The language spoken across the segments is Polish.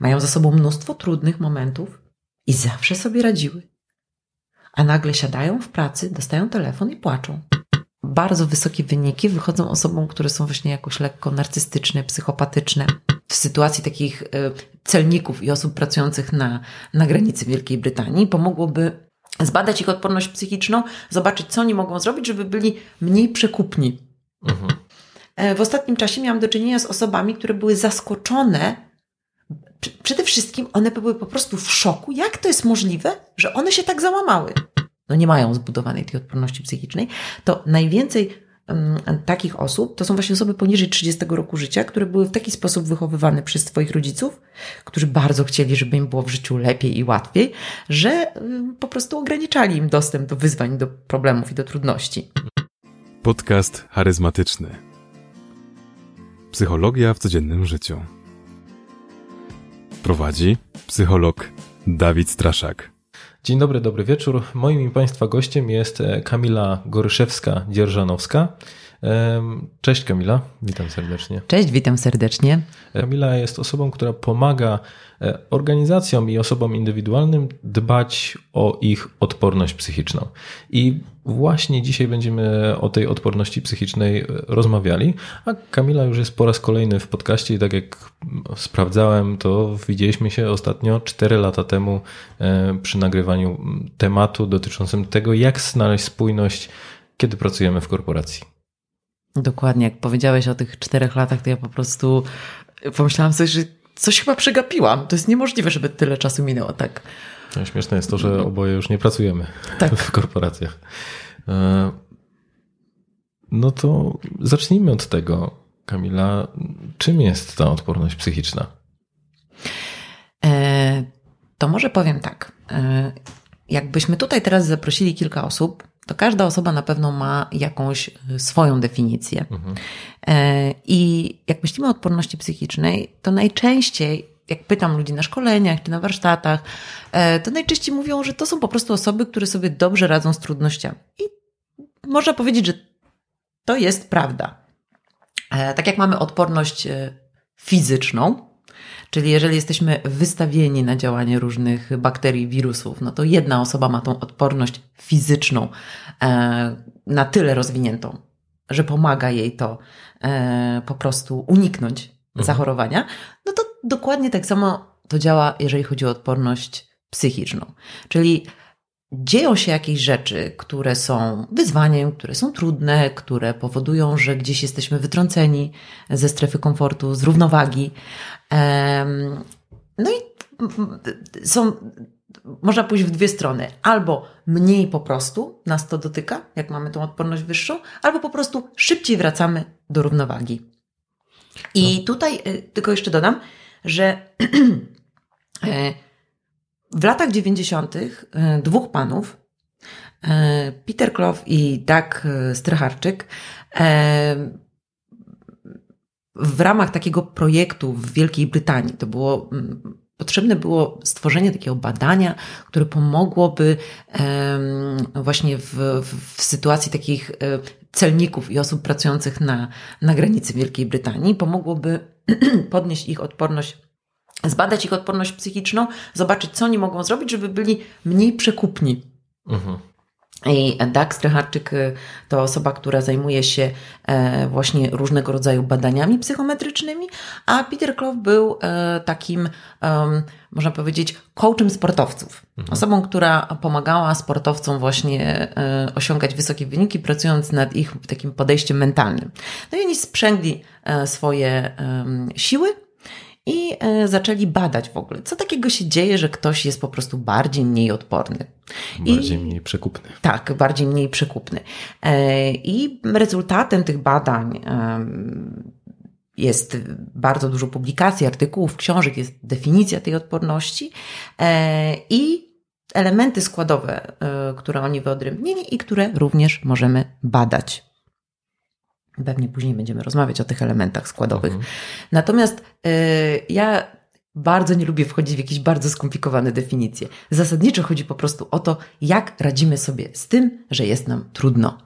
mają za sobą mnóstwo trudnych momentów i zawsze sobie radziły. A nagle siadają w pracy, dostają telefon i płaczą. Bardzo wysokie wyniki wychodzą osobom, które są właśnie jakoś lekko narcystyczne, psychopatyczne. W sytuacji takich y, celników i osób pracujących na, na granicy Wielkiej Brytanii pomogłoby zbadać ich odporność psychiczną, zobaczyć, co oni mogą zrobić, żeby byli mniej przekupni. Mhm. E, w ostatnim czasie miałam do czynienia z osobami, które były zaskoczone. Przede wszystkim one były po prostu w szoku, jak to jest możliwe, że one się tak załamały. No nie mają zbudowanej tej odporności psychicznej. To najwięcej takich osób to są właśnie osoby poniżej 30 roku życia, które były w taki sposób wychowywane przez swoich rodziców, którzy bardzo chcieli, żeby im było w życiu lepiej i łatwiej, że po prostu ograniczali im dostęp do wyzwań, do problemów i do trudności. Podcast charyzmatyczny. Psychologia w codziennym życiu. Prowadzi psycholog Dawid Straszak. Dzień dobry, dobry wieczór. Moim i Państwa gościem jest e, Kamila Goryszewska-Dzierżanowska. Cześć Kamila, witam serdecznie. Cześć, witam serdecznie. Kamila jest osobą, która pomaga e, organizacjom i osobom indywidualnym dbać o ich odporność psychiczną. I właśnie dzisiaj będziemy o tej odporności psychicznej e, rozmawiali, a Kamila już jest po raz kolejny w podcaście i tak jak sprawdzałem, to widzieliśmy się ostatnio 4 lata temu e, przy nagrywaniu tematu dotyczącym tego, jak znaleźć spójność, kiedy pracujemy w korporacji. Dokładnie, jak powiedziałeś o tych czterech latach, to ja po prostu pomyślałam sobie, że coś chyba przegapiłam. To jest niemożliwe, żeby tyle czasu minęło tak. No, śmieszne jest to, że oboje już nie pracujemy tak. w korporacjach. E, no to zacznijmy od tego, Kamila. Czym jest ta odporność psychiczna? E, to może powiem tak. E, jakbyśmy tutaj teraz zaprosili kilka osób, to każda osoba na pewno ma jakąś y, swoją definicję. Mhm. E, I jak myślimy o odporności psychicznej, to najczęściej, jak pytam ludzi na szkoleniach czy na warsztatach, e, to najczęściej mówią, że to są po prostu osoby, które sobie dobrze radzą z trudnościami. I można powiedzieć, że to jest prawda. E, tak jak mamy odporność fizyczną, Czyli jeżeli jesteśmy wystawieni na działanie różnych bakterii, wirusów, no to jedna osoba ma tą odporność fizyczną e, na tyle rozwiniętą, że pomaga jej to e, po prostu uniknąć mhm. zachorowania, no to dokładnie tak samo to działa, jeżeli chodzi o odporność psychiczną. Czyli dzieją się jakieś rzeczy, które są wyzwaniem, które są trudne, które powodują, że gdzieś jesteśmy wytrąceni ze strefy komfortu, z równowagi. No i są, można pójść w dwie strony. Albo mniej po prostu nas to dotyka, jak mamy tą odporność wyższą, albo po prostu szybciej wracamy do równowagi. I no. tutaj y, tylko jeszcze dodam, że e, w latach 90. E, dwóch panów, e, Peter Clough i Doug Strycharczyk, w ramach takiego projektu w Wielkiej Brytanii, to było mm, potrzebne było stworzenie takiego badania, które pomogłoby właśnie w, w sytuacji takich e, celników i osób pracujących na, na granicy Wielkiej Brytanii, pomogłoby podnieść ich odporność zbadać ich odporność psychiczną, zobaczyć, co oni mogą zrobić, żeby byli mniej przekupni. Mhm. I Dax Strycharczyk y, to osoba, która zajmuje się e, właśnie różnego rodzaju badaniami psychometrycznymi, a Peter Clough był e, takim, można powiedzieć, coachem sportowców. Mhm. Osobą, która pomagała sportowcom właśnie e, osiągać wysokie wyniki, pracując nad ich takim podejściem mentalnym. No i oni sprzęgli swoje siły i e, zaczęli badać w ogóle, co takiego się dzieje, że ktoś jest po prostu bardziej, mniej odporny. Bardziej, I, mniej przekupny. Tak, bardziej, mniej przekupny. E, I rezultatem tych badań jest bardzo dużo publikacji, artykułów, książek, jest definicja tej odporności e, i elementy składowe, które oni wyodrębnili i które również możemy badać. Pewnie później będziemy rozmawiać o tych elementach składowych. Mhm. Natomiast yy, ja bardzo nie lubię wchodzić w jakieś bardzo skomplikowane definicje. Zasadniczo chodzi po prostu o to, jak radzimy sobie z tym, że jest nam trudno.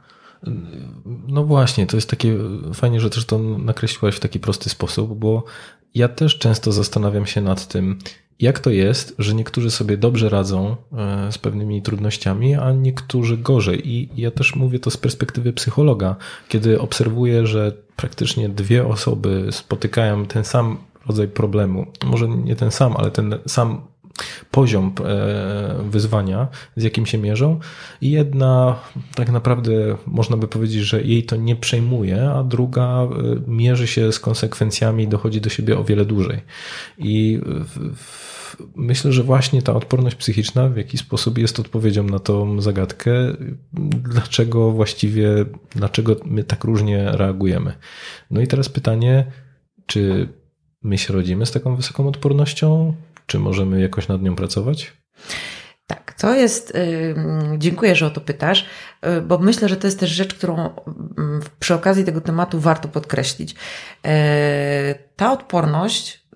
No właśnie, to jest takie fajnie, że też to nakreśliłaś w taki prosty sposób, bo ja też często zastanawiam się nad tym, jak to jest, że niektórzy sobie dobrze radzą e, z pewnymi trudnościami, a niektórzy gorzej. I ja też mówię to z perspektywy psychologa, kiedy obserwuję, że praktycznie dwie osoby spotykają ten sam rodzaj problemu. Może nie ten sam, ale ten sam poziom e, wyzwania, z jakim się mierzą. I jedna tak naprawdę można by powiedzieć, że jej to nie przejmuje, a druga e, mierzy się z konsekwencjami i dochodzi do siebie o wiele dłużej. I myślę, że właśnie ta odporność psychiczna w jakiś sposób jest odpowiedzią na tą zagadkę, dlaczego właściwie, dlaczego my tak różnie reagujemy. No i teraz pytanie, czy my się rodzimy z taką wysoką odpornością? Czy możemy jakoś nad nią pracować? Tak, to jest. Dziękuję, że o to pytasz, y, bo myślę, że to jest też rzecz, którą przy okazji tego tematu warto podkreślić. Y, ta odporność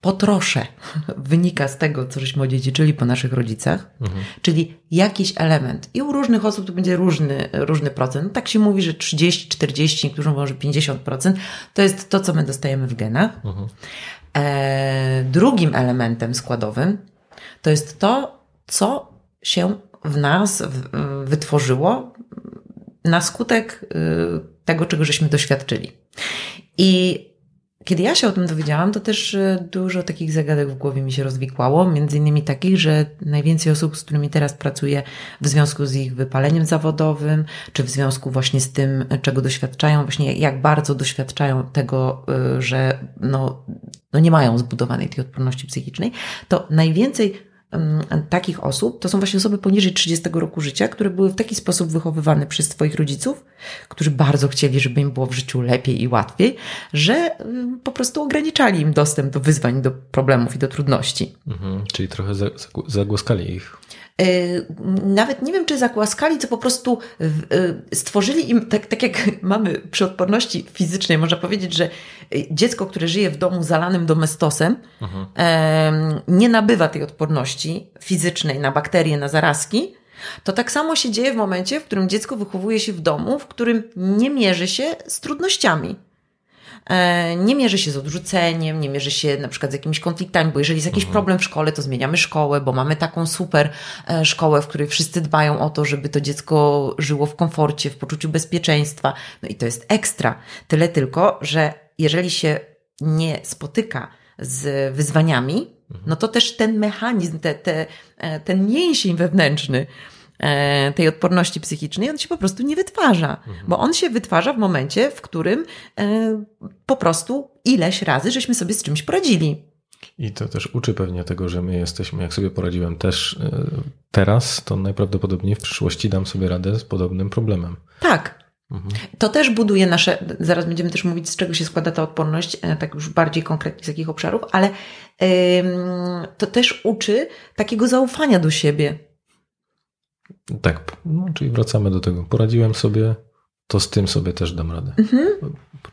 po trosze wynika z tego, co żeśmy odziedziczyli po naszych rodzicach, mhm. czyli jakiś element. I u różnych osób to będzie różny, różny procent. Tak się mówi, że 30, 40, niektórzy mówią, że 50% to jest to, co my dostajemy w genach. Mhm. E, drugim elementem składowym to jest to, co się w nas wytworzyło na skutek y, tego, czego żeśmy doświadczyli. I kiedy ja się o tym dowiedziałam, to też y, dużo takich zagadek w głowie mi się rozwikłało, między innymi takich, że najwięcej osób, z którymi teraz pracuję w związku z ich wypaleniem zawodowym, czy w związku właśnie z tym, czego doświadczają, właśnie jak bardzo doświadczają tego, y, że no, no nie mają zbudowanej tej odporności psychicznej, to najwięcej takich osób to są właśnie osoby poniżej 30 roku życia, które były w taki sposób wychowywane przez swoich rodziców, którzy bardzo chcieli, żeby im było w życiu lepiej i łatwiej, że po prostu ograniczali im dostęp do wyzwań, do problemów i do trudności. Mhm, czyli trochę zagłaskali ich. Y, nawet nie wiem, czy zakłaskali, co po prostu y, stworzyli im, tak, tak jak mamy przy odporności fizycznej, można powiedzieć, że y, dziecko, które żyje w domu zalanym domestosem, mhm. nie nabywa tej odporności fizycznej na bakterie, na zarazki, to tak samo się dzieje w momencie, w którym dziecko wychowuje się w domu, w którym nie mierzy się z trudnościami. E, nie mierzy się z odrzuceniem, nie mierzy się na przykład z jakimiś konfliktami, bo jeżeli jest jakiś mhm. problem w szkole, to zmieniamy szkołę, bo mamy taką super e, szkołę, w której wszyscy dbają o to, żeby to dziecko żyło w komforcie, w poczuciu bezpieczeństwa. No i to jest ekstra. Tyle tylko, że jeżeli się nie spotyka z wyzwaniami, mhm. no to też ten mechanizm, te, te, e, ten mięsień wewnętrzny, tej odporności psychicznej, on się po prostu nie wytwarza, mhm. bo on się wytwarza w momencie, w którym e, po prostu ileś razy żeśmy sobie z czymś poradzili. I to też uczy pewnie tego, że my jesteśmy, jak sobie poradziłem też e, teraz, to najprawdopodobniej w przyszłości dam sobie radę z podobnym problemem. Tak. Mhm. To też buduje nasze, zaraz będziemy też mówić, z czego się składa ta odporność, tak już bardziej konkretnie z jakich obszarów, ale to też uczy takiego zaufania do siebie, tak, no, czyli wracamy do tego. Poradziłem sobie, to z tym sobie też dam radę. Mhm.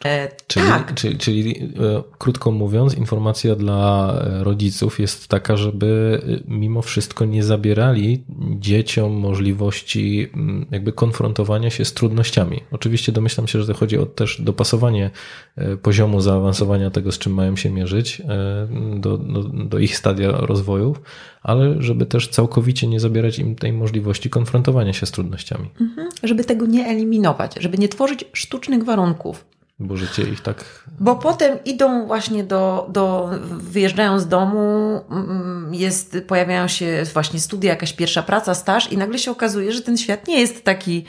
E, czyli, tak. czyli, czyli e, krótko mówiąc, informacja dla e, rodziców jest taka, żeby mimo wszystko nie zabierali dzieciom możliwości jakby konfrontowania się z trudnościami. Oczywiście domyślam się, że to chodzi o też dopasowanie poziomu zaawansowania tego, z czym mają się mierzyć do, do, do ich stadia rozwoju, ale żeby też całkowicie nie zabierać im tej możliwości konfrontowania się z trudnościami. Mhm, żeby tego nie eliminować, żeby nie tworzyć sztucznych warunków. Bo życie ich tak. Bo potem idą właśnie do, do wyjeżdżają z domu, mm, jest, pojawiają się właśnie studia, jakaś pierwsza praca, staż, i nagle się okazuje, że ten świat nie jest taki,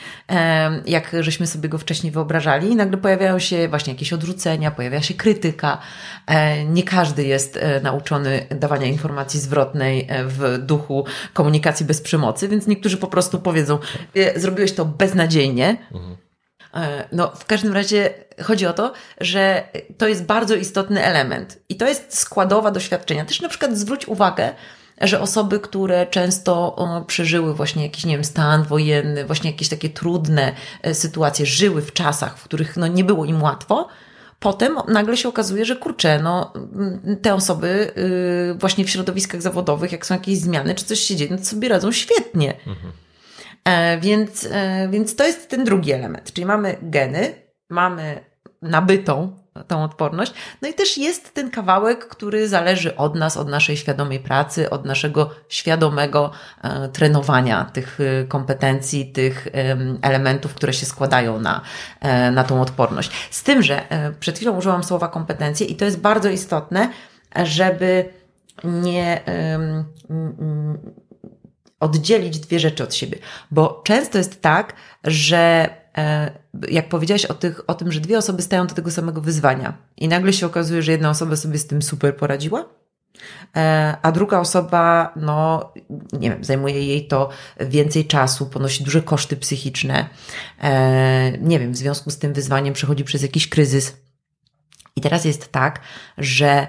jak żeśmy sobie go wcześniej wyobrażali. I nagle pojawiają się właśnie jakieś odrzucenia, pojawia się krytyka. E, nie każdy jest e, nauczony dawania informacji zwrotnej e, w duchu komunikacji bez przemocy, więc niektórzy po prostu powiedzą, zrobiłeś to beznadziejnie. Mhm no, w każdym razie chodzi o to, że to jest bardzo istotny element i to jest składowa doświadczenia. Też na przykład zwróć uwagę, że osoby, które często przeżyły właśnie jakiś, nie wiem, stan wojenny, właśnie jakieś takie trudne e, sytuacje, żyły w czasach, w których no, nie było im łatwo, potem nagle się okazuje, że kurczę, no, te osoby y, właśnie w środowiskach zawodowych, jak są jakieś zmiany czy coś się dzieje, no sobie radzą świetnie. Mhm. E, więc, e, więc to jest ten drugi element, czyli mamy geny, mamy nabytą tą odporność. No i też jest ten kawałek, który zależy od nas, od naszej świadomej pracy, od naszego świadomego e, trenowania tych kompetencji, tych elementów, które się składają na, na tą odporność. Z tym, że przed chwilą użyłam słowa kompetencje i to jest bardzo istotne, żeby nie oddzielić dwie rzeczy od siebie, bo często jest tak, że E, jak powiedziałaś o, tych, o tym, że dwie osoby stają do tego samego wyzwania i nagle się okazuje, że jedna osoba sobie z tym super poradziła, e, a druga osoba, no nie wiem, zajmuje jej to więcej czasu, ponosi duże koszty psychiczne, e, nie wiem, w związku z tym wyzwaniem przechodzi przez jakiś kryzys. I teraz jest tak, że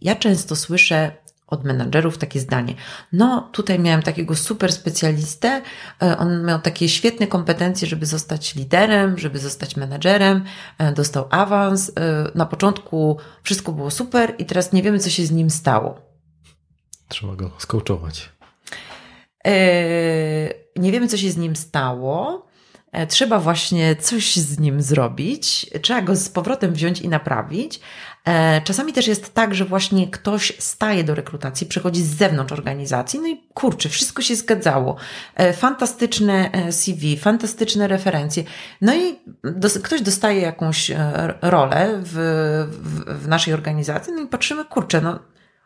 ja często słyszę od menadżerów takie zdanie. No, tutaj miałem takiego super specjalistę, e, on miał takie świetne kompetencje, żeby zostać liderem, żeby zostać menadżerem, e, dostał awans. E, na początku wszystko było super i teraz nie wiemy, co się z nim stało. Trzeba go skołczować. Nie wiemy, co się z nim stało. Trzeba właśnie coś z nim zrobić, trzeba go z powrotem wziąć i naprawić, czasami też jest tak, że właśnie ktoś staje do rekrutacji, przychodzi z zewnątrz organizacji, no i kurczę, wszystko się zgadzało. E, fantastyczne e, CV, fantastyczne referencje. No i dos ktoś dostaje jakąś rolę w, w, w naszej organizacji, no i patrzymy, kurczę, no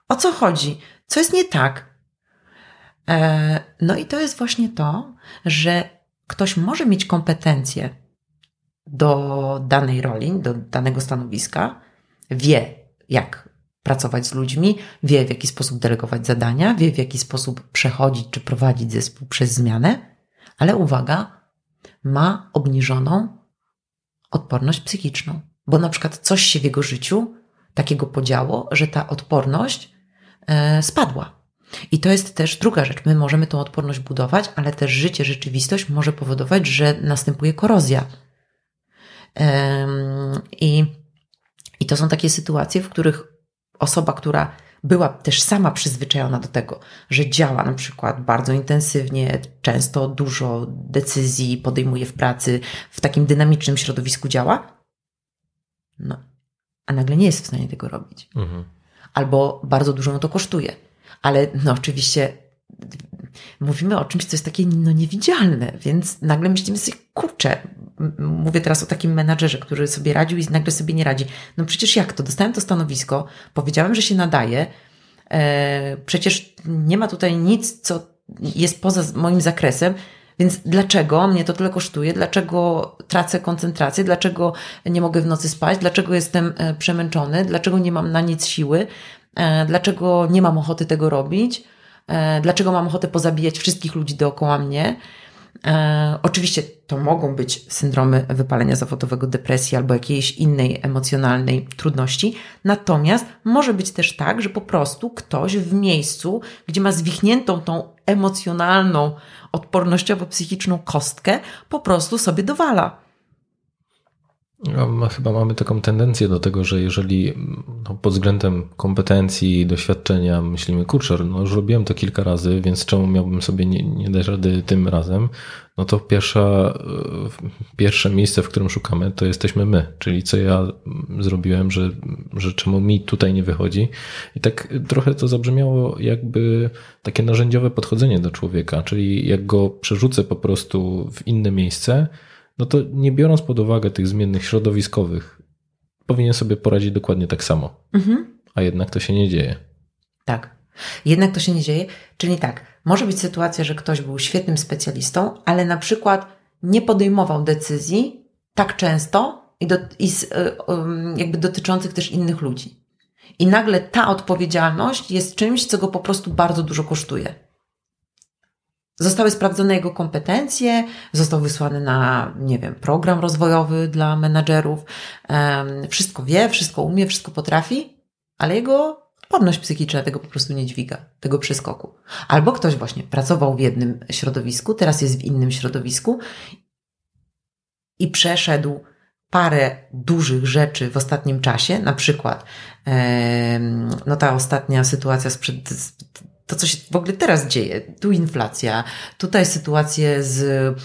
o co chodzi? Co jest nie tak? No i to jest właśnie to, że ktoś może mieć kompetencje do danej roli, do danego stanowiska, wie, jak pracować z ludźmi, wie, w jaki sposób delegować zadania, wie, w jaki sposób przechodzić czy prowadzić zespół przez zmianę, ale uwaga, ma obniżoną odporność psychiczną, bo na przykład coś się w jego życiu takiego podziało, że ta odporność e, spadła. I to jest też druga rzecz. My możemy tą odporność budować, ale też życie, rzeczywistość może powodować, że następuje korozja. I i to są takie sytuacje, w których osoba, która była też sama przyzwyczajona do tego, że działa na przykład bardzo intensywnie, często dużo decyzji podejmuje w pracy, w takim dynamicznym środowisku działa, no, a nagle nie jest w stanie tego robić. Mhm. Albo bardzo dużo mu to kosztuje. Ale no oczywiście mówimy o czymś, co jest takie no, niewidzialne, więc nagle myślimy sobie, kurczę, mówię teraz o takim menadżerze, który sobie radził i nagle sobie nie radzi. No przecież jak to? Dostałem to stanowisko, powiedziałem, że się nadaje, e, przecież nie ma tutaj nic, co jest poza moim zakresem, więc dlaczego mnie to tyle kosztuje? Dlaczego tracę koncentrację? Dlaczego nie mogę w nocy spać? Dlaczego jestem e, przemęczony? Dlaczego nie mam na nic siły? E, dlaczego nie mam ochoty tego robić? Dlaczego mam ochotę pozabijać wszystkich ludzi dookoła mnie. E, oczywiście to mogą być syndromy wypalenia zawodowego, depresji albo jakiejś innej emocjonalnej trudności. Natomiast może być też tak, że po prostu ktoś w miejscu, gdzie ma zwichniętą tą emocjonalną, odpornościowo-psychiczną kostkę, po prostu sobie dowala. No, chyba mamy taką tendencję do tego, że jeżeli no, pod względem kompetencji, doświadczenia myślimy, kurczę, no już robiłem to kilka razy, więc czemu miałbym sobie nie, nie dać rady tym razem, no to pierwsza, e, pierwsze miejsce, w którym szukamy, to jesteśmy my, czyli co ja zrobiłem, że, że czemu mi tutaj nie wychodzi. I tak trochę to zabrzmiało jakby takie narzędziowe podchodzenie do człowieka, czyli jak go przerzucę po prostu w inne miejsce, no to nie biorąc pod uwagę tych zmiennych środowiskowych, powinien sobie poradzić dokładnie tak samo. Mhm. A jednak to się nie dzieje. Tak. Jednak to się nie dzieje. Czyli tak, może być sytuacja, że ktoś był świetnym specjalistą, ale na przykład nie podejmował decyzji tak często i, do, i z, y, jakby dotyczących też innych ludzi. I nagle ta odpowiedzialność jest czymś, co go po prostu bardzo dużo kosztuje. Zostały sprawdzone jego kompetencje, został wysłany na, nie wiem, program rozwojowy dla menadżerów. Wszystko wie, wszystko umie, wszystko potrafi, ale jego odporność psychiczna tego po prostu nie dźwiga, tego przeskoku. Albo ktoś właśnie pracował w jednym środowisku, teraz jest w innym środowisku i przeszedł parę dużych rzeczy w ostatnim czasie, na przykład no ta ostatnia sytuacja sprzed to, co się w ogóle teraz dzieje. Tu inflacja, tutaj sytuacje z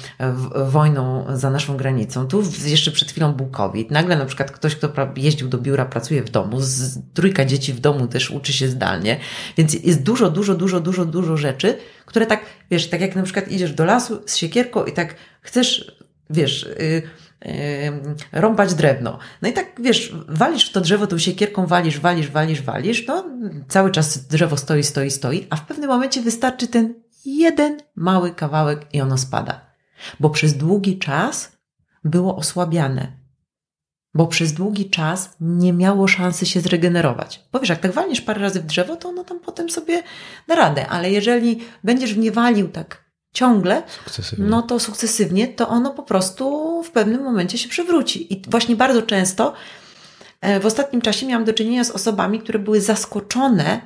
wojną za naszą granicą, tu jeszcze przed chwilą był COVID. Nagle na przykład ktoś, kto jeździł do biura, pracuje w domu, z trójka dzieci w domu też uczy się zdalnie. Więc jest dużo, dużo, dużo, dużo, dużo rzeczy, które tak, wiesz, tak jak na przykład idziesz do lasu z siekierką i tak chcesz, wiesz, yy, rąbać drewno. No i tak, wiesz, walisz w to drzewo tą siekierką, walisz, walisz, walisz, walisz, no cały czas drzewo stoi, stoi, stoi, a w pewnym momencie wystarczy ten jeden mały kawałek i ono spada. Bo przez długi czas było osłabiane. Bo przez długi czas nie miało szansy się zregenerować. Bo wiesz, jak tak walniesz parę razy w drzewo, to ono tam potem sobie da radę. Ale jeżeli będziesz w nie walił tak ciągle, sukcesywnie. no to sukcesywnie, to ono po prostu w pewnym momencie się przewróci. I właśnie bardzo często e, w ostatnim czasie miałam do czynienia z osobami, które były zaskoczone.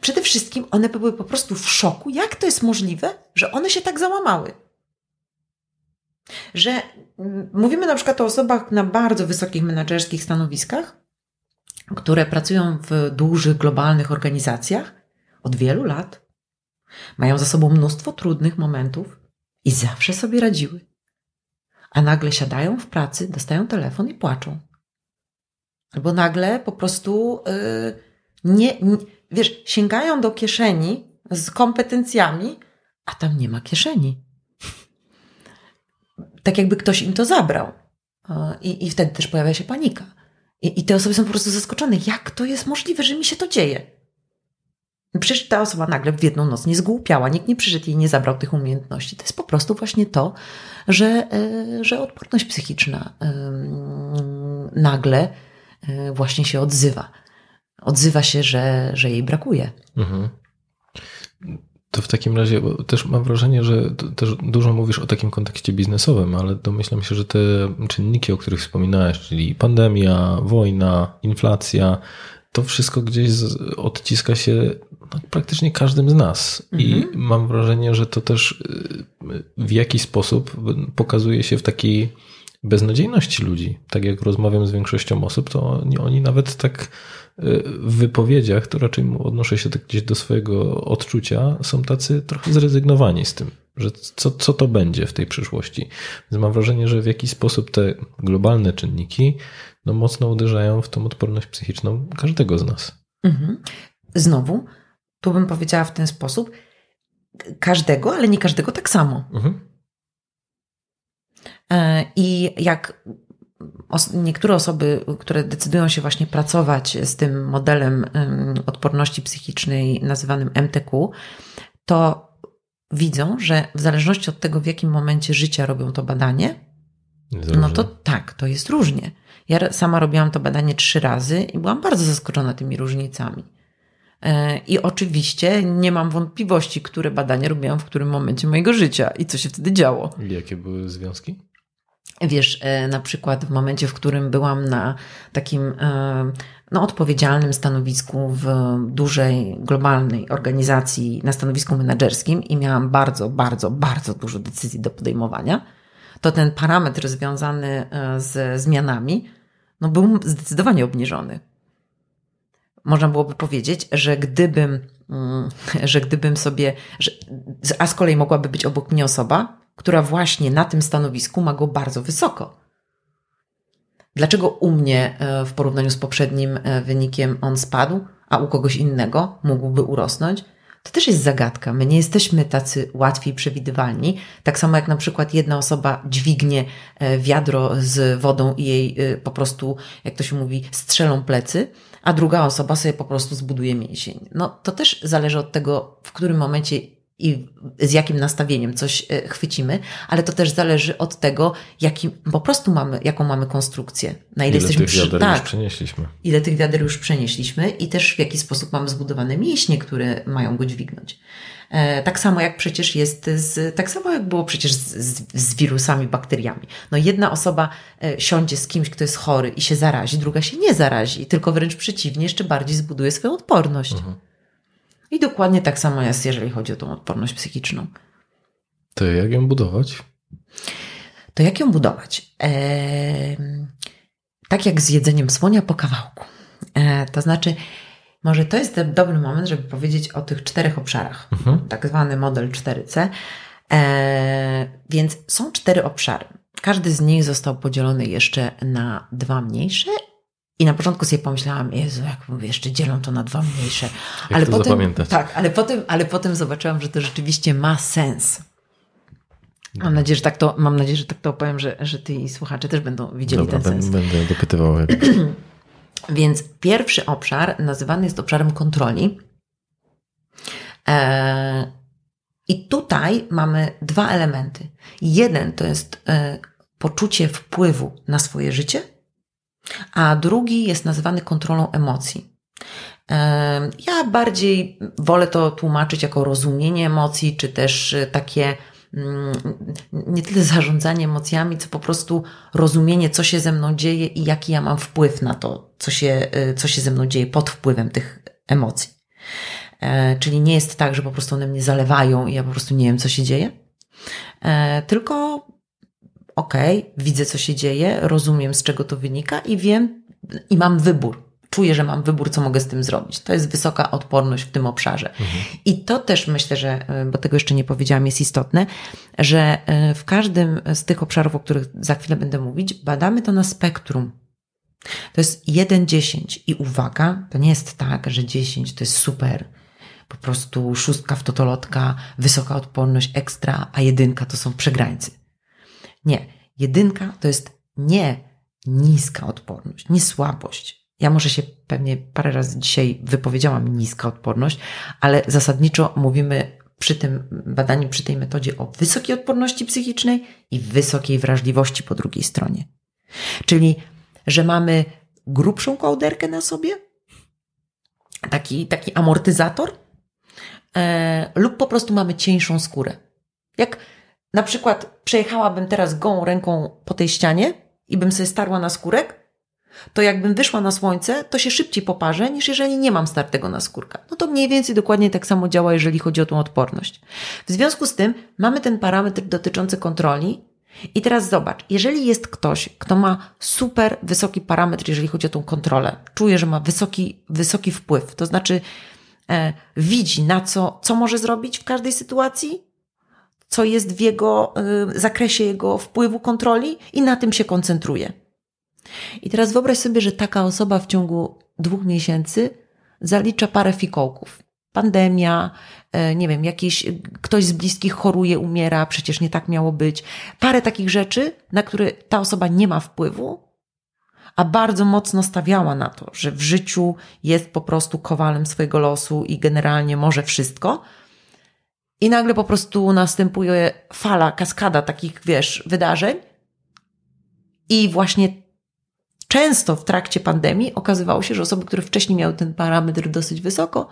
Przede wszystkim one były po prostu w szoku, jak to jest możliwe, że one się tak załamały. Że mówimy na przykład o osobach na bardzo wysokich menedżerskich stanowiskach, które pracują w dużych globalnych organizacjach od wielu lat, mają za sobą mnóstwo trudnych momentów i zawsze sobie radziły. A nagle siadają w pracy, dostają telefon i płaczą. Albo nagle po prostu yy, nie, nie, wiesz, sięgają do kieszeni z kompetencjami, a tam nie ma kieszeni. Tak jakby ktoś im to zabrał. I, i wtedy też pojawia się panika. I, I te osoby są po prostu zaskoczone. Jak to jest możliwe, że mi się to dzieje? Przecież ta osoba nagle w jedną noc nie zgłupiała, nikt nie przyszedł jej nie zabrał tych umiejętności. To jest po prostu właśnie to, że, e, że odporność psychiczna nagle e, właśnie się odzywa. Odzywa się, że, że jej brakuje. Mhm. To w takim razie, też mam wrażenie, że też dużo mówisz o takim kontekście biznesowym, ale domyślam się, że te czynniki, o których wspominałeś, czyli pandemia, wojna, inflacja, to wszystko gdzieś odciska się no, praktycznie każdym z nas. Mhm. I mam wrażenie, że to też y, w jakiś sposób pokazuje się w takiej beznadziejności ludzi. Tak jak rozmawiam z większością osób, to oni, oni nawet tak y, w wypowiedziach, to raczej odnoszę się tak gdzieś do swojego odczucia, są tacy trochę zrezygnowani z tym, że co, co to będzie w tej przyszłości. Więc mam wrażenie, że w jakiś sposób te globalne czynniki no, mocno uderzają w tą odporność psychiczną każdego z nas. Mhm. Znowu, tu bym powiedziała w ten sposób, każdego, ale nie każdego tak samo. Mhm. E, I jak niektóre osoby, które decydują się właśnie pracować z tym modelem odporności psychicznej nazywanym MTQ, to widzą, że w zależności od tego, w jakim momencie życia robią to badanie, no to tak, to jest różnie. Ja sama robiłam to badanie trzy razy i byłam bardzo zaskoczona tymi różnicami. E, I oczywiście nie mam wątpliwości, które badania robiłam w którym momencie mojego życia i co się wtedy działo. I jakie były związki? Wiesz, e, na przykład w momencie, w którym byłam na takim e, no, odpowiedzialnym stanowisku w dużej, globalnej organizacji, na stanowisku menedżerskim i miałam bardzo, bardzo, bardzo dużo decyzji do podejmowania, to ten parametr związany z zmianami no, był zdecydowanie obniżony można byłoby powiedzieć, że gdybym, mm, że gdybym sobie, że, a z kolei mogłaby być obok mnie osoba, która właśnie na tym stanowisku ma go bardzo wysoko. Dlaczego u mnie e, w porównaniu z poprzednim e, wynikiem on spadł, a u kogoś innego mógłby urosnąć? To też jest zagadka. My nie jesteśmy tacy łatwi przewidywalni. Tak samo jak na przykład jedna osoba dźwignie e, wiadro z wodą i jej po prostu, jak to się mówi, strzelą plecy, a druga osoba sobie po prostu zbuduje mięsień. No to też zależy od tego, w którym momencie i z jakim nastawieniem coś e, chwycimy, ale to też zależy od tego, jaki po prostu mamy, jaką mamy konstrukcję. Na ile, ile jesteśmy tych wiader tak, już przenieśliśmy. Ile tych wiader już przenieśliśmy i też w jaki sposób mamy zbudowane mięśnie, które mają go dźwignąć. E, tak samo jak przecież jest z, tak samo jak było przecież z, z, z, wirusami, bakteriami. No jedna osoba e, siądzie z kimś, kto jest chory i się zarazi, druga się nie zarazi, tylko wręcz przeciwnie, jeszcze bardziej zbuduje swoją odporność. Mhm. I dokładnie tak samo jest, jeżeli chodzi o tą odporność psychiczną. To jak ją budować? To jak ją budować? Eee, tak jak z jedzeniem słonia po kawałku. Eee, to znaczy, może to jest dobry moment, żeby powiedzieć o tych czterech obszarach, Mhm. tak zwany model 4C. E, więc są cztery obszary. Każdy z nich został podzielony jeszcze na dwa mniejsze. I na początku sobie pomyślałam, Jezu, jak mówię, jeszcze dzielą to na dwa mniejsze. Jak to zapamiętać? tak, ale potem, ale potem zobaczyłam, że to rzeczywiście ma sens. Mam nadzieję, że tak to, mam nadzieję, że tak to opowiem, że, że ty i słuchacze też będą widzieli Dobra, ten sens. będę dopytywał. Więc pierwszy obszar nazywany jest obszarem kontroli. E, I tutaj mamy dwa elementy. Jeden to jest e, poczucie wpływu na swoje życie, a drugi jest nazywany kontrolą emocji. E, Ja bardziej wolę to tłumaczyć jako rozumienie emocji, czy też e, takie mm, nie tyle zarządzanie emocjami, co po prostu rozumienie, co się ze mną dzieje i jaki ja mam wpływ na to, co się, y, co się ze mną dzieje pod wpływem tych emocji. E, Czyli nie jest tak, że po prostu one mnie zalewają i ja po prostu nie wiem, co się dzieje, E, tylko okej, widzę, co się dzieje, rozumiem, z czego to wynika i wiem, i mam wybór. Czuję, że mam wybór, co mogę z tym zrobić. To jest wysoka odporność w tym obszarze. I to też myślę, że, y, bo tego jeszcze nie powiedziałam, jest istotne, że y, w każdym z tych obszarów, o których za chwilę będę mówić, badamy to na spektrum. To jest 1-10 i uwaga, to nie jest tak, że 10 to jest super, po prostu szóstka w totolotka, wysoka odporność, ekstra, a jedynka to są przegrańcy. Nie, jedynka to jest nie niska odporność, nie słabość. Ja może się pewnie parę razy dzisiaj wypowiedziałam niska odporność, ale zasadniczo mówimy przy tym badaniu, przy tej metodzie o wysokiej odporności psychicznej i wysokiej wrażliwości po drugiej stronie. Czyli, że mamy grubszą kołderkę na sobie, taki, taki amortyzator, e, lub po prostu mamy cieńszą skórę. Jak na przykład przejechałabym teraz gołą ręką po tej ścianie i bym sobie starła na skórek, to jakbym wyszła na słońce, to się szybciej poparzę, niż jeżeli nie mam startego na skórka. No to mniej więcej dokładnie tak samo działa, jeżeli chodzi o tą odporność. W związku z tym mamy ten parametr dotyczący kontroli. I teraz zobacz, jeżeli jest ktoś, kto ma super wysoki parametr, jeżeli chodzi o tą kontrolę, czuje, że ma wysoki, wysoki wpływ, to znaczy e, widzi na co, co może zrobić w każdej sytuacji, co jest w jego y, zakresie jego wpływu kontroli i na tym się koncentruje. I teraz wyobraź sobie, że taka osoba w ciągu dwóch miesięcy zalicza parę fikołków. Pandemia, e, nie wiem, jakiś, ktoś z bliskich choruje, umiera, przecież nie tak miało być. Parę takich rzeczy, na które ta osoba nie ma wpływu, a bardzo mocno stawiała na to, że w życiu jest po prostu kowalem swojego losu i generalnie może wszystko. I nagle po prostu następuje fala, kaskada takich, wiesz, wydarzeń. I właśnie często w trakcie pandemii okazywało się, że osoby, które wcześniej miały ten parametr dosyć wysoko,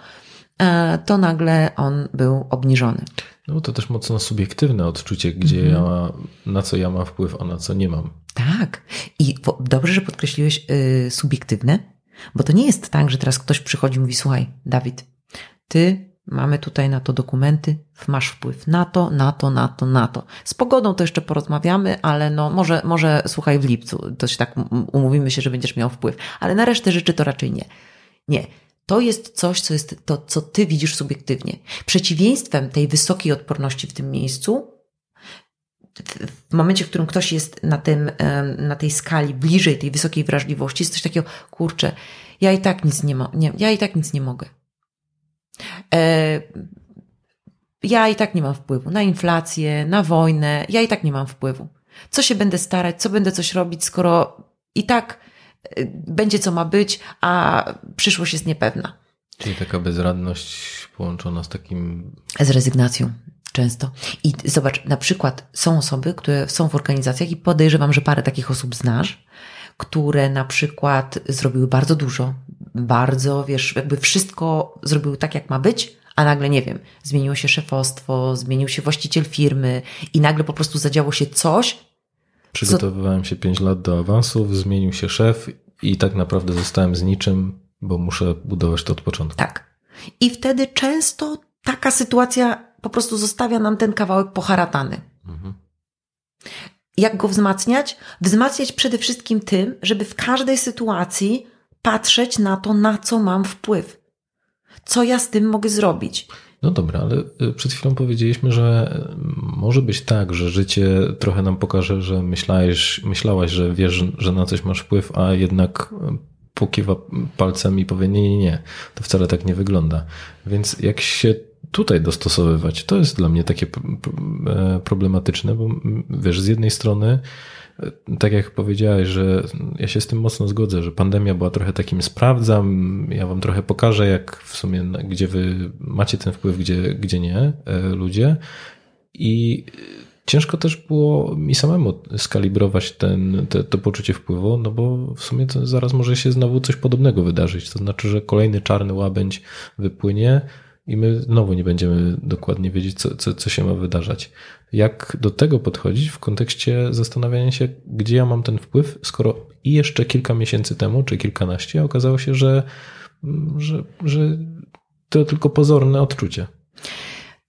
e, to nagle on był obniżony. No to też mocno subiektywne odczucie, gdzie Mhm. ja, na co ja mam wpływ, a na co nie mam. Tak. I dobrze, że podkreśliłeś y, subiektywne, bo to nie jest tak, że teraz ktoś przychodzi i mówi: Słuchaj, Dawid, ty mamy tutaj na to dokumenty, masz wpływ na to, na to, na to, na to. Z pogodą to jeszcze porozmawiamy, ale no może, może słuchaj w lipcu, to się tak um- umówimy się, że będziesz miał wpływ, ale na resztę rzeczy to raczej nie. Nie. To jest coś, co jest to, co ty widzisz subiektywnie. Przeciwieństwem tej wysokiej odporności w tym miejscu w- momencie, w którym ktoś jest na, tym, na tej skali bliżej tej wysokiej wrażliwości, jest coś takiego, kurczę, ja i tak nic nie, mo- nie ja i tak nic nie mogę. E, ja i tak nie mam wpływu na inflację, na wojnę, ja i tak nie mam wpływu. Co się będę starać, co będę coś robić, skoro i tak e, będzie co ma być, a przyszłość jest niepewna. Czyli taka bezradność połączona z takim. Z rezygnacją często. I zobacz, na przykład są osoby, które są w organizacjach i podejrzewam, że parę takich osób znasz, które na przykład zrobiły bardzo dużo, bardzo, wiesz, jakby wszystko zrobiły tak, jak ma być, a nagle, nie wiem, zmieniło się szefostwo, zmienił się właściciel firmy i nagle po prostu zadziało się coś, Przygotowywałem się 5 lat do awansów, zmienił się szef i tak naprawdę zostałem z niczym, bo muszę budować to od początku. Tak. I wtedy często taka sytuacja po prostu zostawia nam ten kawałek poharatany. Mhm. Jak go wzmacniać? Wzmacniać przede wszystkim tym, żeby w każdej sytuacji patrzeć na to, na co mam wpływ. Co ja z tym mogę zrobić? No dobra, ale y, przed chwilą powiedzieliśmy, że y, może być tak, że życie trochę nam pokaże, że myślałeś, myślałaś, że wiesz, że na coś masz wpływ, a jednak y, pokiwa palcem i powie nie, nie, nie, to wcale tak nie wygląda. Więc jak się tutaj dostosowywać, to jest dla mnie takie e, problematyczne, bo wiesz, z jednej strony tak jak powiedziałeś, że ja się z tym mocno zgodzę, że pandemia była trochę takim sprawdzam, ja wam trochę pokażę, jak w sumie, gdzie wy macie ten wpływ, gdzie, gdzie nie, e, ludzie. I ciężko też było mi samemu skalibrować ten, te, to poczucie wpływu, no bo w sumie zaraz może się znowu coś podobnego wydarzyć. To znaczy, że kolejny czarny łabędź wypłynie, i my znowu nie będziemy dokładnie wiedzieć, co, co, co się ma wydarzać. Jak do tego podchodzić w kontekście zastanawiania się, gdzie ja mam ten wpływ, skoro i jeszcze kilka miesięcy temu, czy kilkanaście, okazało się, że, że, że to tylko pozorne odczucie.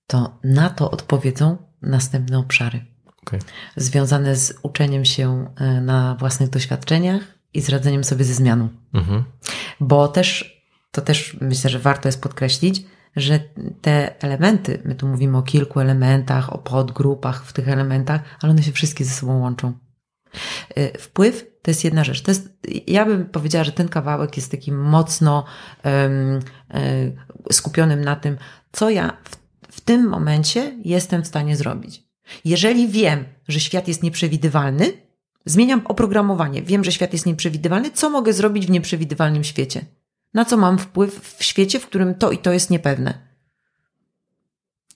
To na to odpowiedzą następne obszary. Okay. Związane z uczeniem się e, na własnych doświadczeniach i z radzeniem sobie ze zmianą. Mhm. Bo też, to też myślę, że warto jest podkreślić, że te elementy, my tu mówimy o kilku elementach, o podgrupach w tych elementach, ale one się wszystkie ze sobą łączą. Y, wpływ to jest jedna rzecz. To jest, ja bym powiedziała, że ten kawałek jest takim mocno um, skupionym na tym, co ja w, w tym momencie jestem w stanie zrobić. Jeżeli wiem, że świat jest nieprzewidywalny, zmieniam oprogramowanie. Wiem, że świat jest nieprzewidywalny. Co mogę zrobić w nieprzewidywalnym świecie? Na co mam wpływ w świecie, w którym to i to jest niepewne?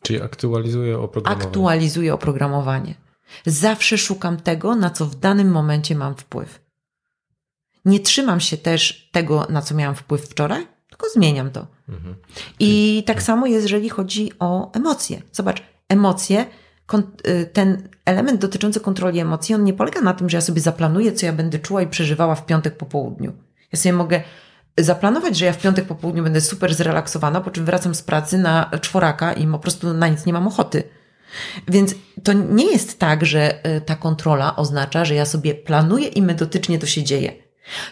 Czyli aktualizuję oprogramowanie. Aktualizuję oprogramowanie. Zawsze szukam tego, na co w danym momencie mam wpływ. Nie trzymam się też tego, na co miałam wpływ wczoraj, tylko zmieniam to. Mhm. I tak samo jest, jeżeli chodzi o emocje. Zobacz, emocje, y, ten element dotyczący kontroli emocji, on nie polega na tym, że ja sobie zaplanuję, co ja będę czuła i przeżywała w piątek po południu. Ja sobie mogę zaplanować, że ja w piątek po południu będę super zrelaksowana, po czym wracam z pracy na czworaka i po prostu na nic nie mam ochoty. Więc to nie jest tak, że e, ta kontrola oznacza, że ja sobie planuję i metodycznie to się dzieje.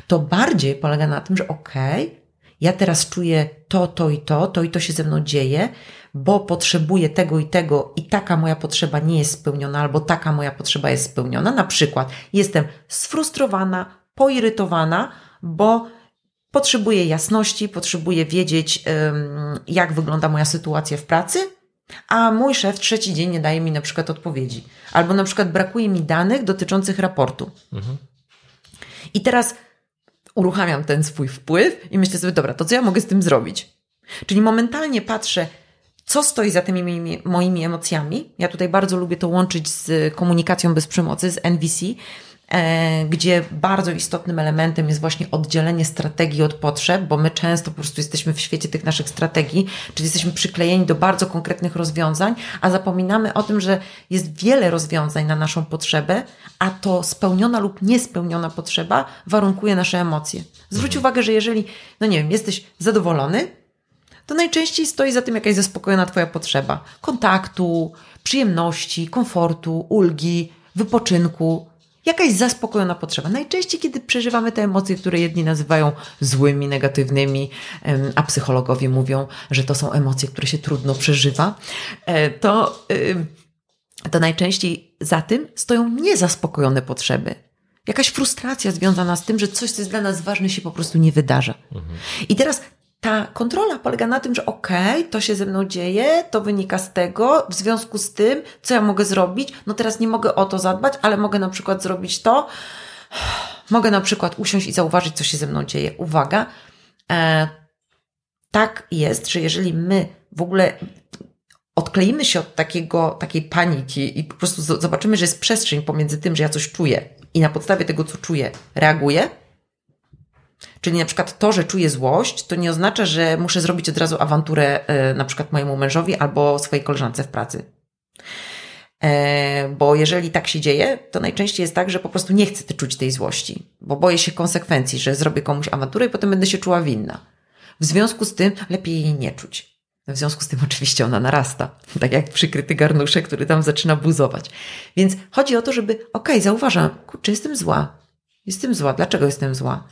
To bardziej polega na tym, że okej, okay, ja teraz czuję to, to i to, to i to się ze mną dzieje, bo potrzebuję tego i tego i taka moja potrzeba nie jest spełniona, albo taka moja potrzeba jest spełniona. Na przykład jestem sfrustrowana, poirytowana, bo Potrzebuję jasności, potrzebuję wiedzieć, jak wygląda moja sytuacja w pracy, a mój szef trzeci dzień nie daje mi na przykład odpowiedzi. Albo na przykład brakuje mi danych dotyczących raportu. Mhm. I teraz uruchamiam ten swój wpływ i myślę sobie, dobra, to co ja mogę z tym zrobić? Czyli momentalnie patrzę, co stoi za tymi moimi emocjami. Ja tutaj bardzo lubię to łączyć z komunikacją bez przemocy, z NVC, gdzie bardzo istotnym elementem jest właśnie oddzielenie strategii od potrzeb, bo my często po prostu jesteśmy w świecie tych naszych strategii, czyli jesteśmy przyklejeni do bardzo konkretnych rozwiązań, a zapominamy o tym, że jest wiele rozwiązań na naszą potrzebę, a to spełniona lub niespełniona potrzeba warunkuje nasze emocje. Zwróć mhm. uwagę, że jeżeli, no nie wiem, jesteś zadowolony, to najczęściej stoi za tym jakaś zaspokojona Twoja potrzeba kontaktu, przyjemności, komfortu, ulgi, wypoczynku, jakaś zaspokojona potrzeba. Najczęściej, kiedy przeżywamy te emocje, które jedni nazywają złymi, negatywnymi, a psychologowie mówią, że to są emocje, które się trudno przeżywa, e, to, to najczęściej za tym stoją niezaspokojone potrzeby. Jakaś frustracja związana z tym, że coś, co jest dla nas ważne, się po prostu nie wydarza. Mhm. I teraz ta kontrola polega na tym, że okej, okay, to się ze mną dzieje, to wynika z tego, w związku z tym, co ja mogę zrobić? No teraz nie mogę o to zadbać, ale mogę na przykład zrobić to. Mogę na przykład usiąść i zauważyć, co się ze mną dzieje. Uwaga, e, tak jest, że jeżeli my w ogóle odkleimy się od takiego, takiej paniki i po prostu zobaczymy, że jest przestrzeń pomiędzy tym, że ja coś czuję i na podstawie tego, co czuję, reaguję, Czyli na przykład to, że czuję złość, to nie oznacza, że muszę zrobić od razu awanturę e, na przykład mojemu mężowi albo swojej koleżance w pracy. E, bo jeżeli tak się dzieje, to najczęściej jest tak, że po prostu nie chcę czuć tej złości, bo boję się konsekwencji, że zrobię komuś awanturę i potem będę się czuła winna. W związku z tym lepiej jej nie czuć. W związku z tym oczywiście ona narasta, tak jak przykryty garnuszek, który tam zaczyna buzować. Więc chodzi o to, żeby, okej, okay, zauważam, kurczę, jestem zła. Jestem zła. Dlaczego jestem zła?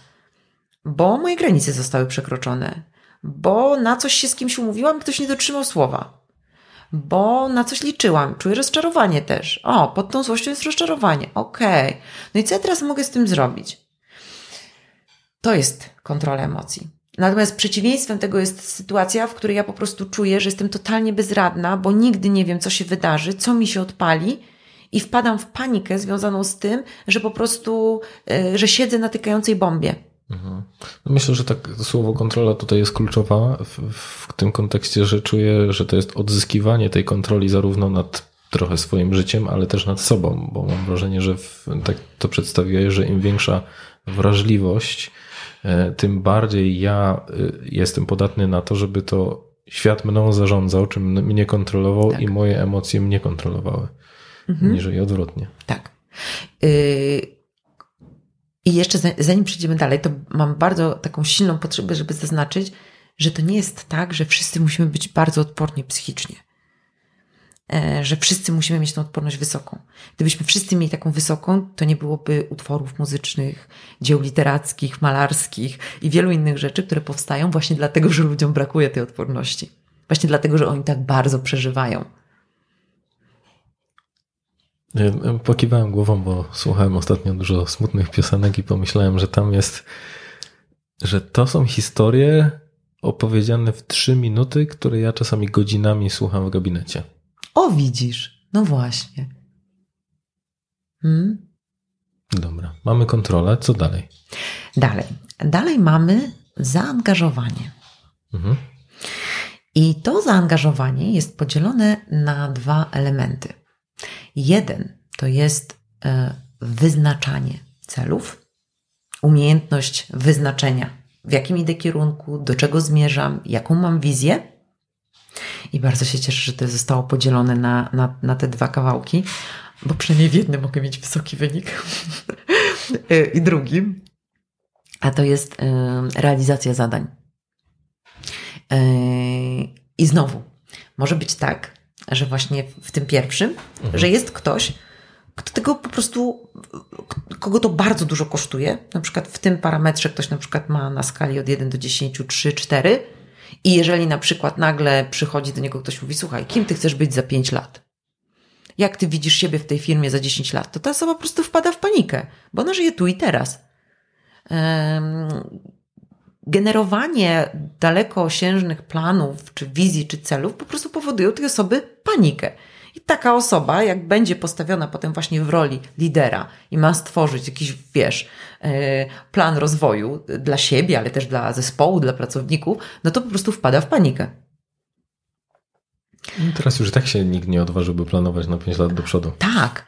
Bo moje granice zostały przekroczone, bo na coś się z kimś umówiłam, ktoś nie dotrzymał słowa. Bo na coś liczyłam, czuję rozczarowanie też. O, pod tą złością jest rozczarowanie. Okej. Okay. No i co ja teraz mogę z tym zrobić? To jest kontrola emocji. Natomiast przeciwieństwem tego jest sytuacja, w której ja po prostu czuję, że jestem totalnie bezradna, bo nigdy nie wiem, co się wydarzy, co mi się odpali i wpadam w panikę związaną z tym, że po prostu, e, że siedzę na tykającej bombie. Mhm. No myślę, że tak słowo kontrola tutaj jest kluczowa w, w tym kontekście, że czuję, że to jest odzyskiwanie tej kontroli zarówno nad trochę swoim życiem, ale też nad sobą, bo mam wrażenie, że w, tak to przedstawię, że im większa wrażliwość, e, tym bardziej ja e, jestem podatny na to, żeby to świat mną zarządzał, czym mnie kontrolował tak. i moje emocje mnie kontrolowały, mhm. niżeli odwrotnie. Tak. Y i jeszcze zanim przejdziemy dalej, to mam bardzo taką silną potrzebę, żeby zaznaczyć, że to nie jest tak, że wszyscy musimy być bardzo odporni psychicznie. E, że wszyscy musimy mieć tą odporność wysoką. Gdybyśmy wszyscy mieli taką wysoką, to nie byłoby utworów muzycznych, dzieł literackich, malarskich i wielu innych rzeczy, które powstają właśnie dlatego, że ludziom brakuje tej odporności. Właśnie dlatego, że oni tak bardzo przeżywają. Pokiwałem głową, bo słuchałem ostatnio dużo smutnych piosenek i pomyślałem, że tam jest, że to są historie opowiedziane w trzy minuty, które ja czasami godzinami słucham w gabinecie. O, widzisz. No właśnie. Hmm? Dobra, mamy kontrolę. Co dalej? Dalej. Dalej mamy zaangażowanie. Mhm. I to zaangażowanie jest podzielone na dwa elementy. Jeden to jest e, wyznaczanie celów, umiejętność wyznaczenia, w jakim idę kierunku, do czego zmierzam, jaką mam wizję. I bardzo się cieszę, że to zostało podzielone na, na, na te dwa kawałki, bo przynajmniej w jednym mogę mieć wysoki wynik e, i drugim, a to jest e, realizacja zadań. I znowu, może być tak, że właśnie w tym pierwszym, mhm. że jest ktoś, kto tego po prostu, kogo to bardzo dużo kosztuje. Na przykład w tym parametrze ktoś na przykład ma na skali od 1 do 10, 3, 4 i jeżeli na przykład nagle przychodzi do niego ktoś mówi, słuchaj, kim ty chcesz być za 5 lat? Jak ty widzisz siebie w tej firmie za 10 lat? To ta osoba po prostu wpada w panikę, bo ona żyje tu i teraz. Um, generowanie dalekosiężnych planów, czy wizji, czy celów po prostu powoduje u tej osoby panikę. I taka osoba, jak będzie postawiona potem właśnie w roli lidera i ma stworzyć jakiś, wiesz, e, plan rozwoju dla siebie, ale też dla zespołu, dla pracowników, no to po prostu wpada w panikę. No teraz już tak się nikt nie odważyłby planować na 5 lat do przodu. Tak,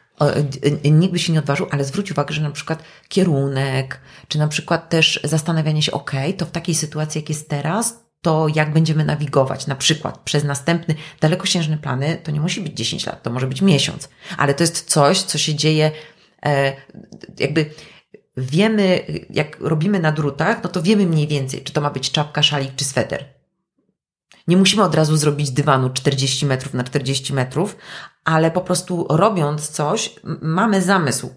nikt by się nie odważył, ale zwróć uwagę, że na przykład kierunek, czy na przykład też zastanawianie się, ok, to w takiej sytuacji, jak jest teraz, to jak będziemy nawigować, na przykład przez następny dalekosiężny plany, to nie musi być 10 lat, to może być miesiąc, ale to jest coś, co się dzieje, e, jakby wiemy, jak robimy na drutach, no to wiemy mniej więcej, czy to ma być czapka, szalik czy sweter. Nie musimy od razu zrobić dywanu 40 metrów na 40 metrów, ale po prostu robiąc coś, mamy zamysł,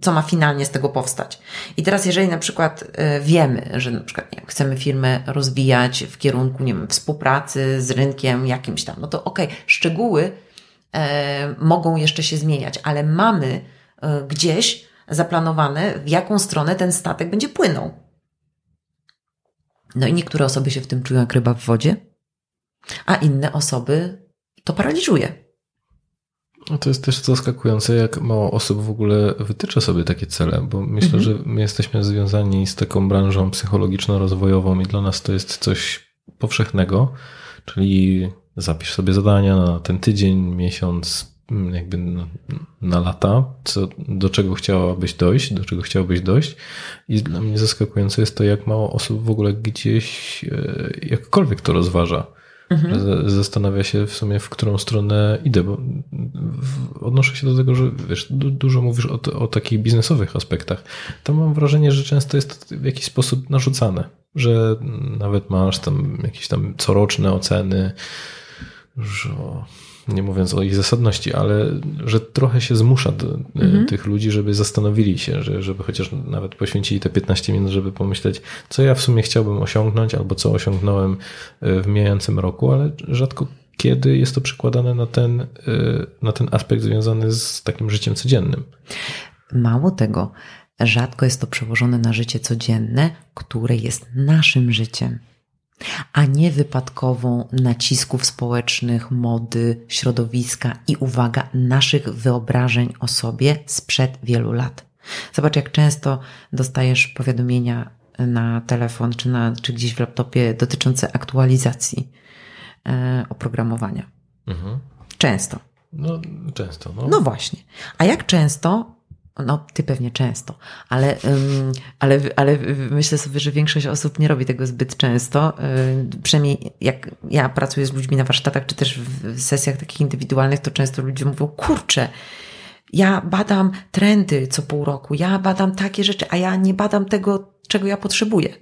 co ma finalnie z tego powstać. I teraz, jeżeli na przykład e, wiemy, że na przykład nie chcemy firmę rozwijać w kierunku, nie wiem, współpracy z rynkiem jakimś tam, no to okej, okay, szczegóły e, mogą jeszcze się zmieniać, ale mamy e, gdzieś zaplanowane, w jaką stronę ten statek będzie płynął. No i niektóre osoby się w tym czują jak ryba w wodzie, a inne osoby to paraliżuje. No to jest też zaskakujące, jak mało osób w ogóle wytycza sobie takie cele, bo myślę, mhm. że my jesteśmy związani z taką branżą psychologiczno-rozwojową i dla nas to jest coś powszechnego, czyli zapisz sobie zadania na ten tydzień, miesiąc, jakby na, na lata, co, do czego chciałabyś dojść, do czego chciałbyś dojść. I dla mnie zaskakujące jest to, jak mało osób w ogóle gdzieś e, jakkolwiek to rozważa. Mhm. Zastanawia się w sumie, w którą stronę idę, bo odnoszę się do tego, że wiesz, dużo mówisz o, o takich biznesowych aspektach. To mam wrażenie, że często jest to w jakiś sposób narzucane, że nawet masz tam jakieś tam coroczne oceny, że nie mówiąc o ich zasadności, ale że trochę się zmusza do, mhm. tych ludzi, żeby zastanowili się, że, żeby chociaż nawet poświęcili te 15 minut, żeby pomyśleć, co ja w sumie chciałbym osiągnąć, albo co osiągnąłem w mijającym roku, ale rzadko kiedy jest to przykładane na ten, na ten aspekt związany z takim życiem codziennym. Mało tego, rzadko jest to przełożone na życie codzienne, które jest naszym życiem, a nie wypadkową nacisków społecznych, mody, środowiska i uwaga, naszych wyobrażeń o sobie sprzed wielu lat. Zobacz, jak często dostajesz powiadomienia na telefon czy, na, czy gdzieś w laptopie dotyczące aktualizacji e, oprogramowania. Mhm. Często. No, często. No. no właśnie. A jak często no, ty pewnie często, ale, ale, ale myślę sobie, że większość osób nie robi tego zbyt często. Przynajmniej jak ja pracuję z ludźmi na warsztatach, czy też w sesjach takich indywidualnych, to często ludzie mówią, kurczę, ja badam trendy co pół roku, ja badam takie rzeczy, a ja nie badam tego, czego ja potrzebuję.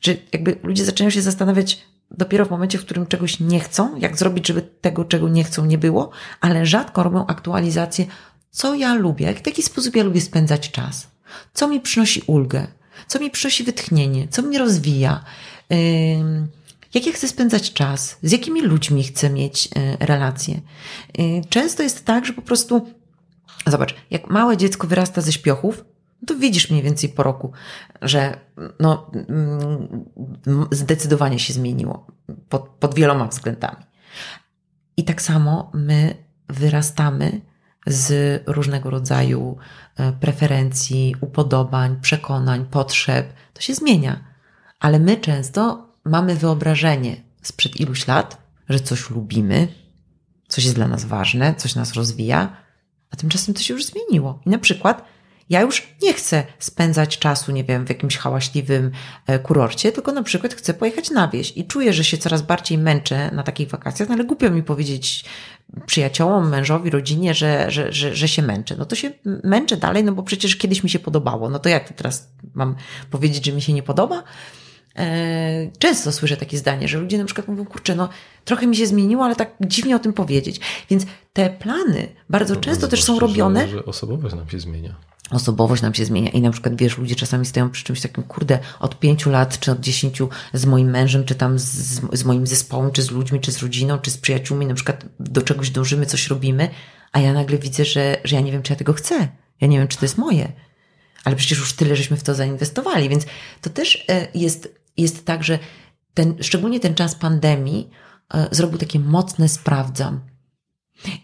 Czy jakby ludzie zaczynają się zastanawiać dopiero w momencie, w którym czegoś nie chcą, jak zrobić, żeby tego, czego nie chcą, nie było, ale rzadko robią aktualizację co ja lubię, w jaki sposób ja lubię spędzać czas, co mi przynosi ulgę, co mi przynosi wytchnienie, co mnie rozwija, jak ja chcę spędzać czas, z jakimi ludźmi chcę mieć y, relacje. Y, często jest tak, że po prostu, zobacz, jak małe dziecko wyrasta ze śpiochów, to widzisz mniej więcej po roku, że no, mm, zdecydowanie się zmieniło pod, pod wieloma względami. I tak samo my wyrastamy z różnego rodzaju e, preferencji, upodobań, przekonań, potrzeb. To się zmienia. Ale my często mamy wyobrażenie sprzed iluś lat, że coś lubimy, coś jest dla nas ważne, coś nas rozwija, a tymczasem to się już zmieniło. I na przykład ja już nie chcę spędzać czasu, nie wiem, w jakimś hałaśliwym e, kurorcie, tylko na przykład chcę pojechać na wieś i czuję, że się coraz bardziej męczę na takich wakacjach, no ale głupio mi powiedzieć przyjaciołom, mężowi, rodzinie, że, że, że, że się męczę. No to się męczę dalej, no bo przecież kiedyś mi się podobało. No to jak teraz mam powiedzieć, że mi się nie podoba? E, często słyszę takie zdanie, że ludzie na przykład mówią, kurczę, no trochę mi się zmieniło, ale tak dziwnie o tym powiedzieć. Więc te plany bardzo no, często też są robione. Że osobowość nam się zmienia osobowość nam się zmienia i na przykład, wiesz, ludzie czasami stoją przy czymś takim, kurde, od pięciu lat, czy od dziesięciu z moim mężem, czy tam z, z moim zespołem, czy z ludźmi, czy z rodziną, czy z przyjaciółmi, na przykład do czegoś dążymy, coś robimy, a ja nagle widzę, że, że ja nie wiem, czy ja tego chcę. Ja nie wiem, czy to jest moje. Ale przecież już tyle, żeśmy w to zainwestowali, więc to też e, jest, jest tak, że ten, szczególnie ten czas pandemii e, zrobił takie mocne sprawdzam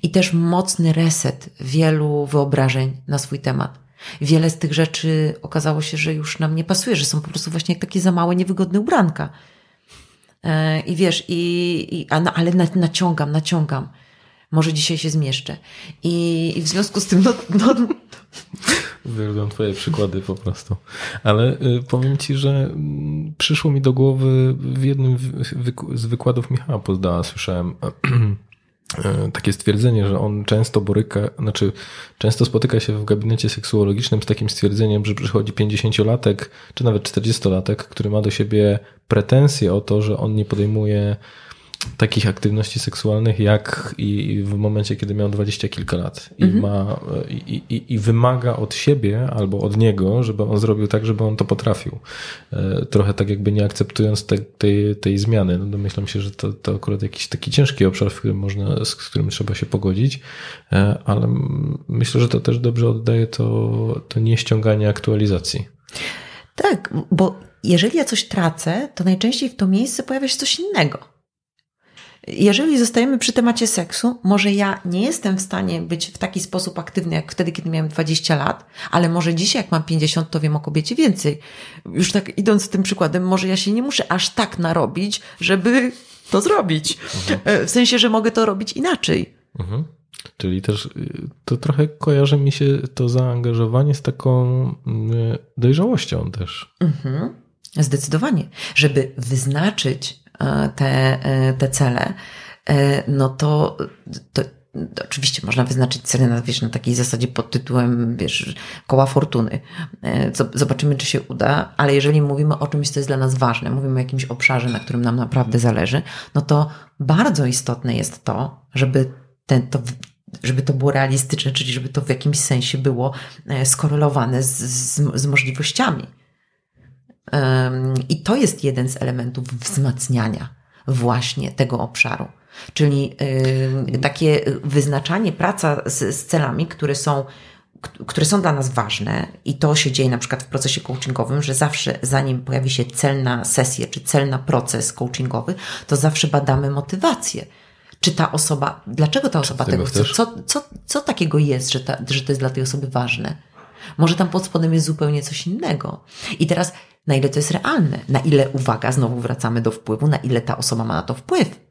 i też mocny reset wielu wyobrażeń na swój temat Wiele z tych rzeczy okazało się, że już nam nie pasuje, że są po prostu właśnie takie za małe, niewygodne ubranka. E, I wiesz, i, i a, no, ale naciągam, naciągam. Może dzisiaj się zmieszczę. I, i w związku z tym, no, no, Uwielbiam twoje przykłady po prostu. Ale y, powiem ci, że y, przyszło mi do głowy w jednym z wykładów Michała Pozdała słyszałem takie stwierdzenie, że on często boryka, znaczy często spotyka się w gabinecie seksuologicznym z takim stwierdzeniem, że przychodzi 50-latek, czy nawet 40-latek, który ma do siebie pretensje o to, że on nie podejmuje takich aktywności seksualnych, jak i w momencie, kiedy miał dwadzieścia kilka lat i, mhm. ma, i, i, i, wymaga od siebie albo od niego, żeby on zrobił tak, żeby on to potrafił. E, trochę tak jakby nie akceptując te, tej, tej zmiany. No domyślam się, że to, to akurat jakiś taki ciężki obszar, w którym można, z którym trzeba się pogodzić, e, ale myślę, że to też dobrze oddaje to, to nieściąganie aktualizacji. Tak, bo jeżeli ja coś tracę, to najczęściej w to miejsce pojawia się coś innego. Jeżeli zostajemy przy temacie seksu, może ja nie jestem w stanie być w taki sposób aktywny, jak wtedy, kiedy miałem 20 lat, ale może dzisiaj, jak mam 50, to wiem o kobiecie więcej. Już tak idąc tym przykładem, może ja się nie muszę aż tak narobić, żeby to zrobić. Mhm. E, w sensie, że mogę to robić inaczej. Mhm. Czyli też y, to trochę kojarzy mi się to zaangażowanie z taką y, dojrzałością też. Mhm. Zdecydowanie. Żeby wyznaczyć te, e, te cele, e, no to, to Oczywiście można wyznaczyć cele na, wiesz, na takiej zasadzie pod tytułem, wiesz, koła fortuny. Zobaczymy, czy się uda, ale jeżeli mówimy o czymś, co jest dla nas ważne, mówimy o jakimś obszarze, na którym nam naprawdę zależy, no to bardzo istotne jest to, żeby ten, to, żeby to było realistyczne, czyli żeby to w jakimś sensie było e, skorelowane z, z, z możliwościami. I to jest jeden z elementów wzmacniania właśnie tego obszaru. Czyli takie wyznaczanie, praca z, z celami, które są które są dla nas ważne i to się dzieje na przykład w procesie coachingowym, że zawsze zanim pojawi się cel na sesję czy cel na proces coachingowy, to zawsze badamy motywację. Czy ta osoba, dlaczego ta osoba tego chce? Co, co, co takiego jest, że, ta, że to jest dla tej osoby ważne? Może tam pod spodem jest zupełnie coś innego. I teraz, na ile to jest realne? Na ile, uwaga, znowu wracamy do wpływu, na ile ta osoba ma na to wpływ?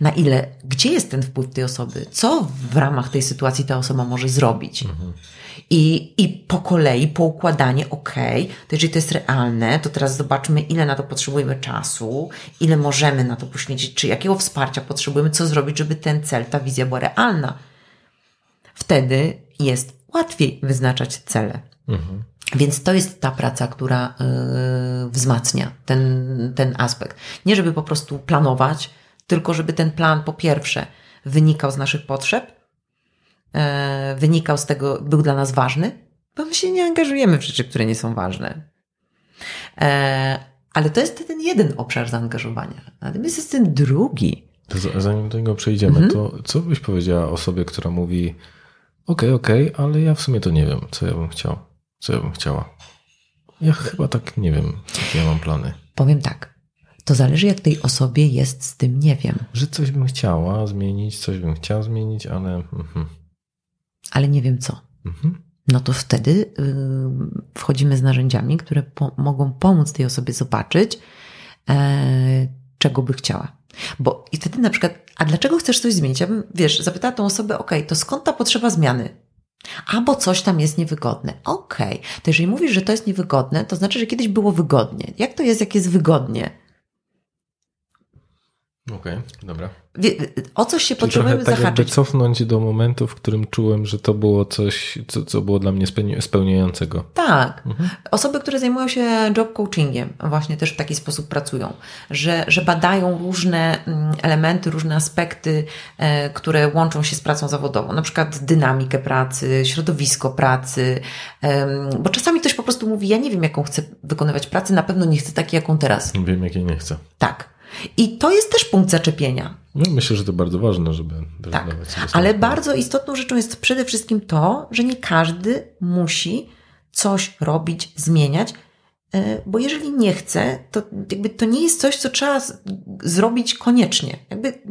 Na ile, gdzie jest ten wpływ tej osoby? Co w ramach tej sytuacji ta osoba może zrobić? Mhm. I, I po kolei, po układanie, ok, to jeżeli to jest realne, to teraz zobaczmy, ile na to potrzebujemy czasu, ile możemy na to poświęcić, czy jakiego wsparcia potrzebujemy, co zrobić, żeby ten cel, ta wizja była realna. Wtedy jest łatwiej wyznaczać cele. Mhm. Więc to jest ta praca, która yy, wzmacnia ten, ten aspekt. Nie żeby po prostu planować, tylko żeby ten plan po pierwsze wynikał z naszych potrzeb, e, wynikał z tego, był dla nas ważny, bo my się nie angażujemy w rzeczy, które nie są ważne. E, ale to jest ten jeden obszar zaangażowania. Natomiast jest ten drugi. To zanim do niego przejdziemy, mhm. to co byś powiedziała osobie, która mówi okej, okay, ale ja w sumie to nie wiem, co ja bym chciał, co ja bym chciała. Ja chyba tak nie wiem, jakie ja mam plany. Powiem tak to zależy, jak tej osobie jest z tym nie wiem. Że coś bym chciała zmienić, coś bym chciał zmienić, ale. Mhm. Ale nie wiem co. Mhm. No to wtedy yy, wchodzimy z narzędziami, które po mogą pomóc tej osobie zobaczyć, e, czego by chciała. Bo i wtedy na przykład, a dlaczego chcesz coś zmienić? Ja bym, wiesz, zapytała tą osobę, ok, to skąd ta potrzeba zmiany? Albo coś tam jest niewygodne. Okej, okay. to jeżeli mówisz, że to jest niewygodne, to znaczy, że kiedyś było wygodnie. Jak to jest, jak jest wygodnie? Okej, okay, dobra. O coś się Czyli potrzebujemy tak zahaczyć. Jakby cofnąć do momentu, w którym czułem, że to było coś, co, co było dla mnie spełniającego. Tak. Mhm. Osoby, które zajmują się job coachingiem, właśnie też w taki sposób pracują, że, że badają różne mm, elementy, różne aspekty, e, które łączą się z pracą zawodową. Na przykład dynamikę pracy, środowisko pracy, bo czasami ktoś po prostu mówi, ja nie wiem, jaką chcę wykonywać pracę, na pewno nie chcę takiej, jaką teraz. Wiem, jakiej nie chcę. Tak. I to jest też punkt zaczepienia. No, myślę, że to bardzo ważne, żeby tak. Ale bardzo istotną rzeczą jest przede wszystkim to, że nie każdy musi coś robić, zmieniać, e, bo jeżeli nie chce, to jakby to nie jest coś, co trzeba zrobić koniecznie. Jakby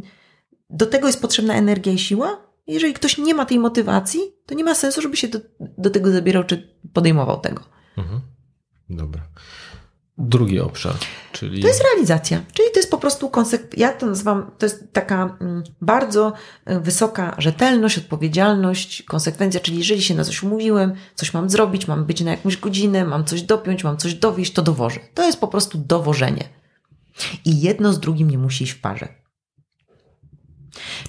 do tego jest potrzebna energia i siła. Jeżeli ktoś nie ma tej motywacji, to nie ma sensu, żeby się do, do tego zabierał czy podejmował tego. Mhm. Dobra. Drugi obszar, czyli. To jest realizacja, czyli to jest po prostu konsekwencja. Ja to nazywam, to jest taka mm, bardzo y, wysoka rzetelność, odpowiedzialność, konsekwencja, czyli jeżeli się na coś umówiłem, coś mam zrobić, mam być na jakąś godzinę, mam coś dopiąć, mam coś dowieść, to dowożę. To jest po prostu dowożenie. I jedno z drugim nie musi iść w parze.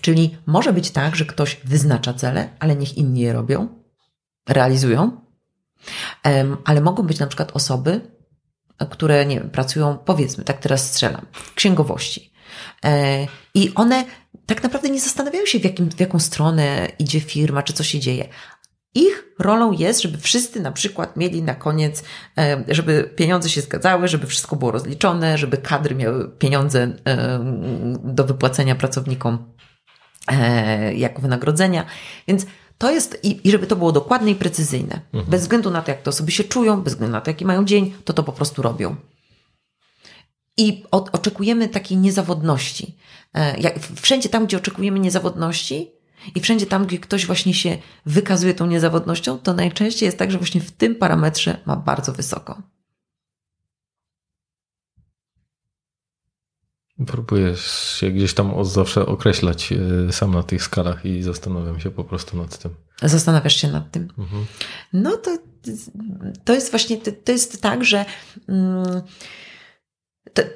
Czyli może być tak, że ktoś wyznacza cele, ale niech inni je robią, realizują, ale mogą być na przykład osoby, które nie wiem, pracują, powiedzmy, tak teraz strzelam, w księgowości. E, I one tak naprawdę nie zastanawiają się, w, jakim, w jaką stronę idzie firma, czy co się dzieje. Ich rolą jest, żeby wszyscy na przykład mieli na koniec, e, żeby pieniądze się zgadzały, żeby wszystko było rozliczone, żeby kadry miały pieniądze e, do wypłacenia pracownikom jako wynagrodzenia. Więc to jest, i, i żeby to było dokładne i precyzyjne. Mhm. Bez względu na to, jak te osoby się czują, bez względu na to, jaki mają dzień, to to po prostu robią. I od, oczekujemy takiej niezawodności. E, jak, wszędzie tam, gdzie oczekujemy niezawodności i wszędzie tam, gdzie ktoś właśnie się wykazuje tą niezawodnością, to najczęściej jest tak, że właśnie w tym parametrze ma bardzo wysoko. Próbuję się gdzieś tam zawsze określać e, sam na tych skalach i zastanawiam się po prostu nad tym. Zastanawiasz się nad tym? Mhm. No to, to jest właśnie, to jest tak, że. Mm,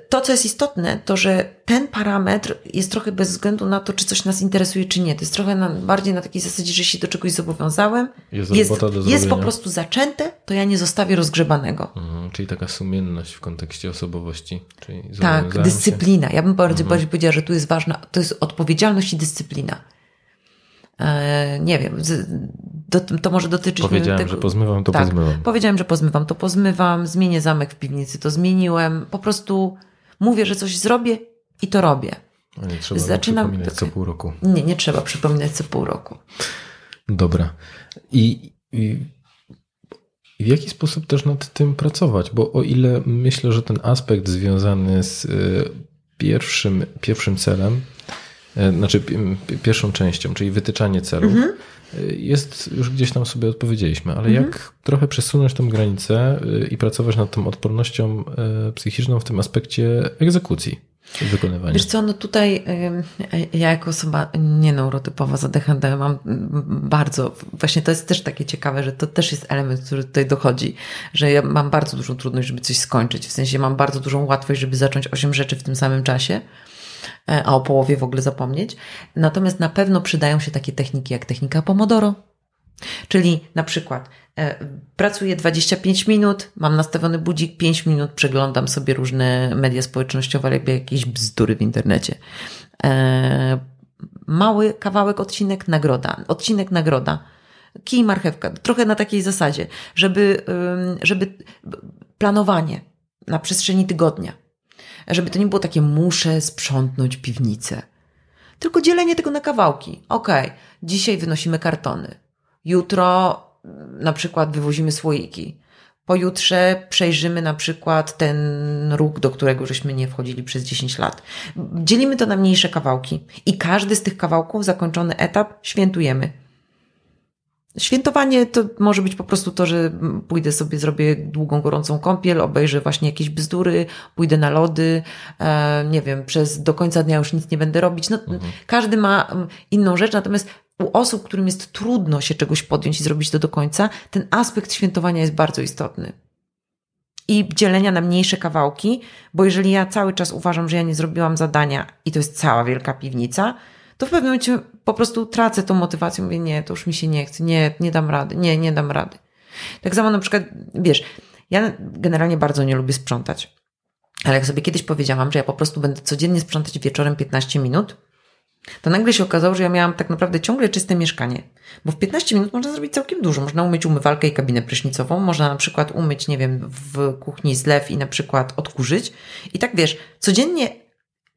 to, co jest istotne, to że ten parametr jest trochę bez względu na to, czy coś nas interesuje, czy nie. To jest trochę na, bardziej na takiej zasadzie, że się do czegoś zobowiązałem. Jest, jest, jest po prostu zaczęte, to ja nie zostawię rozgrzebanego. Mhm, czyli taka sumienność w kontekście osobowości. Tak, dyscyplina. Się. Ja bym bardziej, mhm. bardziej powiedziała, że tu jest ważna, to jest odpowiedzialność i dyscyplina. E, nie wiem, do, to może dotyczyć... Powiedziałem, tego, że pozmywam, to tak, pozmywam. Powiedziałem, że pozmywam, to pozmywam, zmienię zamek w piwnicy, to zmieniłem. Po prostu mówię, że coś zrobię i to robię. Nie trzeba Zaczynam- przypominać co pół roku. Nie, nie trzeba przypominać co pół roku. Dobra. I, i w jaki sposób też nad tym pracować? Bo o ile myślę, że ten aspekt związany z y, pierwszym, pierwszym celem, znaczy pi- pierwszą częścią, czyli wytyczanie celów, y, jest już gdzieś tam sobie odpowiedzieliśmy, ale jak trochę przesunąć tą granicę y, i pracować nad tą odpornością psychiczną w tym aspekcie egzekucji i wykonywania? Wiesz co, no tutaj ja jako osoba nieneurotypowa z ADHD mam bardzo, właśnie to jest też takie ciekawe, że to też jest element, który tutaj dochodzi, że ja mam bardzo dużą trudność, żeby coś skończyć, w sensie mam bardzo dużą łatwość, żeby zacząć osiem rzeczy w tym samym czasie, e, a o połowie w ogóle zapomnieć. Natomiast na pewno przydają się takie techniki jak technika Pomodoro, Czyli na przykład e, pracuję 25 minut, mam nastawiony budzik, 5 minut przeglądam sobie różne media społecznościowe albo jakieś bzdury w internecie. E, mały kawałek, odcinek, nagroda. Odcinek, nagroda. Kij, marchewka. Trochę na takiej zasadzie, żeby, żeby planowanie na przestrzeni tygodnia. Żeby to nie było takie muszę sprzątnąć piwnicę. Tylko dzielenie tego na kawałki. Okej, dzisiaj wynosimy kartony. Jutro mm, na przykład wywozimy słoiki. Pojutrze przejrzymy na przykład ten róg, do którego żeśmy nie wchodzili przez 10 lat. Dzielimy to na mniejsze kawałki i każdy z tych kawałków, zakończony etap, świętujemy. Świętowanie to może być po prostu to, że pójdę sobie, zrobię długą, gorącą kąpiel, obejrzę właśnie jakieś bzdury, pójdę na lody, e, nie wiem, przez do końca dnia już nic nie będę robić. No, Każdy ma mm, inną rzecz, natomiast u osób, którym jest trudno się czegoś podjąć i zrobić to do końca, ten aspekt świętowania jest bardzo istotny. I dzielenia na mniejsze kawałki, bo jeżeli ja cały czas uważam, że ja nie zrobiłam zadania i to jest cała wielka piwnica, to w pewnym momencie po prostu tracę tą motywację, mówię, nie, to już mi się nie chce, nie, nie dam rady, nie, nie dam rady. Tak samo na przykład, wiesz, ja generalnie bardzo nie lubię sprzątać, ale jak sobie kiedyś powiedziałam, że ja po prostu będę codziennie sprzątać wieczorem 15 minut, to nagle się okazało, że ja miałam tak naprawdę ciągle czyste mieszkanie. Bo w 15 minut można zrobić całkiem dużo. Można umyć umywalkę i kabinę prysznicową, można na przykład umyć, nie wiem, w kuchni zlew i na przykład odkurzyć. I tak wiesz, codziennie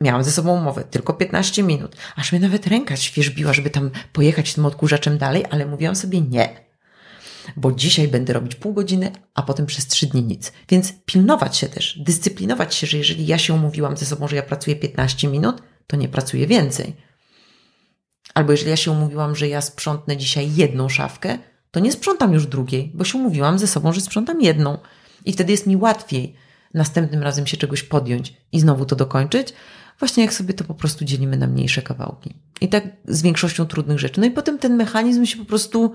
miałam ze sobą umowę, tylko 15 minut. Aż mnie nawet ręka świeżbiła, żeby tam pojechać tym odkurzaczem dalej, ale mówiłam sobie nie. Bo dzisiaj będę robić pół godziny, a potem przez trzy dni nic. Więc pilnować się też, dyscyplinować się, że jeżeli ja się umówiłam ze sobą, że ja pracuję 15 minut, to nie pracuję więcej. Albo jeżeli ja się umówiłam, że ja sprzątnę dzisiaj jedną szafkę, to nie sprzątam już drugiej, bo się umówiłam ze sobą, że sprzątam jedną. I wtedy jest mi łatwiej następnym razem się czegoś podjąć i znowu to dokończyć, właśnie jak sobie to po prostu dzielimy na mniejsze kawałki. I tak z większością trudnych rzeczy. No i potem ten mechanizm się po prostu.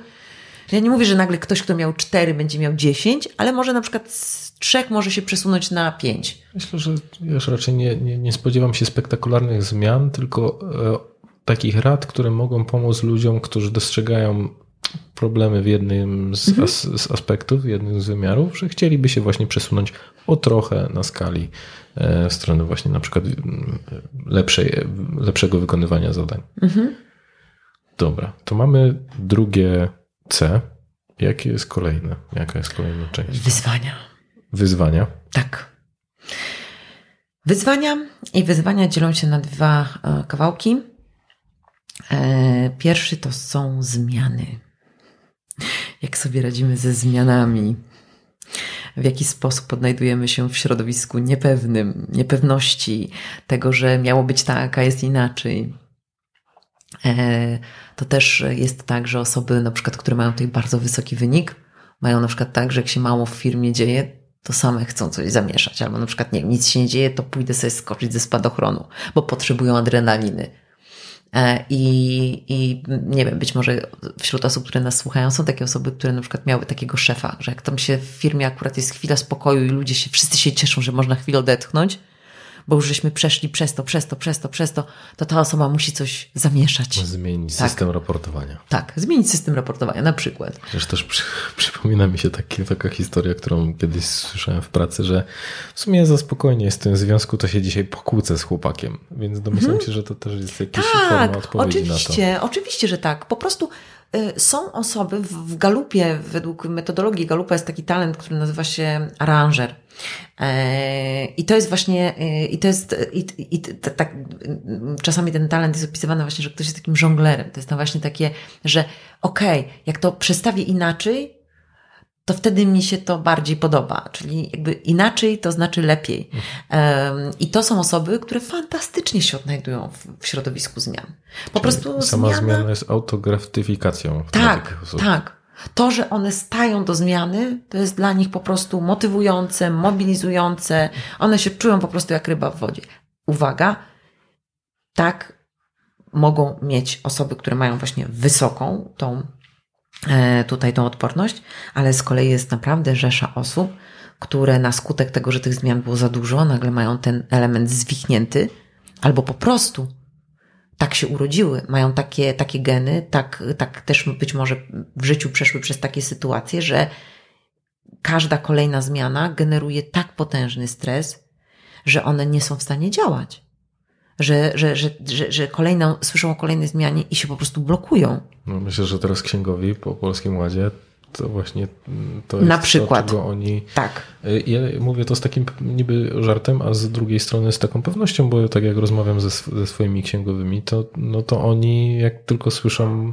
Ja nie mówię, że nagle ktoś, kto miał cztery, będzie miał dziesięć, ale może na przykład z trzech może się przesunąć na pięć. Myślę, że już raczej nie, nie, nie spodziewam się spektakularnych zmian, tylko e, takich rad, które mogą pomóc ludziom, którzy dostrzegają problemy w jednym z, Mhm. as, z aspektów, w jednym z wymiarów, że chcieliby się właśnie przesunąć o trochę na skali e, w stronę właśnie na przykład mm, lepszej, lepszego wykonywania zadań. Mhm. Dobra, to mamy drugie C. Jakie jest kolejne? Jaka jest kolejna część? Wyzwania. Wyzwania. Tak. Wyzwania i wyzwania dzielą się na dwa e, kawałki. E, Pierwszy to są zmiany. Jak sobie radzimy ze zmianami? W jaki sposób odnajdujemy się w środowisku niepewnym, niepewności, tego, że miało być tak, a jest inaczej. E, To też jest tak, że osoby, na przykład, które mają tutaj bardzo wysoki wynik, mają na przykład tak, że jak się mało w firmie dzieje, to same chcą coś zamieszać. Albo na przykład, nie nic się nie dzieje, to pójdę sobie skoczyć ze spadochronu, bo potrzebują adrenaliny. E, I, I nie wiem, być może wśród osób, które nas słuchają, są takie osoby, które na przykład miały takiego szefa, że jak tam się w firmie akurat jest chwila spokoju i ludzie się, wszyscy się cieszą, że można chwilę odetchnąć, bo już żeśmy przeszli przez to, przez to, przez to, przez to, to ta osoba musi coś zamieszać. Zmienić Tak. system raportowania. Tak, zmienić system raportowania na przykład. Przecież też przy, przypomina mi się taki, taka historia, którą kiedyś słyszałem w pracy, że w sumie za spokojnie jest w tym związku, to się dzisiaj pokłócę z chłopakiem. Więc domyślam się, że to też jest forma Mhm. Tak, odpowiedzi na to. oczywiście, oczywiście, że tak. Po prostu są osoby w, Galupie, według metodologii Galupa jest taki talent, który nazywa się aranżer. E, I to jest właśnie, e, i to jest, i, i tak, czasami ten talent jest opisywany właśnie, że ktoś jest takim żonglerem. To jest to właśnie takie, że okej, okay, jak to przestawię inaczej, to wtedy mi się to bardziej podoba. Czyli jakby inaczej to znaczy lepiej. Um, I to są osoby, które fantastycznie się odnajdują w, w środowisku zmian. Po prostu Sama zmiana, zmiana jest autogratyfikacją. dla tak, tak. To, że one stają do zmiany, to jest dla nich po prostu motywujące, mobilizujące. One się czują po prostu jak ryba w wodzie. Uwaga, tak mogą mieć osoby, które mają właśnie wysoką tą tutaj tą odporność, ale z kolei jest naprawdę rzesza osób, które na skutek tego, że tych zmian było za dużo, nagle mają ten element zwichnięty, albo po prostu tak się urodziły, mają takie, takie geny, tak, tak też być może w życiu przeszły przez takie sytuacje, że każda kolejna zmiana generuje tak potężny stres, że one nie są w stanie działać. Że, że, że, że, że kolejną, słyszą o kolejnej zmianie i się po prostu blokują. No myślę, że teraz księgowi po Polskim Ładzie to właśnie to jest Na przykład. to, oni... Tak. Ja mówię to z takim niby żartem, a z drugiej strony z taką pewnością, bo tak jak rozmawiam ze, ze swoimi księgowymi, to, no to oni jak tylko słyszą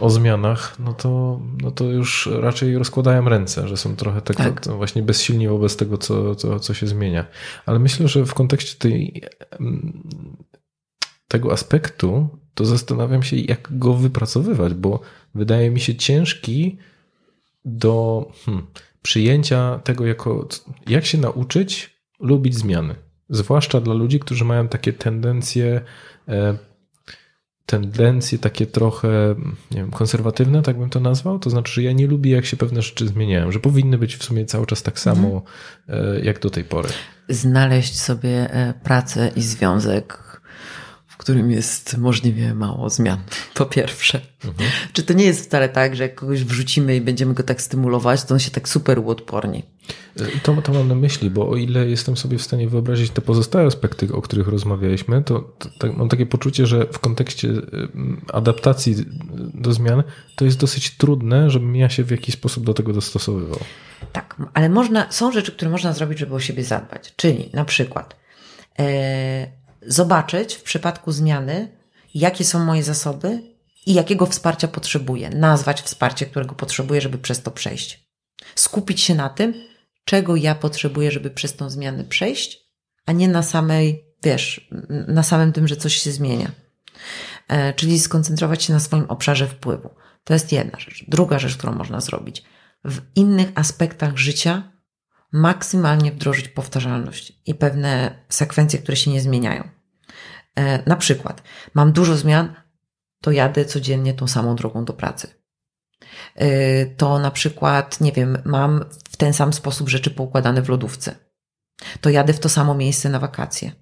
o zmianach, no to, no to już raczej rozkładają ręce, że są trochę tak, Tak. to właśnie bezsilni wobec tego, co, co, co się zmienia. Ale myślę, że w kontekście tej, mm, tego aspektu, to zastanawiam się, jak go wypracowywać, bo wydaje mi się ciężki do hmm, przyjęcia tego, jako jak się nauczyć lubić zmiany. Zwłaszcza dla ludzi, którzy mają takie tendencje, e, tendencje takie trochę, nie wiem, konserwatywne, tak bym to nazwał. To znaczy, że ja nie lubię, jak się pewne rzeczy zmieniają, że powinny być w sumie cały czas tak samo, e, jak do tej pory. Znaleźć sobie e, pracę i związek, w którym jest możliwie mało zmian. Po pierwsze. Czy to nie jest wcale tak, że jak kogoś wrzucimy i będziemy go tak stymulować, to on się tak super uodporni. E, To, to mam na myśli, bo o ile jestem sobie w stanie wyobrazić te pozostałe aspekty, o których rozmawialiśmy, to, to, tak, mam takie poczucie, że w kontekście ym, adaptacji do zmian to jest dosyć trudne, żebym ja się w jakiś sposób do tego dostosowywał. Tak, ale można, są rzeczy, które można zrobić, żeby o siebie zadbać. Czyli na przykład e, zobaczyć w przypadku zmiany, jakie są moje zasoby i jakiego wsparcia potrzebuję. Nazwać wsparcie, którego potrzebuję, żeby przez to przejść. Skupić się na tym, czego ja potrzebuję, żeby przez tą zmianę przejść, a nie na samej, wiesz, na samym tym, że coś się zmienia. E, czyli skoncentrować się na swoim obszarze wpływu. To jest jedna rzecz. Druga rzecz, którą można zrobić. W innych aspektach życia maksymalnie wdrożyć powtarzalność i pewne sekwencje, które się nie zmieniają. E, na przykład, mam dużo zmian, to jadę codziennie tą samą drogą do pracy. E, To na przykład, nie wiem, mam w ten sam sposób rzeczy poukładane w lodówce. To jadę w to samo miejsce na wakacje.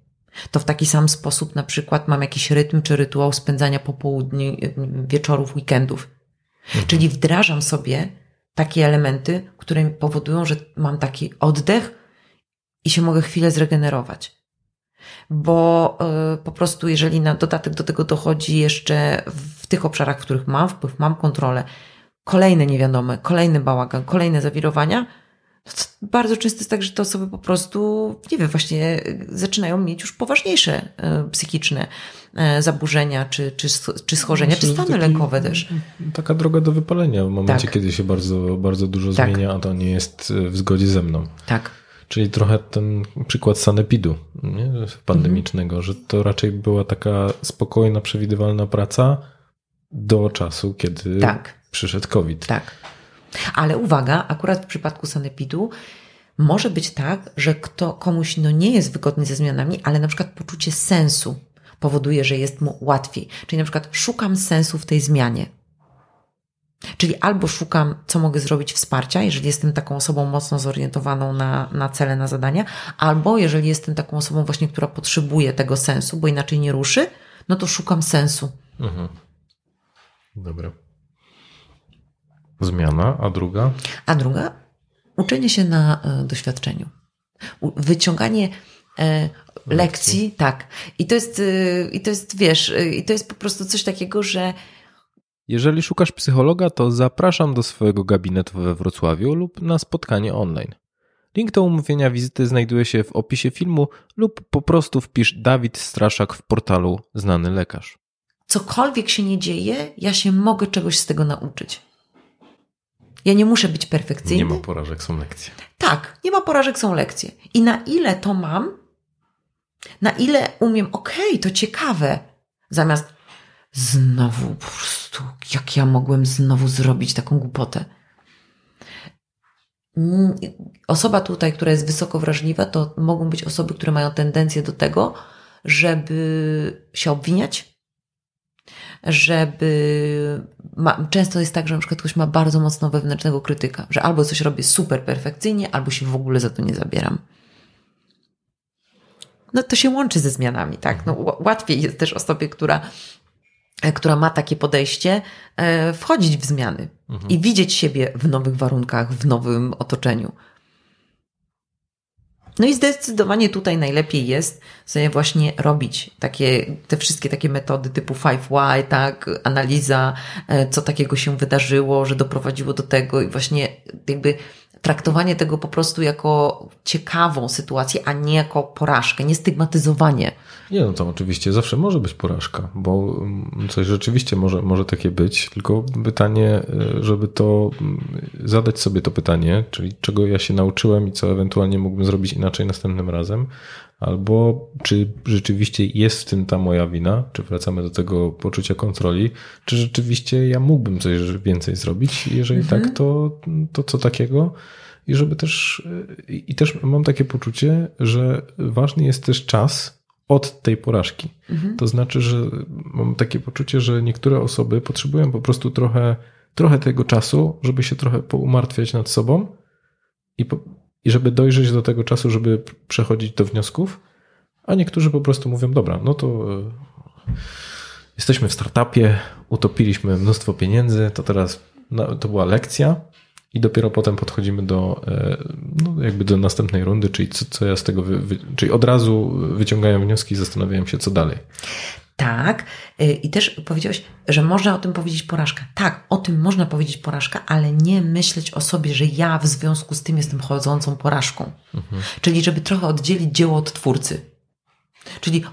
To w taki sam sposób na przykład mam jakiś rytm czy rytuał spędzania popołudni, wieczorów, weekendów. Czyli wdrażam sobie takie elementy, które powodują, że mam taki oddech i się mogę chwilę zregenerować. Bo y, po prostu, jeżeli na dodatek do tego dochodzi jeszcze w tych obszarach, w których mam wpływ, mam kontrolę, kolejne niewiadome, kolejny bałagan, kolejne zawirowania, to bardzo często jest tak, że te osoby po prostu, nie wiem, właśnie zaczynają mieć już poważniejsze y, psychiczne y, zaburzenia, czy, czy, czy schorzenia, czy Myślę, że stany taki- lękowe też. Taka droga do wypalenia w momencie, Tak. kiedy się bardzo, bardzo dużo Tak. zmienia, a to nie jest w zgodzie ze mną. Tak. Czyli trochę ten przykład sanepidu nie? pandemicznego, że to raczej była taka spokojna, przewidywalna praca do czasu, kiedy Tak. przyszedł COVID. Tak. Ale uwaga, akurat w przypadku sanepidu może być tak, że kto komuś no nie jest wygodny ze zmianami, ale na przykład poczucie sensu powoduje, że jest mu łatwiej. Czyli na przykład szukam sensu w tej zmianie. Czyli albo szukam, co mogę zrobić wsparcia, jeżeli jestem taką osobą mocno zorientowaną na, na cele, na zadania, albo jeżeli jestem taką osobą właśnie, która potrzebuje tego sensu, bo inaczej nie ruszy, no to szukam sensu. Mhm. Dobra. Zmiana, a druga? A druga? Uczenie się na e, doświadczeniu. Wyciąganie e, lekcji, lekcji tak. I to jest, e, i to jest, wiesz, i to jest po prostu coś takiego, że jeżeli szukasz psychologa, to zapraszam do swojego gabinetu we Wrocławiu lub na spotkanie online. Link do umówienia wizyty znajduje się w opisie filmu lub po prostu wpisz Dawid Straszak w portalu Znany Lekarz. Cokolwiek się nie dzieje, ja się mogę czegoś z tego nauczyć. Ja nie muszę być perfekcyjny. Nie ma porażek, są lekcje. Tak, nie ma porażek, są lekcje. I na ile to mam, na ile umiem, okej, okay, to ciekawe, zamiast znowu po prostu, jak ja mogłem znowu zrobić taką głupotę. Mm, osoba tutaj, która jest wysoko wrażliwa, to mogą być osoby, które mają tendencję do tego, żeby się obwiniać, żeby. Ma, często jest tak, że na przykład ktoś ma bardzo mocno wewnętrznego krytyka, że albo coś robię super perfekcyjnie, albo się w ogóle za to nie zabieram. No to się łączy ze zmianami, tak? No, łatwiej jest też osobie, która która ma takie podejście, e, wchodzić w zmiany mhm. i widzieć siebie w nowych warunkach, w nowym otoczeniu. No i zdecydowanie tutaj najlepiej jest sobie właśnie robić takie, te wszystkie takie metody typu 5Y, tak, analiza, e, co takiego się wydarzyło, że doprowadziło do tego i właśnie jakby traktowanie tego po prostu jako ciekawą sytuację, a nie jako porażkę, nie stygmatyzowanie. Nie, no to oczywiście zawsze może być porażka, bo mm, coś rzeczywiście może, może takie być, tylko pytanie, y, żeby to mm, zadać sobie to pytanie, czyli czego ja się nauczyłem i co ewentualnie mógłbym zrobić inaczej następnym razem, albo czy rzeczywiście jest w tym ta moja wina, czy wracamy do tego poczucia kontroli, czy rzeczywiście ja mógłbym coś więcej zrobić, jeżeli mhm. tak, to, to co takiego? I żeby też, i też mam takie poczucie, że ważny jest też czas od tej porażki. Mhm. To znaczy, że mam takie poczucie, że niektóre osoby potrzebują po prostu trochę, trochę tego czasu, żeby się trochę poumartwiać nad sobą i po, i żeby dojrzeć do tego czasu, żeby przechodzić do wniosków, a niektórzy po prostu mówią, dobra, no to e, jesteśmy w startupie, utopiliśmy mnóstwo pieniędzy, to teraz no, to była lekcja i dopiero potem podchodzimy do, e, no, jakby do następnej rundy, czyli co, co ja z tego, wy, czyli od razu wyciągają wnioski i zastanawiają się, co dalej. Tak. Y, I też powiedziałeś, że można o tym powiedzieć porażka. Tak, o tym można powiedzieć porażka, ale nie myśleć o sobie, że ja w związku z tym jestem chodzącą porażką. Mhm. Czyli żeby trochę oddzielić dzieło od twórcy. Czyli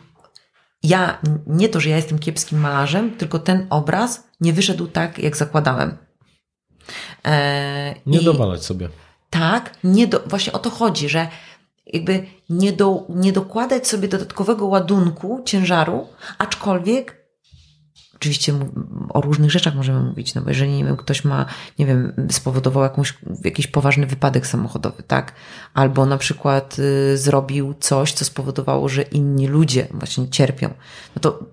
ja, nie to, że ja jestem kiepskim malarzem, tylko ten obraz nie wyszedł tak, jak zakładałem. E, nie i, dowalać sobie. Tak, nie do, właśnie o to chodzi, że jakby nie, do, nie dokładać sobie dodatkowego ładunku, ciężaru, aczkolwiek oczywiście o różnych rzeczach możemy mówić, no bo jeżeli, nie wiem, ktoś ma, nie wiem, spowodował jakąś, jakiś poważny wypadek samochodowy, tak? Albo na przykład y, zrobił coś, co spowodowało, że inni ludzie właśnie cierpią, no to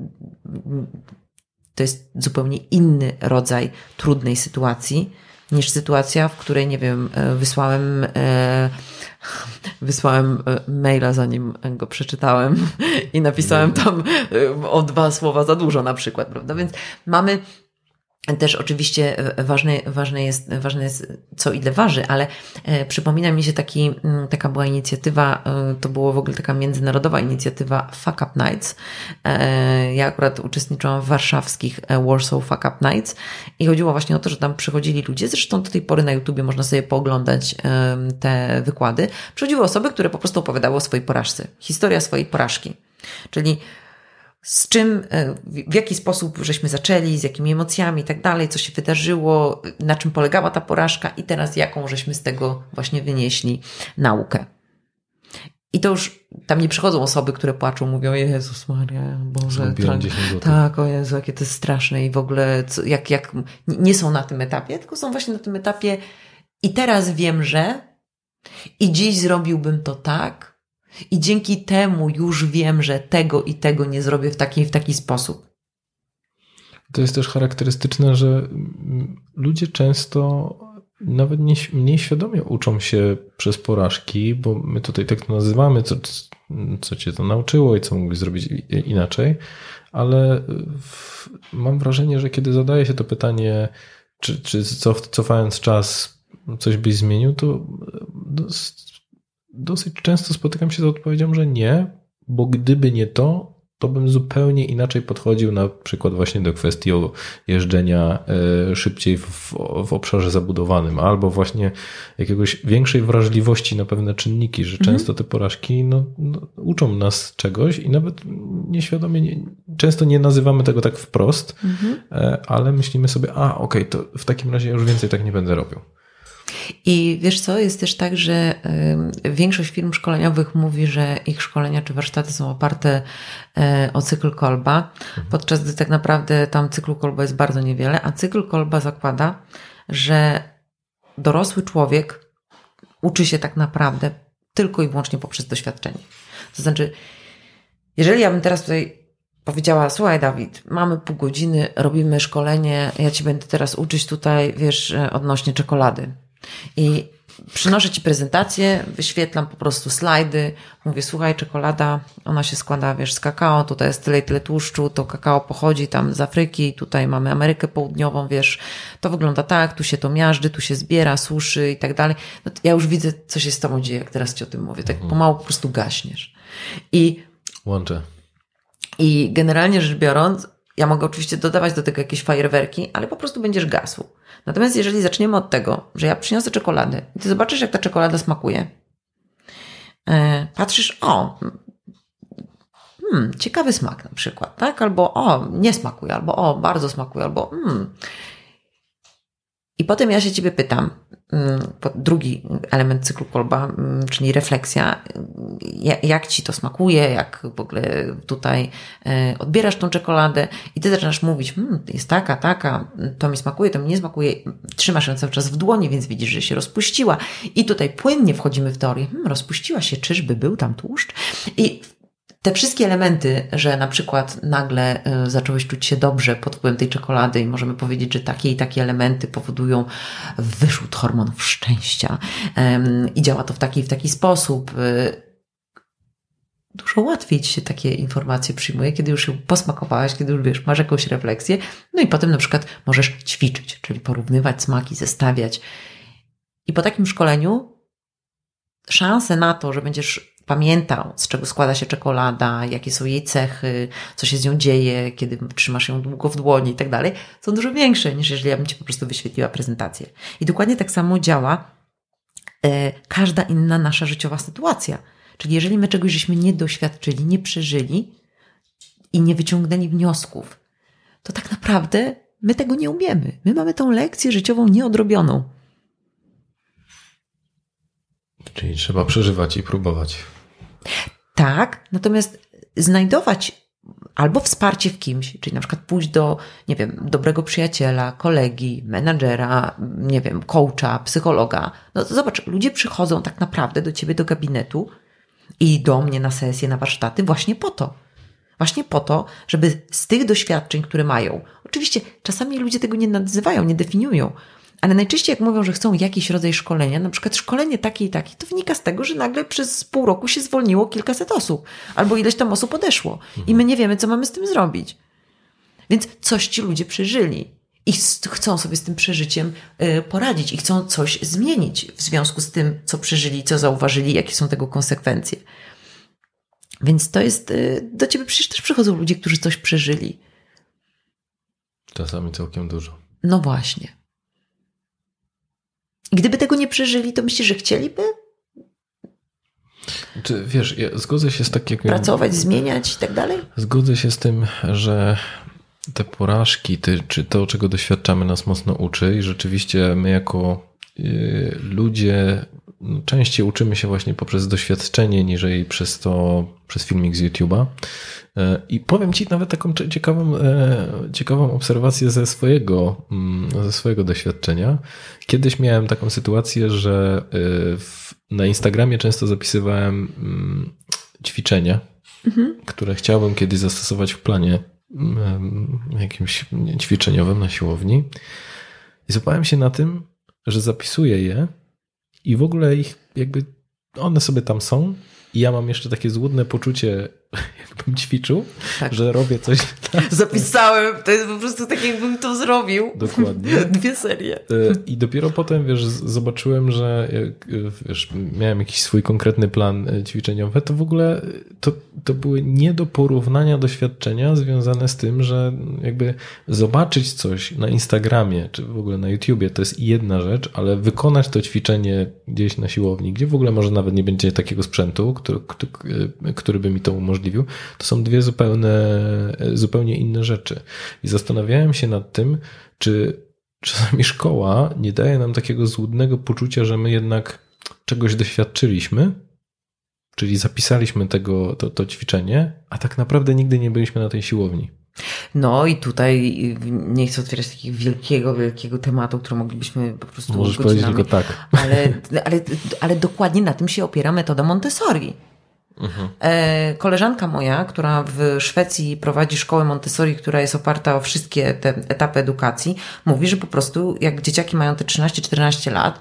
to jest zupełnie inny rodzaj trudnej sytuacji, niż sytuacja, w której, nie wiem, e, wysłałem, e, wysłałem e, maila, zanim go przeczytałem i napisałem tam o dwa słowa za dużo na przykład, prawda? Więc mamy też oczywiście ważne, ważne, jest, ważne jest, co ile waży, ale e, przypomina mi się taki, mm, taka była inicjatywa, e, to było w ogóle taka międzynarodowa inicjatywa Fuck Up Nights. E, ja akurat uczestniczyłam w warszawskich Warsaw Fuck Up Nights i chodziło właśnie o to, że tam przychodzili ludzie, zresztą do tej pory na YouTubie można sobie pooglądać te wykłady. Przychodziły osoby, które po prostu opowiadały o swojej porażce. Historia swojej porażki. Czyli z czym, e, w jaki sposób żeśmy zaczęli, z jakimi emocjami i tak dalej, co się wydarzyło, na czym polegała ta porażka i teraz jaką żeśmy z tego właśnie wynieśli naukę. I to już tam nie przychodzą osoby, które płaczą, mówią, Jezus Maria, Boże, tak, o Jezu, jakie to jest straszne i w ogóle co, jak, jak nie są na tym etapie, tylko są właśnie na tym etapie i teraz wiem, że i dziś zrobiłbym to tak, i dzięki temu już wiem, że tego i tego nie zrobię w taki, w taki sposób. To jest też charakterystyczne, że ludzie często nawet nie, mniej świadomie uczą się przez porażki, bo my tutaj tak to nazywamy, co, co cię to nauczyło i co mogli zrobić inaczej, ale w, mam wrażenie, że kiedy zadaje się to pytanie, czy, czy cof, cofając czas coś byś zmienił, to dosyć często spotykam się z odpowiedzią, że nie, bo gdyby nie to, to bym zupełnie inaczej podchodził na przykład właśnie do kwestii jeżdżenia e, szybciej w, w obszarze zabudowanym, albo właśnie jakiegoś większej wrażliwości na pewne czynniki, że mhm. często te porażki no, no, uczą nas czegoś i nawet nieświadomie, nie, często nie nazywamy tego tak wprost, mhm. E, ale myślimy sobie, a okej, okay, to w takim razie już więcej tak nie będę robił. I wiesz co, jest też tak, że większość firm szkoleniowych mówi, że ich szkolenia czy warsztaty są oparte e, o cykl kolba, mhm. podczas gdy tak naprawdę tam cyklu kolba jest bardzo niewiele, a cykl kolba zakłada, że dorosły człowiek uczy się tak naprawdę tylko i wyłącznie poprzez doświadczenie. To znaczy, jeżeli ja bym teraz tutaj powiedziała, słuchaj Dawid, mamy pół godziny, robimy szkolenie, ja ci będę teraz uczyć tutaj, wiesz, e, odnośnie czekolady. I przynoszę Ci prezentację, wyświetlam po prostu slajdy, mówię, słuchaj, czekolada, ona się składa, wiesz, z kakao, tutaj jest tyle i tyle tłuszczu, to kakao pochodzi tam z Afryki, tutaj mamy Amerykę Południową, wiesz, to wygląda tak, tu się to miażdży, tu się zbiera, suszy i tak dalej. No ja już widzę, co się z Tobą dzieje, jak teraz Ci o tym mówię, tak mhm. pomału po prostu gaśniesz. I... Łączę. I generalnie rzecz biorąc, ja mogę oczywiście dodawać do tego jakieś fajerwerki, ale po prostu będziesz gasł. Natomiast jeżeli zaczniemy od tego, że ja przyniosę czekoladę i ty zobaczysz, jak ta czekolada smakuje, e, patrzysz, o, hmm, ciekawy smak na przykład, tak? Albo o, nie smakuje, albo o, bardzo smakuje, albo hmm. I potem ja się ciebie pytam, drugi element cyklu kolba, mm, czyli refleksja, jak ci to smakuje, jak w ogóle tutaj e, odbierasz tą czekoladę i ty zaczynasz mówić, hmm, jest taka, taka, to mi smakuje, to mi nie smakuje, trzymasz ją cały czas w dłoni, więc widzisz, że się rozpuściła. I tutaj płynnie wchodzimy w teorię, hmm, rozpuściła się, czyżby był tam tłuszcz? I te wszystkie elementy, że na przykład nagle y, zacząłeś czuć się dobrze pod wpływem tej czekolady i możemy powiedzieć, że takie i takie elementy powodują wyrzut hormonów szczęścia i działa to w taki w taki sposób. Y, dużo łatwiej ci się takie informacje przyjmuje, kiedy już ją posmakowałaś, kiedy już wiesz, masz jakąś refleksję. No i potem na przykład możesz ćwiczyć, czyli porównywać smaki, zestawiać. I po takim szkoleniu szanse na to, że będziesz pamiętał, z czego składa się czekolada, jakie są jej cechy, co się z nią dzieje, kiedy trzymasz ją długo w dłoni i tak dalej, są dużo większe niż jeżeli ja bym Ci po prostu wyświetliła prezentację. I dokładnie tak samo działa e, każda inna nasza życiowa sytuacja. Czyli jeżeli my czegoś żeśmy nie doświadczyli, nie przeżyli i nie wyciągnęli wniosków, to tak naprawdę my tego nie umiemy. My mamy tą lekcję życiową nieodrobioną. Czyli trzeba przeżywać i próbować. Tak, natomiast znajdować albo wsparcie w kimś, czyli na przykład pójść do, nie wiem, dobrego przyjaciela, kolegi, menadżera, nie wiem, coacha, psychologa. No zobacz, ludzie przychodzą tak naprawdę do ciebie do gabinetu i do mnie na sesję, na warsztaty właśnie po to. Właśnie po to, żeby z tych doświadczeń, które mają, oczywiście czasami ludzie tego nie nazywają, nie definiują, ale najczęściej jak mówią, że chcą jakiś rodzaj szkolenia, na przykład szkolenie takie i takie, to wynika z tego, że nagle przez pół roku się zwolniło kilkaset osób, albo ileś tam osób odeszło i my nie wiemy, co mamy z tym zrobić. Więc coś ci ludzie przeżyli i chcą sobie z tym przeżyciem y, poradzić i chcą coś zmienić w związku z tym, co przeżyli, co zauważyli, jakie są tego konsekwencje. Więc to jest, y, do ciebie przecież też przychodzą ludzie, którzy coś przeżyli. Czasami całkiem dużo. No właśnie. Gdyby tego nie przeżyli, to myślisz, że chcieliby? Czy wiesz, ja zgodzę się z takim. Pracować, zmieniać i tak dalej? Zgodzę się z tym, że te porażki, ty, czy to, czego doświadczamy, nas mocno uczy i rzeczywiście my jako y, ludzie częściej uczymy się właśnie poprzez doświadczenie, niżeli przez to, przez filmik z YouTube'a. E, I powiem Ci nawet taką ciekawą, e, ciekawą obserwację ze swojego, mm, ze swojego doświadczenia. Kiedyś miałem taką sytuację, że e, na Instagramie często zapisywałem mm, ćwiczenia, mhm. które chciałbym kiedyś zastosować w planie em, jakimś ćwiczeniowym na siłowni i złapałem się na tym, że zapisuję je i w ogóle ich jakby one sobie tam są i ja mam jeszcze takie złudne poczucie, jakbym ćwiczył, Tak. że robię coś Zapisałem, to jest po prostu tak, jakbym to zrobił. dokładnie. Dwie serie. E, I dopiero potem, wiesz, zobaczyłem, że e, wiesz, miałem jakiś swój konkretny plan e, ćwiczeniowy, to w ogóle to, to były nie do porównania doświadczenia związane z tym, że jakby zobaczyć coś na Instagramie, czy w ogóle na YouTubie, to jest jedna rzecz, ale wykonać to ćwiczenie gdzieś na siłowni, gdzie w ogóle może nawet nie będzie takiego sprzętu, który, który, który by mi to umożliwił, to są dwie zupełne, zupełnie inne rzeczy. I zastanawiałem się nad tym, czy czasami szkoła nie daje nam takiego złudnego poczucia, że my jednak czegoś doświadczyliśmy, czyli zapisaliśmy tego, to, to ćwiczenie, a tak naprawdę nigdy nie byliśmy na tej siłowni. No i tutaj nie chcę otwierać takiego wielkiego, wielkiego tematu, który moglibyśmy po prostu Możesz powiedzieć tylko tak. Ale, ale, ale dokładnie na tym się opiera metoda Montessori. Mhm. Koleżanka moja, która w Szwecji prowadzi szkołę Montessori, która jest oparta o wszystkie te etapy edukacji, mówi, że po prostu jak dzieciaki mają te 13-14 lat,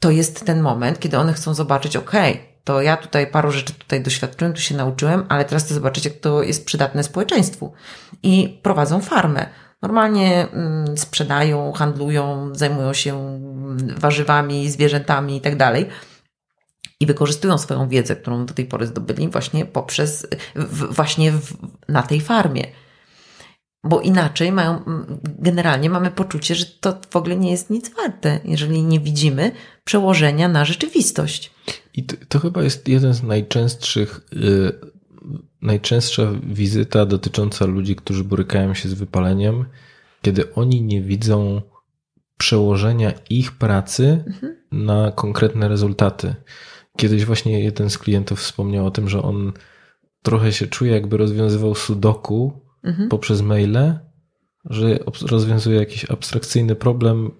to jest ten moment, kiedy one chcą zobaczyć, okej, to ja tutaj paru rzeczy tutaj doświadczyłem, tu się nauczyłem, ale teraz chcę zobaczyć, jak to jest przydatne społeczeństwu. I prowadzą farmę. Normalnie mm, sprzedają, handlują, zajmują się mm, warzywami, zwierzętami i tak dalej i wykorzystują swoją wiedzę, którą do tej pory zdobyli właśnie poprzez, w, właśnie w, na tej farmie. Bo inaczej mają, generalnie mamy poczucie, że to w ogóle nie jest nic warte, jeżeli nie widzimy przełożenia na rzeczywistość. I to, to chyba jest jeden z najczęstszych, y, najczęstsza wizyta dotycząca ludzi, którzy borykają się z wypaleniem, kiedy oni nie widzą przełożenia ich pracy na konkretne rezultaty. Kiedyś właśnie jeden z klientów wspomniał o tym, że on trochę się czuje, jakby rozwiązywał sudoku Mhm. poprzez maile, że rozwiązuje jakiś abstrakcyjny problem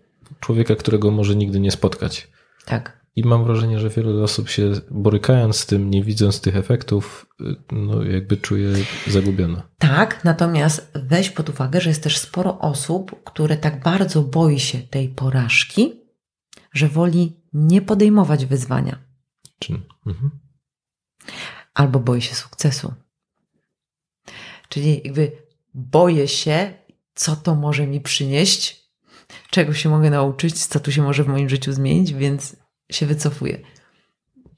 człowieka, którego może nigdy nie spotkać. Tak. I mam wrażenie, że wiele osób się borykając z tym, nie widząc tych efektów, y, no jakby czuje zagubione. Tak, natomiast weź pod uwagę, że jest też sporo osób, które tak bardzo boi się tej porażki, że woli nie podejmować wyzwania. Mhm. albo boję się sukcesu. Czyli jakby boję się, co to może mi przynieść, czego się mogę nauczyć, co tu się może w moim życiu zmienić, więc się wycofuję.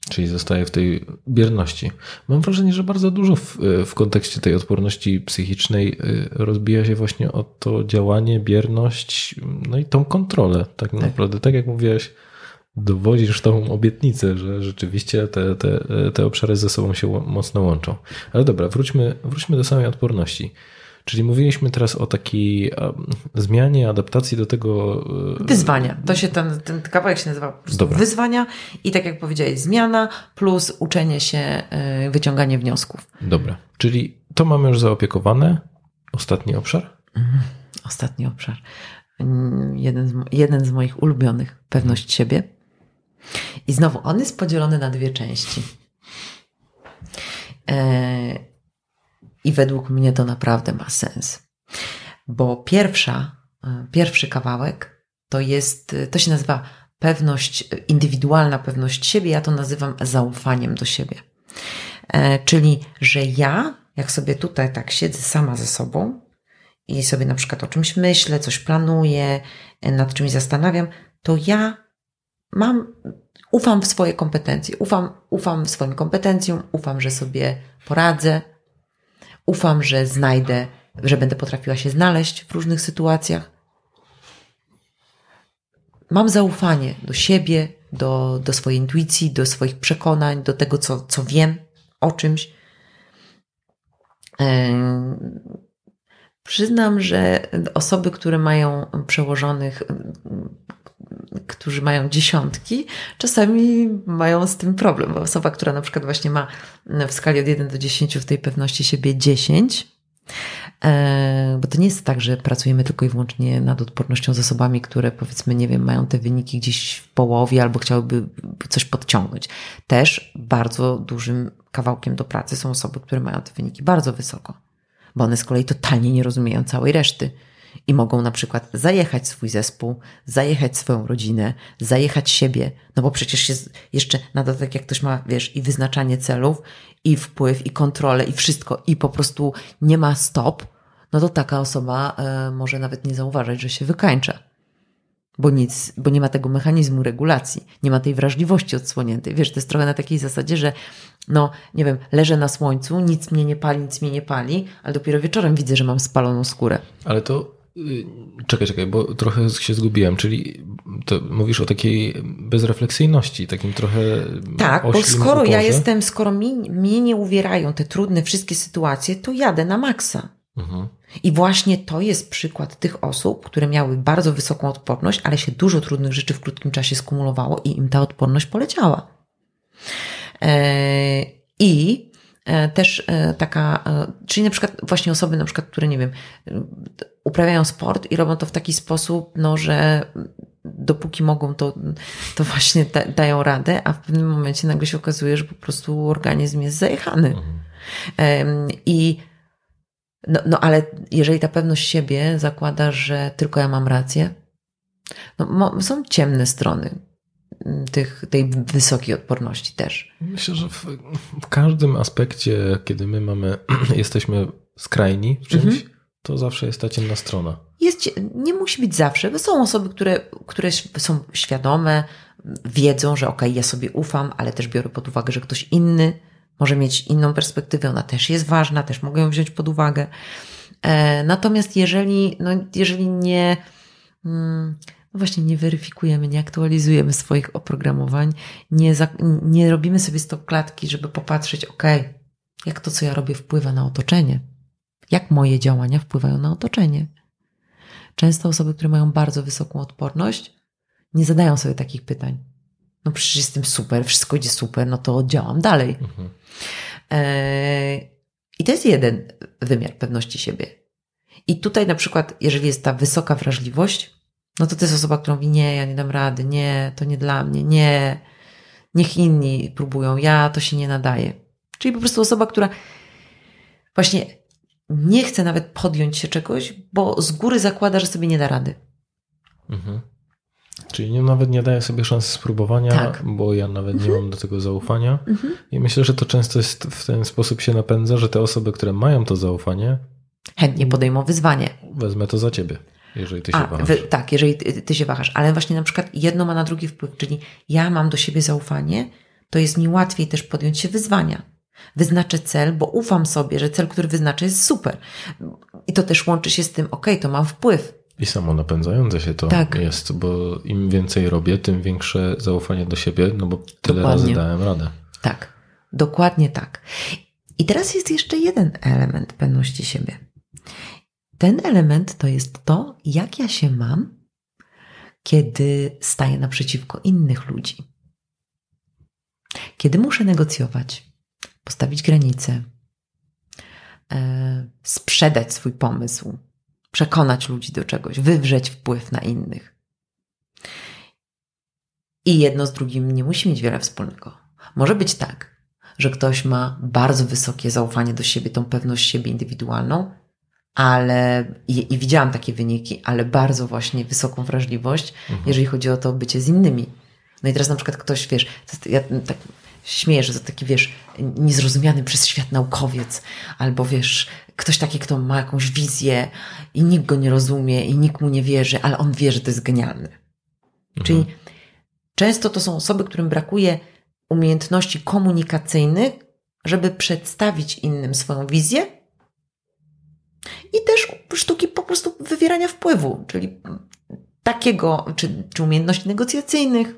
Czyli zostaje w tej bierności. Mam wrażenie, że bardzo dużo w, w kontekście tej odporności psychicznej y, rozbija się właśnie o to działanie, bierność, no i tą kontrolę. Tak, naprawdę, tak jak mówiłeś, dowodzisz tą obietnicę, że rzeczywiście te, te, te obszary ze sobą się mocno łączą. Ale dobra, wróćmy, wróćmy do samej odporności. Czyli mówiliśmy teraz o takiej zmianie, adaptacji do tego. y, Wyzwania. To się ten, ten kawałek się nazywa po prostu Dobra. wyzwania i tak jak powiedziałeś, zmiana plus uczenie się, y, wyciąganie wniosków. Dobra, czyli to mamy już zaopiekowane. Ostatni obszar? Ostatni obszar. Mm, Jeden z, jeden z moich ulubionych, pewność siebie. I znowu, on jest podzielony na dwie części. E, I według mnie to naprawdę ma sens. Bo pierwsza, e, pierwszy kawałek to jest, to się nazywa pewność, indywidualna pewność siebie. Ja to nazywam zaufaniem do siebie. E, Czyli, że ja, jak sobie tutaj tak siedzę sama ze sobą, i sobie na przykład o czymś myślę, coś planuję, nad czymś zastanawiam, to ja mam, ufam w swoje kompetencje, ufam, ufam swoim kompetencjom, ufam, że sobie poradzę, ufam, że znajdę, że będę potrafiła się znaleźć w różnych sytuacjach. Mam zaufanie do siebie, do, do swojej intuicji, do swoich przekonań, do tego, co, co wiem o czymś. Przyznam, że osoby, które mają przełożonych, którzy mają dziesiątki, czasami mają z tym problem. Bo osoba, która na przykład właśnie ma w skali od 1 do 10 w tej pewności siebie 10, e, bo to nie jest tak, że pracujemy tylko i wyłącznie nad odpornością z osobami, które powiedzmy, nie wiem, mają te wyniki gdzieś w połowie albo chciałyby coś podciągnąć. Też bardzo dużym kawałkiem do pracy są osoby, które mają te wyniki bardzo wysoko bo one z kolei totalnie nie rozumieją całej reszty. I mogą na przykład zajechać swój zespół, zajechać swoją rodzinę, zajechać siebie, no bo przecież jest jeszcze na dodatek, jak ktoś ma, wiesz, i wyznaczanie celów, i wpływ, i kontrolę, i wszystko, i po prostu nie ma stop, no to taka osoba y, może nawet nie zauważyć, że się wykańcza. Bo nic, bo nie ma tego mechanizmu regulacji, nie ma tej wrażliwości odsłoniętej. Wiesz, to jest trochę na takiej zasadzie, że no, nie wiem, leżę na słońcu, nic mnie nie pali, nic mnie nie pali, ale dopiero wieczorem widzę, że mam spaloną skórę. Ale to Czekaj, czekaj, bo trochę się zgubiłem. Czyli to mówisz o takiej bezrefleksyjności, takim trochę. Tak, bo skoro uporze. ja jestem, skoro mi, mnie nie uwierają te trudne wszystkie sytuacje, to jadę na maksa. Mhm. I właśnie to jest przykład tych osób, które miały bardzo wysoką odporność, ale się dużo trudnych rzeczy w krótkim czasie skumulowało i im ta odporność poleciała. E, I też e, taka, czyli na przykład właśnie osoby, na przykład, które nie wiem, uprawiają sport i robią to w taki sposób, no, że dopóki mogą, to, to właśnie da, dają radę, a w pewnym momencie nagle się okazuje, że po prostu organizm jest zajechany. Mhm. I no, no ale jeżeli ta pewność siebie zakłada, że tylko ja mam rację, no, są ciemne strony tych, tej wysokiej odporności też. Myślę, że w, w każdym aspekcie, kiedy my mamy, jesteśmy skrajni w czymś, mhm. to zawsze jest ta ciemna strona. Jest, nie musi być zawsze, bo są osoby, które, które są świadome, wiedzą, że okej, okay, ja sobie ufam, ale też biorę pod uwagę, że ktoś inny może mieć inną perspektywę, ona też jest ważna, też mogę ją wziąć pod uwagę. E, natomiast jeżeli, no, jeżeli nie, mm, właśnie nie weryfikujemy, nie aktualizujemy swoich oprogramowań, nie, za, nie robimy sobie stop klatki, żeby popatrzeć, ok, jak to, co ja robię, wpływa na otoczenie, jak moje działania wpływają na otoczenie. Często osoby, które mają bardzo wysoką odporność, nie zadają sobie takich pytań no przecież jestem super, wszystko idzie super, no to działam dalej. Mhm. E, I to jest jeden wymiar pewności siebie. I tutaj na przykład, jeżeli jest ta wysoka wrażliwość, no to to jest osoba, która mówi, nie, ja nie dam rady, nie, to nie dla mnie, nie, niech inni próbują, ja to się nie nadaje. Czyli po prostu osoba, która właśnie nie chce nawet podjąć się czegoś, bo z góry zakłada, że sobie nie da rady. Mhm. Czyli nie, nawet nie daję sobie szansy spróbowania, tak. bo ja nawet mhm. nie mam do tego zaufania. Mhm. I myślę, że to często jest w ten sposób się napędza, że te osoby, które mają to zaufanie, chętnie podejmą wyzwanie. Wezmę to za ciebie. Jeżeli ty się A, wahasz. Wy, tak, jeżeli ty, ty się wahasz, ale właśnie na przykład jedno ma na drugi wpływ, czyli ja mam do siebie zaufanie, to jest mi łatwiej też podjąć się wyzwania. Wyznaczę cel, bo ufam sobie, że cel, który wyznaczę jest super. I to też łączy się z tym, ok, to mam wpływ. I samo napędzające się to tak. jest, bo im więcej robię, tym większe zaufanie do siebie, no bo tyle dokładnie. razy dałem radę. Tak, dokładnie tak. I teraz jest jeszcze jeden element pewności siebie. Ten element to jest to, jak ja się mam, kiedy staję naprzeciwko innych ludzi. Kiedy muszę negocjować, postawić granice, e, sprzedać swój pomysł, przekonać ludzi do czegoś, wywrzeć wpływ na innych. I jedno z drugim nie musi mieć wiele wspólnego. Może być tak, że ktoś ma bardzo wysokie zaufanie do siebie, tą pewność siebie indywidualną, ale i, i widziałam takie wyniki, ale bardzo właśnie wysoką wrażliwość, mhm. jeżeli chodzi o to bycie z innymi. No i teraz na przykład ktoś, wiesz, ja tak śmieję, że to taki, wiesz, niezrozumiany przez świat naukowiec, albo wiesz, ktoś taki, kto ma jakąś wizję i nikt go nie rozumie i nikt mu nie wierzy, ale on wie, że to jest genialne. Mhm. Czyli często to są osoby, którym brakuje umiejętności komunikacyjnych, żeby przedstawić innym swoją wizję i też sztuki po prostu wywierania wpływu, czyli takiego, czy, czy umiejętności negocjacyjnych,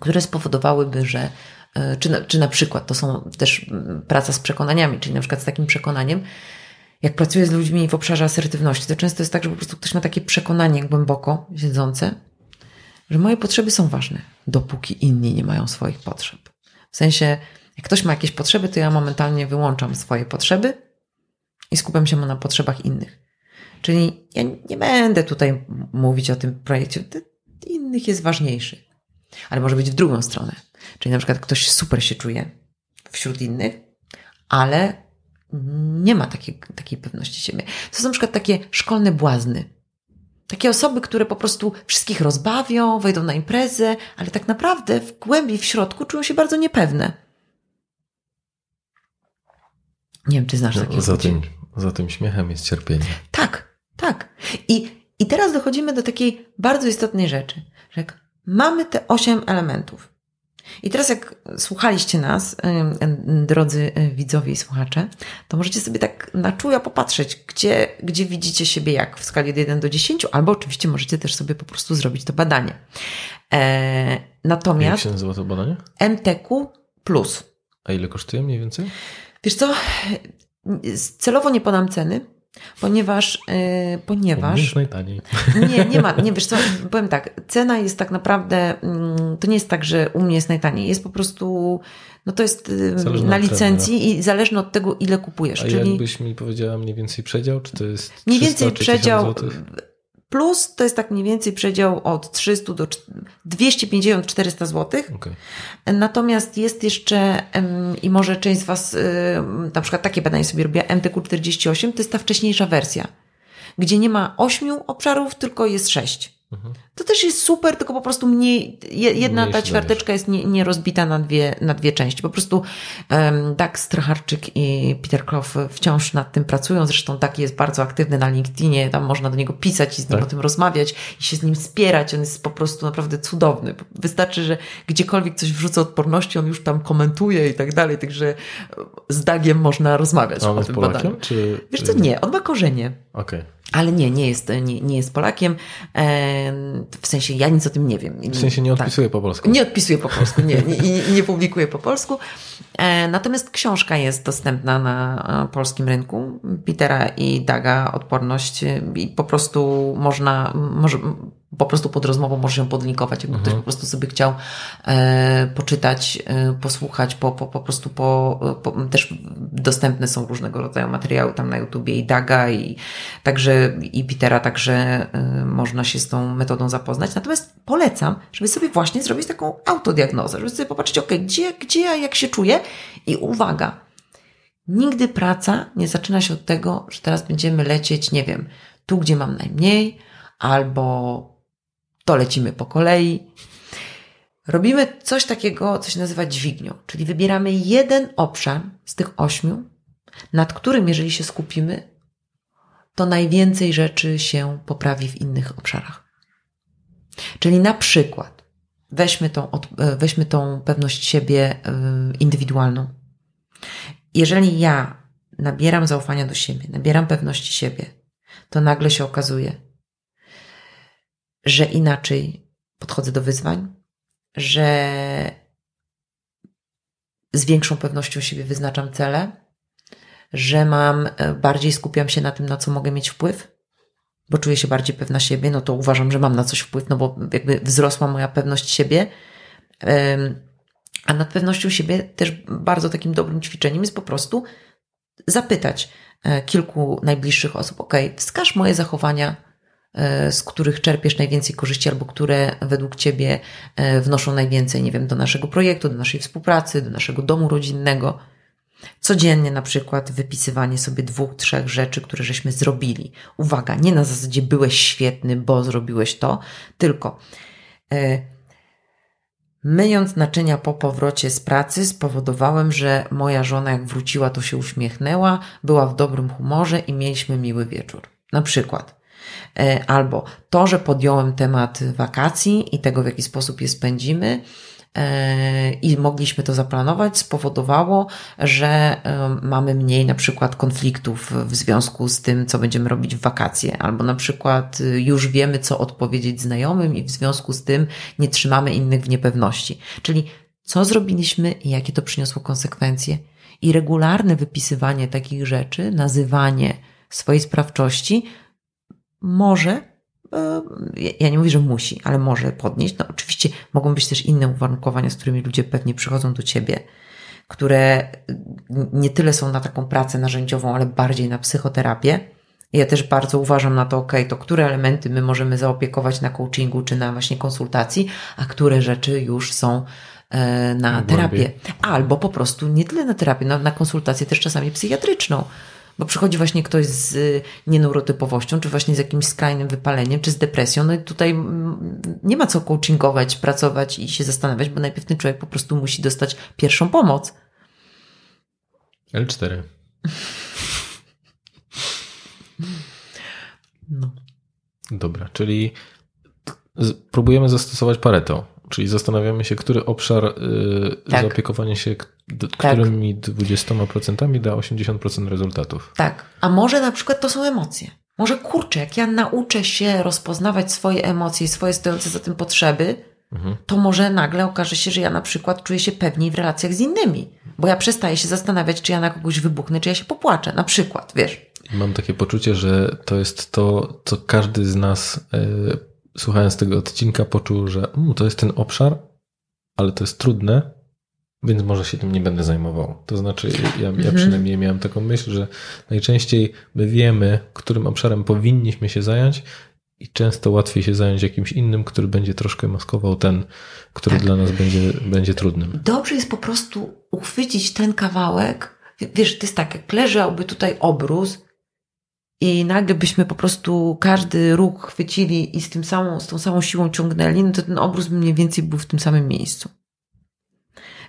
które spowodowałyby, że E, czy na, czy na przykład to są też mm, praca z przekonaniami, czyli na przykład z takim przekonaniem, jak pracuję z ludźmi w obszarze asertywności, to często jest tak, że po prostu ktoś ma takie przekonanie głęboko siedzące, że moje potrzeby są ważne, dopóki inni nie mają swoich potrzeb. W sensie, jak ktoś ma jakieś potrzeby, to ja momentalnie wyłączam swoje potrzeby i skupiam się na potrzebach innych. Czyli ja nie będę tutaj mówić o tym projekcie, innych jest ważniejszy. Ale może być w drugą stronę. Czyli na przykład ktoś super się czuje wśród innych, ale nie ma takiej, takiej pewności siebie. To są na przykład takie szkolne błazny. Takie osoby, które po prostu wszystkich rozbawią, wejdą na imprezę, ale tak naprawdę w głębi, w środku czują się bardzo niepewne. Nie wiem, czy znasz takie No, ludzi. Za tym śmiechem jest cierpienie. Tak, tak. I, I teraz dochodzimy do takiej bardzo istotnej rzeczy, że jak mamy te osiem elementów. I teraz jak słuchaliście nas, drodzy y, widzowie i słuchacze, to możecie sobie tak na czuja popatrzeć, gdzie, gdzie widzicie siebie jak w skali od 1 do 10, albo oczywiście możecie też sobie po prostu zrobić to badanie. E, Jak natomiast się nazywa to badanie? MTQ plus. A ile kosztuje mniej więcej? Wiesz co, celowo nie podam ceny, ponieważ, yy, ponieważ Jest najtaniej. nie, nie ma, nie wiesz co, powiem tak, cena jest tak naprawdę, mm, to nie jest tak, że u mnie jest najtaniej, jest po prostu, no to jest yy, Zależne na licencji i zależne od tego, ile kupujesz, A czyli jakbyś mi powiedziała mniej więcej przedział, czy to jest mniej 300 więcej czy 1000 przedział, złotych? Plus to jest tak mniej więcej przedział od 300 do 250-400 złotych, Okej. Natomiast jest jeszcze, i może część z Was em, na przykład takie badanie sobie robiła, MTQ48, to jest ta wcześniejsza wersja, gdzie nie ma ośmiu obszarów, tylko jest sześć. Mhm. To też jest super, tylko po prostu mniej, je- jedna Mniej ta ćwiarteczka jest nie, nie rozbita na dwie, na dwie części. Po prostu um, Dax Stracharczyk i Peter Clough wciąż nad tym pracują. Zresztą Dak jest bardzo aktywny na LinkedInie, tam można do niego pisać i z nim Tak. o tym rozmawiać i się z nim spierać. On jest po prostu naprawdę cudowny. Wystarczy, że gdziekolwiek coś wrzuca odporności, on już tam komentuje i tak dalej, także z Dagiem można rozmawiać A on o tym Polakiem? badaniu. Czy, Wiesz co, nie, on ma korzenie. Okej. Ale nie, nie jest, nie, nie jest Polakiem. Em, W sensie ja nic o tym nie wiem. W sensie nie Tak. odpisuje po polsku. Nie odpisuję po polsku, nie, nie, nie, nie publikuję po polsku. E, Natomiast książka jest dostępna na e, polskim rynku. Petera i Daga Odporność e, i po prostu można, może, po prostu pod rozmową może ją podlinkować, jakby ktoś po prostu sobie chciał e, poczytać, e, posłuchać, po, po, po prostu po, po, też dostępne są różnego rodzaju materiały tam na YouTubie i Daga i także i Petera, także e, można się z tą metodą zapoznać. Natomiast polecam, żeby sobie właśnie zrobić taką autodiagnozę, żeby sobie popatrzeć, ok, gdzie, gdzie ja jak się czuję? I uwaga, nigdy praca nie zaczyna się od tego, że teraz będziemy lecieć, nie wiem, tu gdzie mam najmniej, albo to lecimy po kolei. Robimy coś takiego, co się nazywa dźwignią, czyli wybieramy jeden obszar z tych ośmiu, nad którym, jeżeli się skupimy, to najwięcej rzeczy się poprawi w innych obszarach. Czyli na przykład weźmy tą, e, weźmy tą pewność siebie e, indywidualną. Jeżeli ja nabieram zaufania do siebie, nabieram pewności siebie, to nagle się okazuje, że inaczej podchodzę do wyzwań, że z większą pewnością siebie wyznaczam cele, że mam, e, bardziej skupiam się na tym, na co mogę mieć wpływ, bo czuję się bardziej pewna siebie, no to uważam, że mam na coś wpływ, no bo jakby wzrosła moja pewność siebie. A nad pewnością siebie też bardzo takim dobrym ćwiczeniem jest po prostu zapytać e, kilku najbliższych osób, ok, wskaż moje zachowania, z których czerpiesz najwięcej korzyści, albo które według Ciebie e, wnoszą najwięcej, nie wiem, do naszego projektu, do naszej współpracy, do naszego domu rodzinnego. Codziennie na przykład wypisywanie sobie dwóch, trzech rzeczy, które żeśmy zrobili. Uwaga, nie na zasadzie byłeś świetny, bo zrobiłeś to, tylko e, myjąc naczynia po powrocie z pracy spowodowałem, że moja żona jak wróciła to się uśmiechnęła, była w dobrym humorze i mieliśmy miły wieczór. Na przykład. E, Albo to, że podjąłem temat wakacji i tego, w jaki sposób je spędzimy, e, i mogliśmy to zaplanować, spowodowało, że e, mamy mniej na przykład konfliktów w związku z tym, co będziemy robić w wakacje, albo na przykład y, już wiemy, co odpowiedzieć znajomym i w związku z tym nie trzymamy innych w niepewności. Czyli co zrobiliśmy i jakie to przyniosło konsekwencje. I regularne wypisywanie takich rzeczy, nazywanie swojej sprawczości może e, ja nie mówię, że musi, ale może podnieść. No oczywiście mogą być też inne uwarunkowania, z którymi ludzie pewnie przychodzą do ciebie, które nie tyle są na taką pracę narzędziową, ale bardziej na psychoterapię. Ja też bardzo uważam na to, ok, to które elementy my możemy zaopiekować na coachingu czy na właśnie konsultacji, a które rzeczy już są e, na terapię. Albo po prostu nie tyle na terapię, na, na konsultację też czasami psychiatryczną. Bo przychodzi właśnie ktoś z y, nieneurotypowością, czy właśnie z jakimś skrajnym wypaleniem, czy z depresją. No i tutaj mm, nie ma co coachingować, pracować i się zastanawiać, bo najpierw ten człowiek po prostu musi dostać pierwszą pomoc. L4. No. Dobra, czyli próbujemy zastosować Pareto, czyli zastanawiamy się, który obszar y, Tak. zaopiekowania się k- d- którymi 20% da 80% rezultatów. Tak. A może na przykład to są emocje. Może kurczę, jak ja nauczę się rozpoznawać swoje emocje i swoje stojące za tym potrzeby, Mhm. to może nagle okaże się, że ja na przykład czuję się pewniej w relacjach z innymi. Bo ja przestaję się zastanawiać, czy ja na kogoś wybuchnę, czy ja się popłaczę. Na przykład, wiesz. Mam takie poczucie, że to jest to, co każdy z nas, y, słuchając tego odcinka, poczuł, że mm, to jest ten obszar, ale to jest trudne, więc może się tym nie będę zajmował. To znaczy, ja, ja Mhm. przynajmniej miałem taką myśl, że najczęściej my wiemy, którym obszarem powinniśmy się zająć, i często łatwiej się zająć jakimś innym, który będzie troszkę maskował ten, który Tak. dla nas będzie, będzie trudnym. Dobrze jest po prostu uchwycić ten kawałek. Wiesz, to jest tak, jak leżałby tutaj obrus i nagle byśmy po prostu każdy róg chwycili i z, tym samą, z tą samą siłą ciągnęli, no to ten by mniej więcej był w tym samym miejscu.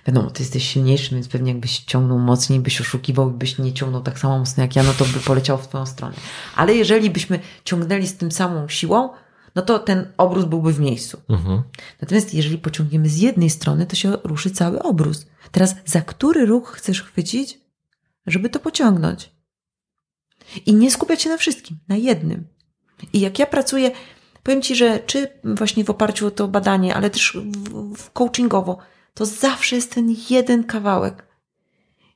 Wiadomo, ty jesteś silniejszy, więc pewnie jakbyś ciągnął mocniej, byś oszukiwał, byś nie ciągnął tak samo mocno jak ja, no to by poleciał w twoją stronę. Ale jeżeli byśmy ciągnęli z tym samą siłą, no to ten obrus byłby w miejscu. Mhm. Natomiast jeżeli pociągniemy z jednej strony, to się ruszy cały obrus. Teraz za który ruch chcesz chwycić, żeby to pociągnąć? I nie skupiać się na wszystkim, na jednym. I jak ja pracuję, powiem Ci, że czy właśnie w oparciu o to badanie, ale też w, w coachingowo, to zawsze jest ten jeden kawałek.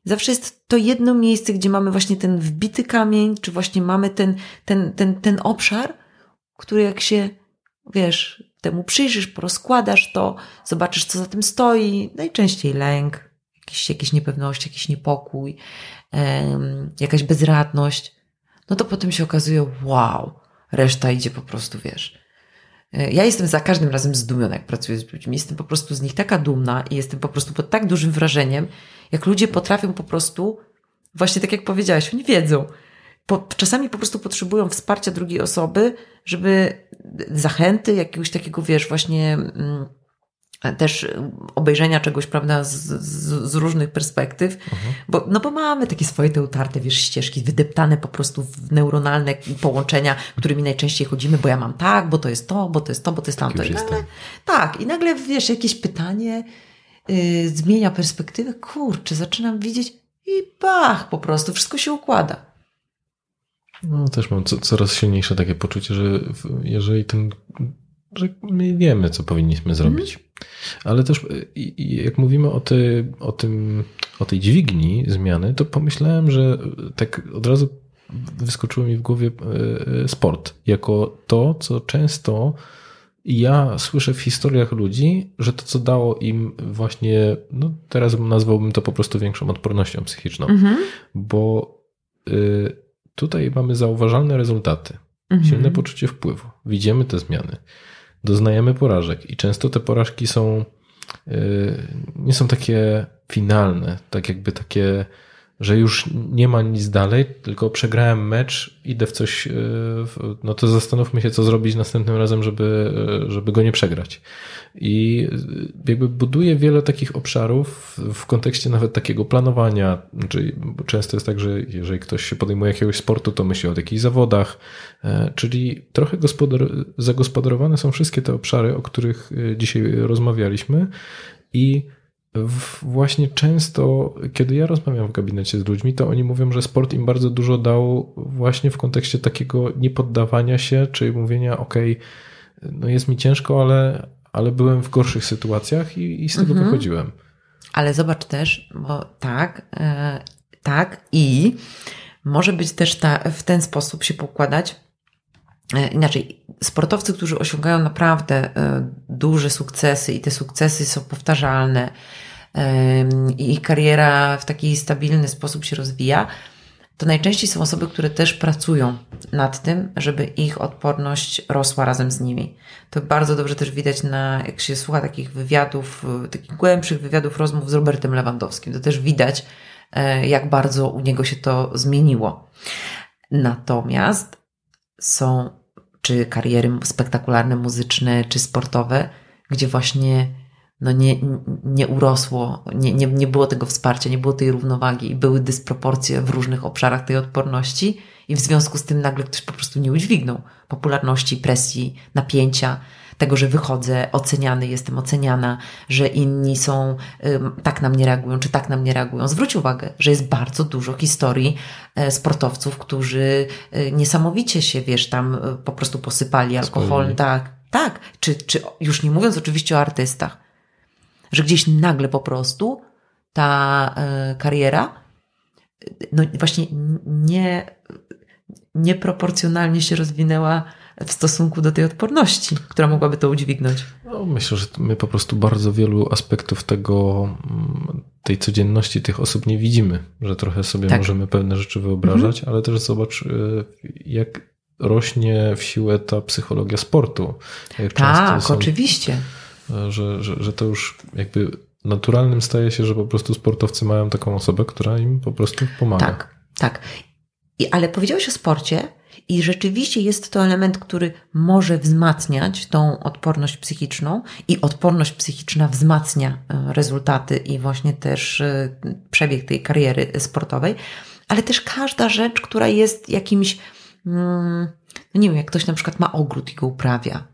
Zawsze jest to jedno miejsce, gdzie mamy właśnie ten wbity kamień, czy właśnie mamy ten, ten, ten, ten obszar, który jak się, wiesz, temu przyjrzysz, porozkładasz to, zobaczysz, co za tym stoi. Najczęściej lęk, jakieś, jakieś niepewność, jakiś niepokój, em, jakaś bezradność. No to potem się okazuje, wow, reszta idzie po prostu, wiesz. E, Ja jestem za każdym razem zdumiona, jak pracuję z ludźmi. Jestem po prostu z nich taka dumna i jestem po prostu pod tak dużym wrażeniem, jak ludzie potrafią po prostu, właśnie tak jak powiedziałaś, oni wiedzą. Po, czasami po prostu potrzebują wsparcia drugiej osoby, żeby zachęty, jakiegoś takiego, wiesz, właśnie mm, też obejrzenia czegoś, prawda, z, z, z różnych perspektyw, bo, no bo mamy takie swoje te utarte, wiesz, ścieżki, wydeptane po prostu w neuronalne połączenia, którymi najczęściej chodzimy, bo ja mam tak, bo to jest to, bo to jest to, bo to jest tamto. już I nagle, jestem. tak, i nagle, wiesz, jakieś pytanie yy, zmienia perspektywę, kurczę, zaczynam widzieć i bach, po prostu, wszystko się układa. No, też mam co, coraz silniejsze takie poczucie, że jeżeli ten, że my wiemy, co powinniśmy zrobić. Ale też y, jak mówimy o, ty, o tym, o tej dźwigni zmiany, to pomyślałem, że tak od razu wyskoczyło mi w głowie y, y, sport jako to, co często ja słyszę w historiach ludzi, że to, co dało im właśnie, no teraz nazwałbym to po prostu większą odpornością psychiczną, Mhm. bo y, tutaj mamy zauważalne rezultaty, Mhm. silne poczucie wpływu, widzimy te zmiany, doznajemy porażek i często te porażki są y, nie są takie finalne, tak jakby takie, że już nie ma nic dalej, tylko przegrałem mecz, idę w coś, w- no to zastanówmy się, co zrobić następnym razem, żeby, y, żeby go nie przegrać. I y, jakby buduje wiele takich obszarów w kontekście nawet takiego planowania, czyli bo często jest tak, że jeżeli ktoś się podejmuje jakiegoś sportu, to myśli o jakichś zawodach, e, czyli trochę gospodar, zagospodarowane są wszystkie te obszary, o których dzisiaj rozmawialiśmy i właśnie często, kiedy ja rozmawiam w gabinecie z ludźmi, to oni mówią, że sport im bardzo dużo dał właśnie w kontekście takiego niepoddawania się, czy mówienia, ok, no jest mi ciężko, ale, ale byłem w gorszych sytuacjach i, i z tego Mhm. wychodziłem. Ale zobacz też, bo tak, e, tak i może być też ta, w ten sposób się pokładać. E, inaczej, sportowcy, którzy osiągają naprawdę e, duże sukcesy i te sukcesy są powtarzalne e, i ich kariera w taki stabilny sposób się rozwija, to najczęściej są osoby, które też pracują nad tym, żeby ich odporność rosła razem z nimi. To bardzo dobrze też widać na, jak się słucha takich wywiadów, takich głębszych wywiadów, rozmów z Robertem Lewandowskim. To też widać, e, jak bardzo u niego się to zmieniło. Natomiast są czy kariery spektakularne, muzyczne, czy sportowe, gdzie właśnie no nie, nie urosło, nie, nie, nie było tego wsparcia, nie było tej równowagi były dysproporcje w różnych obszarach tej odporności i w związku z tym nagle ktoś po prostu nie udźwignął popularności, presji, napięcia, tego, że wychodzę oceniany, jestem oceniana, że inni są, tak na mnie reagują, czy tak na mnie reagują. Zwróć uwagę, że jest bardzo dużo historii e, sportowców, którzy e, niesamowicie się, wiesz, tam e, po prostu posypali alkoholem, tak, tak, czy, czy już nie mówiąc oczywiście o artystach, że gdzieś nagle po prostu ta kariera, no właśnie nie, nieproporcjonalnie się rozwinęła w stosunku do tej odporności, która mogłaby to udźwignąć? No, myślę, że my po prostu bardzo wielu aspektów tego, mm, tej codzienności tych osób nie widzimy, że trochę sobie tak. możemy pewne rzeczy wyobrażać, mhm. ale też zobacz, y, jak rośnie w siłę ta psychologia sportu. Jak tak, są, oczywiście. Że, że, że to już jakby naturalnym staje się, że po prostu sportowcy mają taką osobę, która im po prostu pomaga. Tak, tak. I, ale powiedziałeś o sporcie, i rzeczywiście jest to element, który może wzmacniać tą odporność psychiczną, i odporność psychiczna wzmacnia e, rezultaty i właśnie też e, przebieg tej kariery sportowej, ale też każda rzecz, która jest jakimś, mm, no nie wiem, jak ktoś na przykład ma ogród i go uprawia,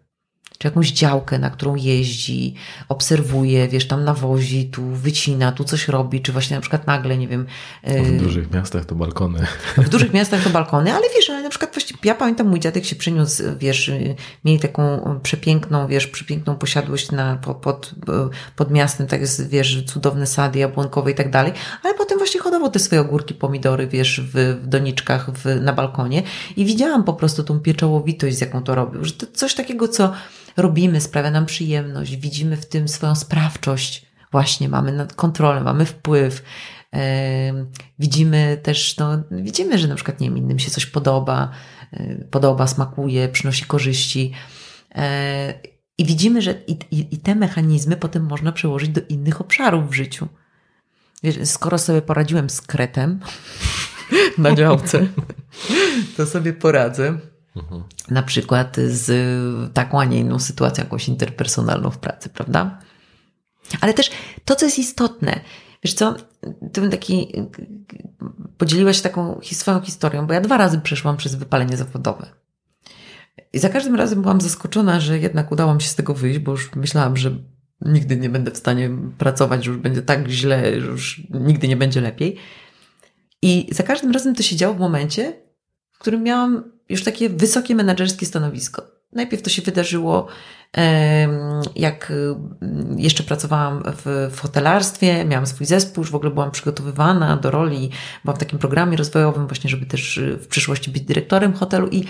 czy jakąś działkę, na którą jeździ, obserwuje, wiesz, tam nawozi, tu wycina, tu coś robi, czy właśnie na przykład nagle, nie wiem. W y, dużych miastach to balkony. W dużych miastach to balkony, ale wiesz, ale na przykład właśnie, ja pamiętam, mój dziadek się przyniósł, wiesz, y, mieli taką przepiękną, wiesz, przepiękną posiadłość na, pod, pod, pod miastem, tak jest, wiesz, cudowne sady jabłonkowe i tak dalej, ale potem właśnie hodował te swoje ogórki, pomidory, wiesz, w, w doniczkach w, na balkonie i widziałam po prostu tą pieczołowitość, z jaką to robił, że to coś takiego, co robimy, sprawia nam przyjemność, widzimy w tym swoją sprawczość, właśnie mamy nad kontrolę, mamy wpływ. Widzimy też, no, widzimy, że na przykład nie wiem, innym się coś podoba, podoba, smakuje, przynosi korzyści. Yy, I widzimy, że i, i, i te mechanizmy potem można przełożyć do innych obszarów w życiu. Wiesz, skoro sobie poradziłem z kretem na działce, to sobie poradzę Mhm. Na przykład z taką, a nie inną sytuacją, jakąś interpersonalną w pracy, prawda? Ale też to, co jest istotne, wiesz co, ty bym taki, podzieliła się taką swoją historią, bo ja dwa razy przeszłam przez wypalenie zawodowe. I za każdym razem byłam zaskoczona, że jednak udało mi się z tego wyjść, bo już myślałam, że nigdy nie będę w stanie pracować, że już będzie tak źle, że już nigdy nie będzie lepiej. I za każdym razem to się działo w momencie, w którym miałam już takie wysokie menedżerskie stanowisko. Najpierw to się wydarzyło, jak jeszcze pracowałam w, w hotelarstwie, miałam swój zespół, już w ogóle byłam przygotowywana do roli, byłam w takim programie rozwojowym, właśnie, żeby też w przyszłości być dyrektorem hotelu, i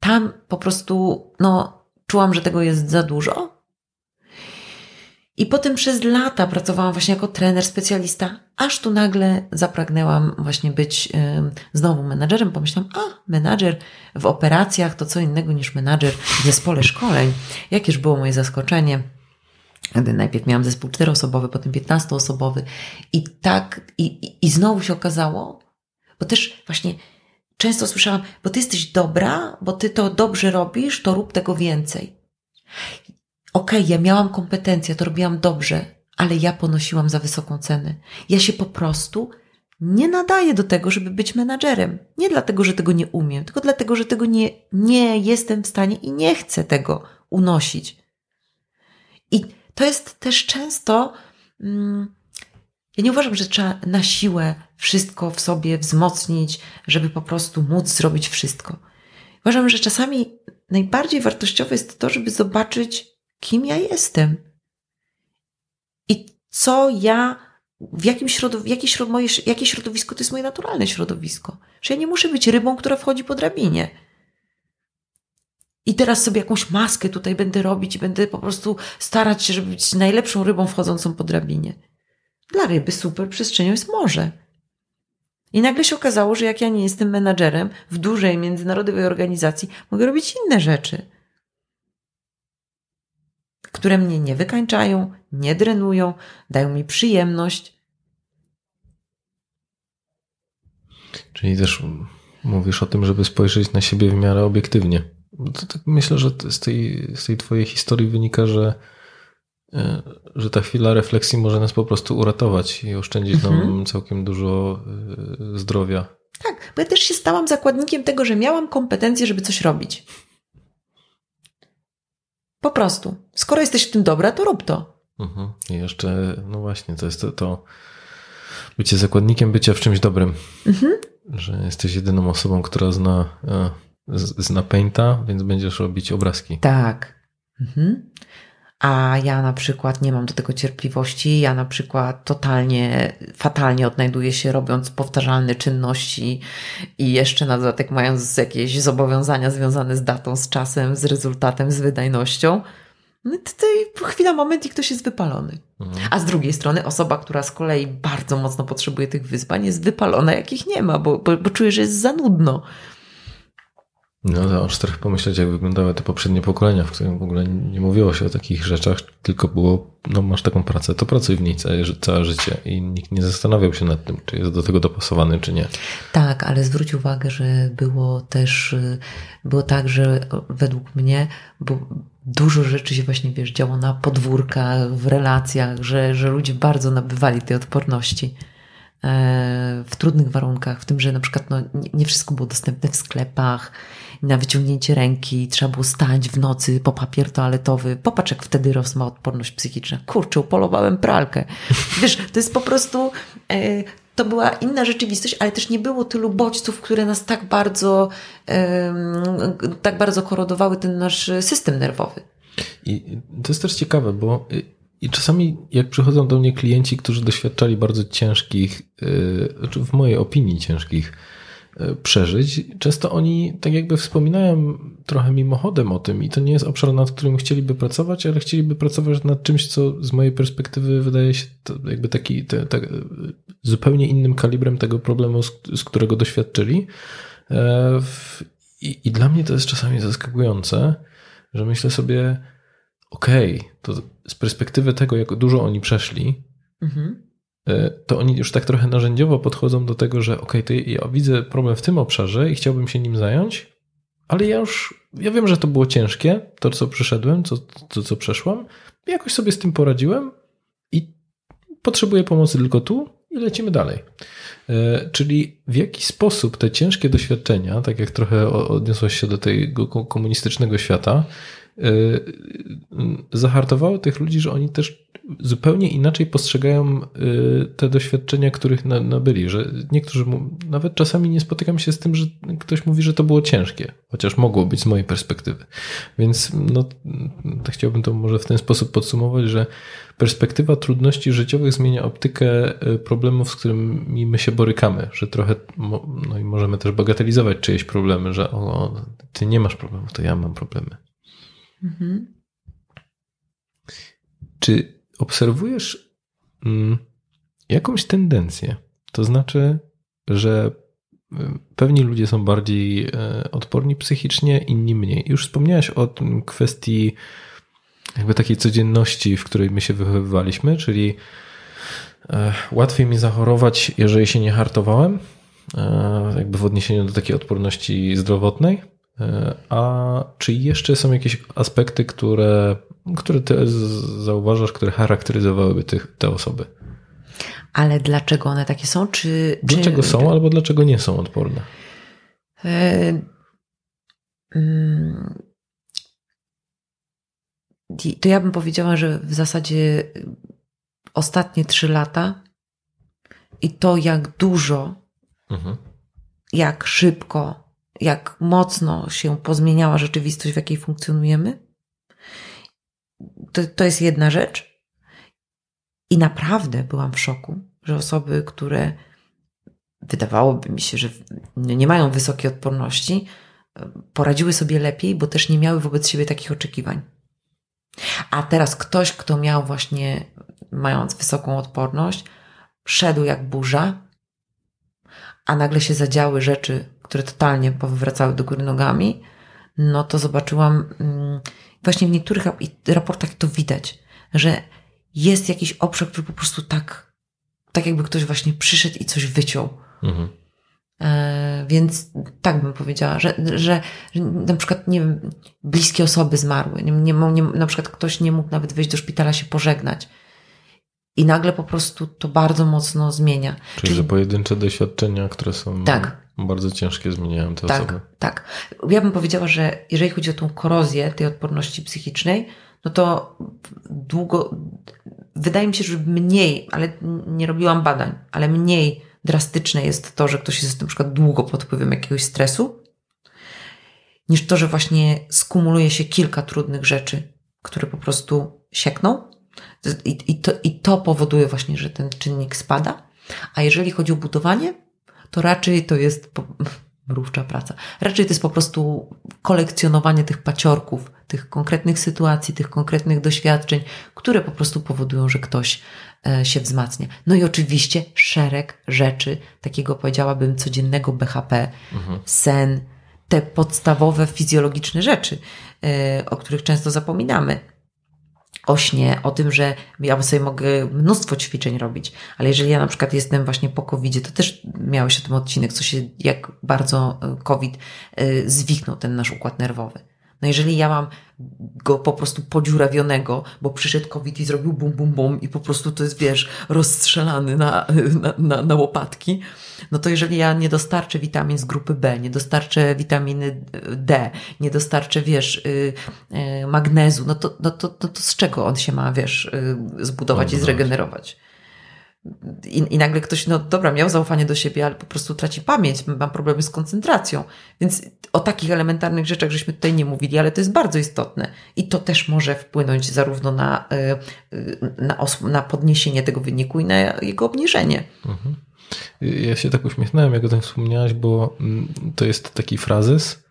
tam po prostu, no, czułam, że tego jest za dużo i potem przez lata pracowałam właśnie jako trener, specjalista, aż tu nagle zapragnęłam właśnie być znowu menadżerem. Pomyślałam, a menadżer w operacjach to co innego niż menadżer w zespole szkoleń. Jakież było moje zaskoczenie. Najpierw miałam zespół czteroosobowy, potem piętnastoosobowy i tak, i, i, i znowu się okazało, bo też właśnie często słyszałam, bo ty jesteś dobra, bo ty to dobrze robisz, to rób tego więcej okej, okay, ja miałam kompetencje, to robiłam dobrze, ale ja ponosiłam za wysoką cenę. Ja się po prostu nie nadaję do tego, żeby być menadżerem. Nie dlatego, że tego nie umiem, tylko dlatego, że tego nie, nie jestem w stanie i nie chcę tego unosić. I to jest też często. Mm, ja nie uważam, że trzeba na siłę wszystko w sobie wzmocnić, żeby po prostu móc zrobić wszystko. Uważam, że czasami najbardziej wartościowe jest to, żeby zobaczyć, kim ja jestem i co ja, w jakim środowisku, jakie, środ, moje, jakie środowisko to jest moje naturalne środowisko. Że ja nie muszę być rybą, która wchodzi po drabinie. I teraz sobie jakąś maskę tutaj będę robić i będę po prostu starać się, żeby być najlepszą rybą wchodzącą po drabinie. Dla ryby super przestrzenią jest morze. I nagle się okazało, że jak ja nie jestem menadżerem w dużej międzynarodowej organizacji, mogę robić inne rzeczy, które mnie nie wykańczają, nie drenują, dają mi przyjemność. Czyli też mówisz o tym, żeby spojrzeć na siebie w miarę obiektywnie. To tak myślę, że z tej, z tej twojej historii wynika, że, e, że ta chwila refleksji może nas po prostu uratować i oszczędzić nam mhm. całkiem dużo e, zdrowia. Tak, bo ja też się stałam zakładnikiem tego, że miałam kompetencje, żeby coś robić. Po prostu. Skoro jesteś w tym dobra, to rób to. Mhm. I jeszcze, no właśnie, to jest to, to bycie zakładnikiem bycia w czymś dobrym. Mhm. Że jesteś jedyną osobą, która zna, e, zna Painta, więc będziesz robić obrazki. Tak. Mhm. A ja na przykład nie mam do tego cierpliwości. Ja na przykład totalnie, fatalnie odnajduję się robiąc powtarzalne czynności i jeszcze na dodatek mając jakieś zobowiązania związane z datą, z czasem, z rezultatem, z wydajnością. No to chwila, moment i ktoś jest wypalony. Mhm. A z drugiej strony osoba, która z kolei bardzo mocno potrzebuje tych wyzwań, jest wypalona, jakich nie ma, bo, bo, bo czuje, że jest za nudno. No to aż trochę pomyśleć, jak wyglądały te poprzednie pokolenia, w którym w ogóle nie mówiło się o takich rzeczach, tylko było, no masz taką pracę, to pracuj w niej całe, całe życie i nikt nie zastanawiał się nad tym, czy jest do tego dopasowany, czy nie. Tak, ale zwróć uwagę, że było też, było tak, że według mnie, bo dużo rzeczy się właśnie, wiesz, działo na podwórkach, w relacjach, że, że ludzie bardzo nabywali tej odporności e, w trudnych warunkach, w tym, że na przykład no, nie wszystko było dostępne w sklepach, na wyciągnięcie ręki, trzeba było stać w nocy po papier toaletowy. Popatrz, jak wtedy rosła odporność psychiczna. Kurczę, upolowałem pralkę. Wiesz, to jest po prostu... E, to była inna rzeczywistość, ale też nie było tylu bodźców, które nas tak bardzo, tak bardzo korodowały ten nasz system nerwowy. I to jest też ciekawe, bo i czasami jak przychodzą do mnie klienci, którzy doświadczali bardzo ciężkich, y, znaczy w mojej opinii ciężkich przeżyć. Często oni tak jakby wspominają trochę mimochodem o tym i to nie jest obszar, nad którym chcieliby pracować, ale chcieliby pracować nad czymś, co z mojej perspektywy wydaje się jakby taki te, te, zupełnie innym kalibrem tego problemu, z, z którego doświadczyli. E, I, I, dla mnie to jest czasami zaskakujące, że myślę sobie, okej, okay, to z perspektywy tego, jak dużo oni przeszli, mhm E, to oni już tak trochę narzędziowo podchodzą do tego, że ok, to ja widzę problem w tym obszarze i chciałbym się nim zająć, ale ja już, ja wiem, że to było ciężkie, to co przyszedłem, to, to co przeszłam, jakoś sobie z tym poradziłem i potrzebuję pomocy tylko tu i lecimy dalej. E, czyli w jaki sposób te ciężkie doświadczenia, tak jak trochę odniosłaś się do tego komunistycznego świata, e, zahartowały tych ludzi, że oni też zupełnie inaczej postrzegają y, te doświadczenia, których nabyli, że niektórzy, nawet czasami nie spotykam się z tym, że ktoś mówi, że to było ciężkie, chociaż mogło być z mojej perspektywy. Więc no, to chciałbym to może w ten sposób podsumować, że perspektywa trudności życiowych zmienia optykę y, problemów, z którymi my się borykamy, że trochę, no i możemy też bagatelizować czyjeś problemy, że o, ty nie masz problemów, to ja mam problemy. Mhm. Czy obserwujesz mm, jakąś tendencję. To znaczy, że y, pewni ludzie są bardziej e, odporni psychicznie, inni mniej. Już wspomniałeś o kwestii jakby takiej codzienności, w której my się wychowywaliśmy, czyli e, łatwiej mi zachorować, jeżeli się nie hartowałem, e, jakby w odniesieniu do takiej odporności zdrowotnej. A czy jeszcze są jakieś aspekty, które które ty zauważasz, które charakteryzowałyby tych, te osoby. Ale dlaczego one takie są? Czy, dlaczego czy... są, albo dlaczego nie są odporne? E... Mm, to ja bym powiedziała, że w zasadzie ostatnie trzy lata i to, jak dużo, mhm. jak szybko, jak mocno się pozmieniała rzeczywistość, w jakiej funkcjonujemy, to, to jest jedna rzecz. I naprawdę byłam w szoku, że osoby, które wydawałoby mi się, że nie mają wysokiej odporności, poradziły sobie lepiej, bo też nie miały wobec siebie takich oczekiwań. A teraz ktoś, kto miał właśnie, mając wysoką odporność, szedł jak burza, a nagle się zadziały rzeczy, które totalnie powracały do góry nogami, no to zobaczyłam, mm, właśnie w niektórych raportach to widać, że jest jakiś obszar, który po prostu tak, tak jakby ktoś właśnie przyszedł i coś wyciął. Mhm. E, więc tak bym powiedziała, że, że, że, na przykład, nie wiem, bliskie osoby zmarły. Nie, nie, nie, na przykład ktoś nie mógł nawet wyjść do szpitala się pożegnać. I nagle po prostu to bardzo mocno zmienia. Czyli, Czyli że pojedyncze doświadczenia, które są tak. Bardzo ciężkie, zmieniają te tak, osoby. Tak. Ja bym powiedziała, że jeżeli chodzi o tą korozję tej odporności psychicznej, no to długo, wydaje mi się, że mniej, ale nie robiłam badań, ale mniej drastyczne jest to, że ktoś jest na przykład długo pod wpływem jakiegoś stresu, niż to, że właśnie skumuluje się kilka trudnych rzeczy, które po prostu siekną. I, i, to, I to powoduje właśnie, że ten czynnik spada. A jeżeli chodzi o budowanie, to raczej to jest mrówcza praca. Raczej to jest po prostu kolekcjonowanie tych paciorków, tych konkretnych sytuacji, tych konkretnych doświadczeń, które po prostu powodują, że ktoś e, się wzmacnia. No i oczywiście szereg rzeczy, takiego powiedziałabym codziennego BHP, mhm. sen, te podstawowe fizjologiczne rzeczy, e, o których często zapominamy o śnie, o tym, że ja sobie mogę mnóstwo ćwiczeń robić, ale jeżeli ja na przykład jestem właśnie po covid to też miałeś o tym odcinek, co się, jak bardzo e, COVID zwiknął ten nasz układ nerwowy. No jeżeli ja mam go po prostu podziurawionego, bo przyszedł COVID i zrobił bum, bum, bum i po prostu to jest, wiesz, rozstrzelany na, na, na, na łopatki, no to jeżeli ja nie dostarczę witamin z grupy B, nie dostarczę witaminy D, nie dostarczę, wiesz, y, y, magnezu, no to, no to, no to z czego on się ma, wiesz, y, zbudować i zregenerować? I, I nagle ktoś, no dobra, miał zaufanie do siebie, ale po prostu traci pamięć, mam problemy z koncentracją. Więc o takich elementarnych rzeczach żeśmy tutaj nie mówili, ale to jest bardzo istotne. I to też może wpłynąć zarówno na, na, na podniesienie tego wyniku i na jego obniżenie. Mhm. Ja się tak uśmiechnąłem, jak o tym wspomniałaś, bo mm, to jest taki frazes,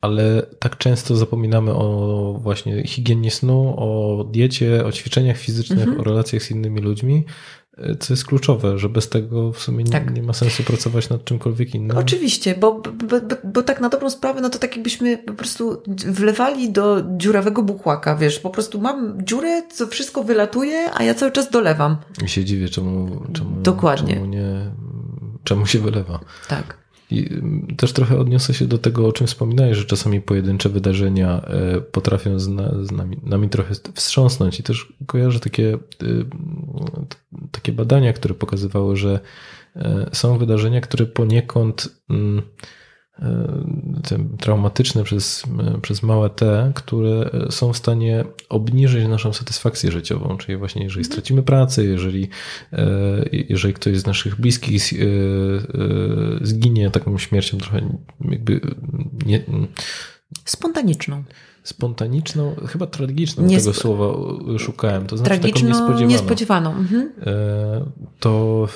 ale tak często zapominamy o właśnie higienie snu, o diecie, o ćwiczeniach fizycznych, mhm. o relacjach z innymi ludźmi, co jest kluczowe, że bez tego w sumie tak. nie, nie, ma sensu pracować nad czymkolwiek innym. Oczywiście, bo, bo, bo, bo, tak na dobrą sprawę, no to tak jakbyśmy po prostu wlewali do dziurawego buchłaka, wiesz, po prostu mam dziurę, co wszystko wylatuje, a ja cały czas dolewam. I się dziwię, czemu, czemu, Dokładnie. czemu, nie, czemu się wylewa. Tak. I mm, też trochę odniosę się do tego, o czym wspominałeś, że czasami pojedyncze wydarzenia e, potrafią z, nami, nami trochę wstrząsnąć. I też kojarzę takie, e, takie badania, które pokazywały, że e, są wydarzenia, które poniekąd mm, traumatyczne przez, przez małe T, które są w stanie obniżyć naszą satysfakcję życiową. Czyli właśnie jeżeli mhm. stracimy pracę, jeżeli, e, jeżeli ktoś z naszych bliskich e, e, zginie taką śmiercią trochę jakby nie, spontaniczną. Spontaniczną, chyba tragiczną Niespo... tego słowa szukałem. To znaczy taką niespodziewaną. niespodziewaną. Mhm. To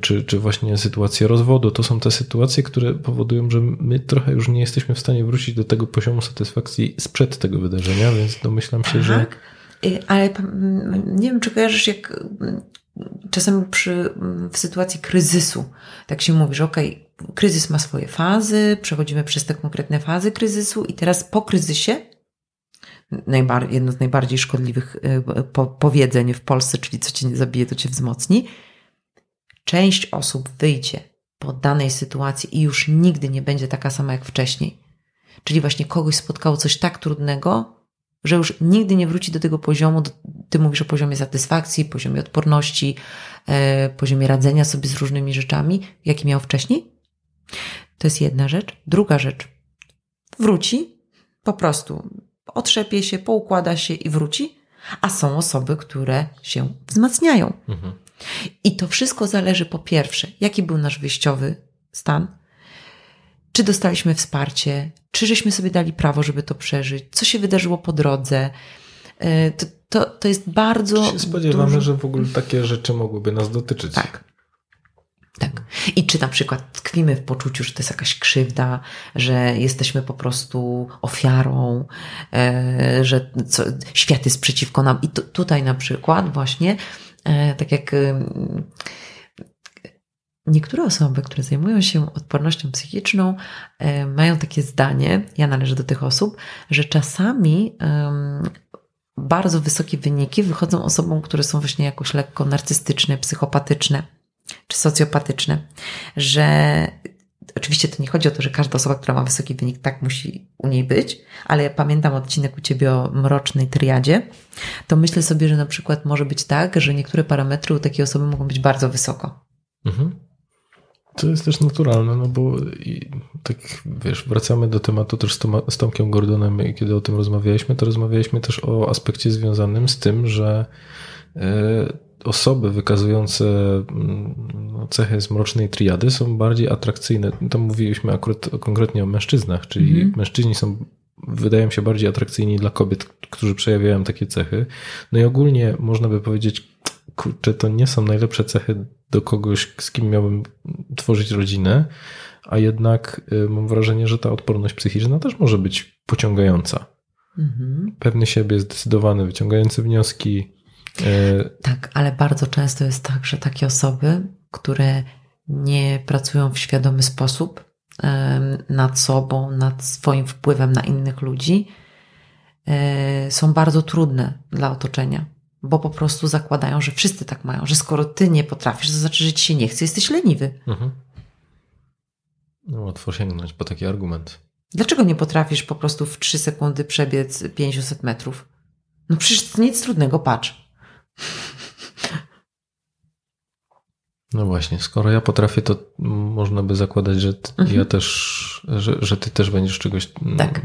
czy, czy właśnie sytuacje rozwodu, to są te sytuacje, które powodują, że my trochę już nie jesteśmy w stanie wrócić do tego poziomu satysfakcji sprzed tego wydarzenia, więc domyślam się, Aha. że. Ale nie wiem, czy kojarzysz, jak czasem przy, w sytuacji kryzysu, tak się mówi, że okej, okay, kryzys ma swoje fazy, przechodzimy przez te konkretne fazy kryzysu i teraz po kryzysie jedno z najbardziej szkodliwych y, powiedzeń w Polsce, czyli co cię nie zabije, to cię wzmocni część osób wyjdzie po danej sytuacji i już nigdy nie będzie taka sama jak wcześniej. Czyli właśnie kogoś spotkało coś tak trudnego, że już nigdy nie wróci do tego poziomu. Ty mówisz o poziomie satysfakcji, poziomie odporności, e, poziomie radzenia sobie z różnymi rzeczami, jaki miał wcześniej. To jest jedna rzecz. Druga rzecz. Wróci, po prostu otrzepie się, poukłada się i wróci, a są osoby, które się wzmacniają. Mhm. I to wszystko zależy po pierwsze, jaki był nasz wyjściowy stan, czy dostaliśmy wsparcie, czy żeśmy sobie dali prawo, żeby to przeżyć, co się wydarzyło po drodze. E, to, to, to jest bardzo. Czy się spodziewamy, dużo... że w ogóle takie rzeczy mogłyby nas dotyczyć. Tak. Tak. I czy na przykład tkwimy w poczuciu, że to jest jakaś krzywda, że jesteśmy po prostu ofiarą, e, że co, świat jest przeciwko nam. I tu, tutaj na przykład właśnie tak jak niektóre osoby, które zajmują się odpornością psychiczną, e, mają takie zdanie, ja należę do tych osób, że czasami bardzo wysokie wyniki wychodzą osobom, które są właśnie jakoś lekko narcystyczne, psychopatyczne czy socjopatyczne, że oczywiście to nie chodzi o to, że każda osoba, która ma wysoki wynik, tak musi u niej być, ale ja pamiętam odcinek u Ciebie o mrocznej triadzie, to myślę sobie, że na przykład może być tak, że niektóre parametry u takiej osoby mogą być bardzo wysoko. Mhm. To jest też naturalne, no bo tak wiesz, wracamy do tematu też z, Toma, z Tomkiem Gordonem, kiedy o tym rozmawialiśmy, to rozmawialiśmy też o aspekcie związanym z tym, że e, osoby wykazujące mm, no, cechy z mrocznej triady są bardziej atrakcyjne. Tam mówiliśmy akurat konkretnie o mężczyznach, czyli mm. mężczyźni są, wydają się bardziej atrakcyjni dla kobiet, którzy przejawiają takie cechy. No i ogólnie można by powiedzieć, kurczę, to nie są najlepsze cechy do kogoś, z kim miałbym tworzyć rodzinę, a jednak y, mam wrażenie, że ta odporność psychiczna też może być pociągająca. Mhm. Pewny siebie, zdecydowany, wyciągający wnioski. Y, tak, ale bardzo często jest tak, że takie osoby, które nie pracują w świadomy sposób nad sobą, nad swoim wpływem na innych ludzi, y, są bardzo trudne dla otoczenia bo po prostu zakładają, że wszyscy tak mają, że skoro ty nie potrafisz, to znaczy, że ci się nie chce, jesteś leniwy. Mhm. No, łatwo sięgnąć po taki argument. Dlaczego nie potrafisz po prostu w 3 sekundy przebiec 500 metrów? No przecież to nic trudnego, patrz. No właśnie, skoro ja potrafię, to można by zakładać, że mhm. ja też, że, że ty też będziesz czegoś, tak.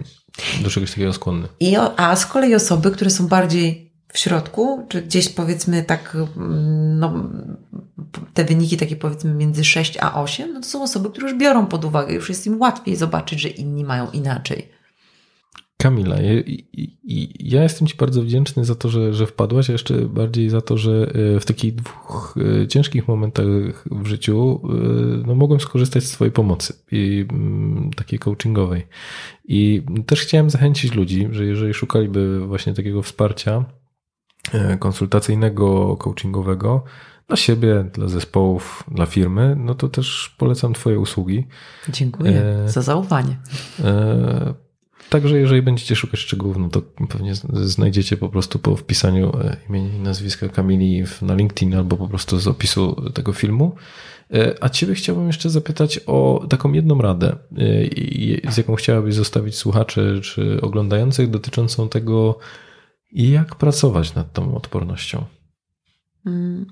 do czegoś takiego skłonny. I, a z kolei osoby, które są bardziej w środku, czy gdzieś powiedzmy tak, mm, no, te wyniki takie powiedzmy między 6 a 8, no to są osoby, które już biorą pod uwagę, już jest im łatwiej zobaczyć, że inni mają inaczej. Kamila, ja, jestem Ci bardzo wdzięczny za to, że, że wpadłaś, a jeszcze bardziej za to, że e, w takich dwóch e, ciężkich momentach w życiu e, no, mogłem skorzystać z Twojej pomocy i mm, takiej coachingowej. I też chciałem zachęcić ludzi, że jeżeli szukaliby właśnie takiego wsparcia, konsultacyjnego, coachingowego dla siebie, dla zespołów, dla firmy, no to też polecam Twoje usługi. Dziękuję e, za zaufanie. E, także jeżeli będziecie szukać szczegółów, no to pewnie znajdziecie po prostu po wpisaniu e, imienia i nazwiska Kamili na LinkedIn albo po prostu z opisu tego filmu. E, a Ciebie chciałbym jeszcze zapytać o taką jedną radę, z jaką chciałabyś zostawić słuchaczy czy oglądających dotyczącą tego, jak pracować nad tą odpornością? Hmm.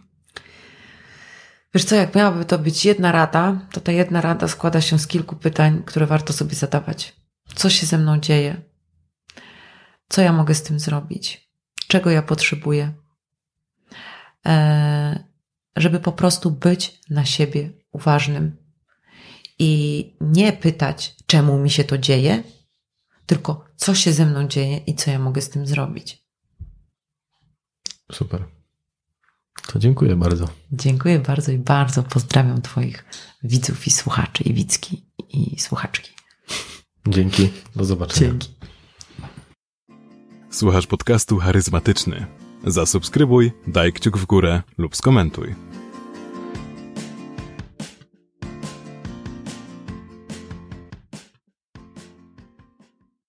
Wiesz co, jak miałaby to być jedna rada, to ta jedna rada składa się z kilku pytań, które warto sobie zadawać. Co się ze mną dzieje? Co ja mogę z tym zrobić? Czego ja potrzebuję? Eee, żeby po prostu być na siebie uważnym i nie pytać, czemu mi się to dzieje, tylko co się ze mną dzieje i co ja mogę z tym zrobić. Super. To dziękuję bardzo. Dziękuję bardzo i bardzo pozdrawiam Twoich widzów i słuchaczy, i widzki, i słuchaczki. Dzięki. Do zobaczenia. Dzięki. Słuchasz podcastu charyzmatyczny. Zasubskrybuj, daj kciuk w górę lub skomentuj.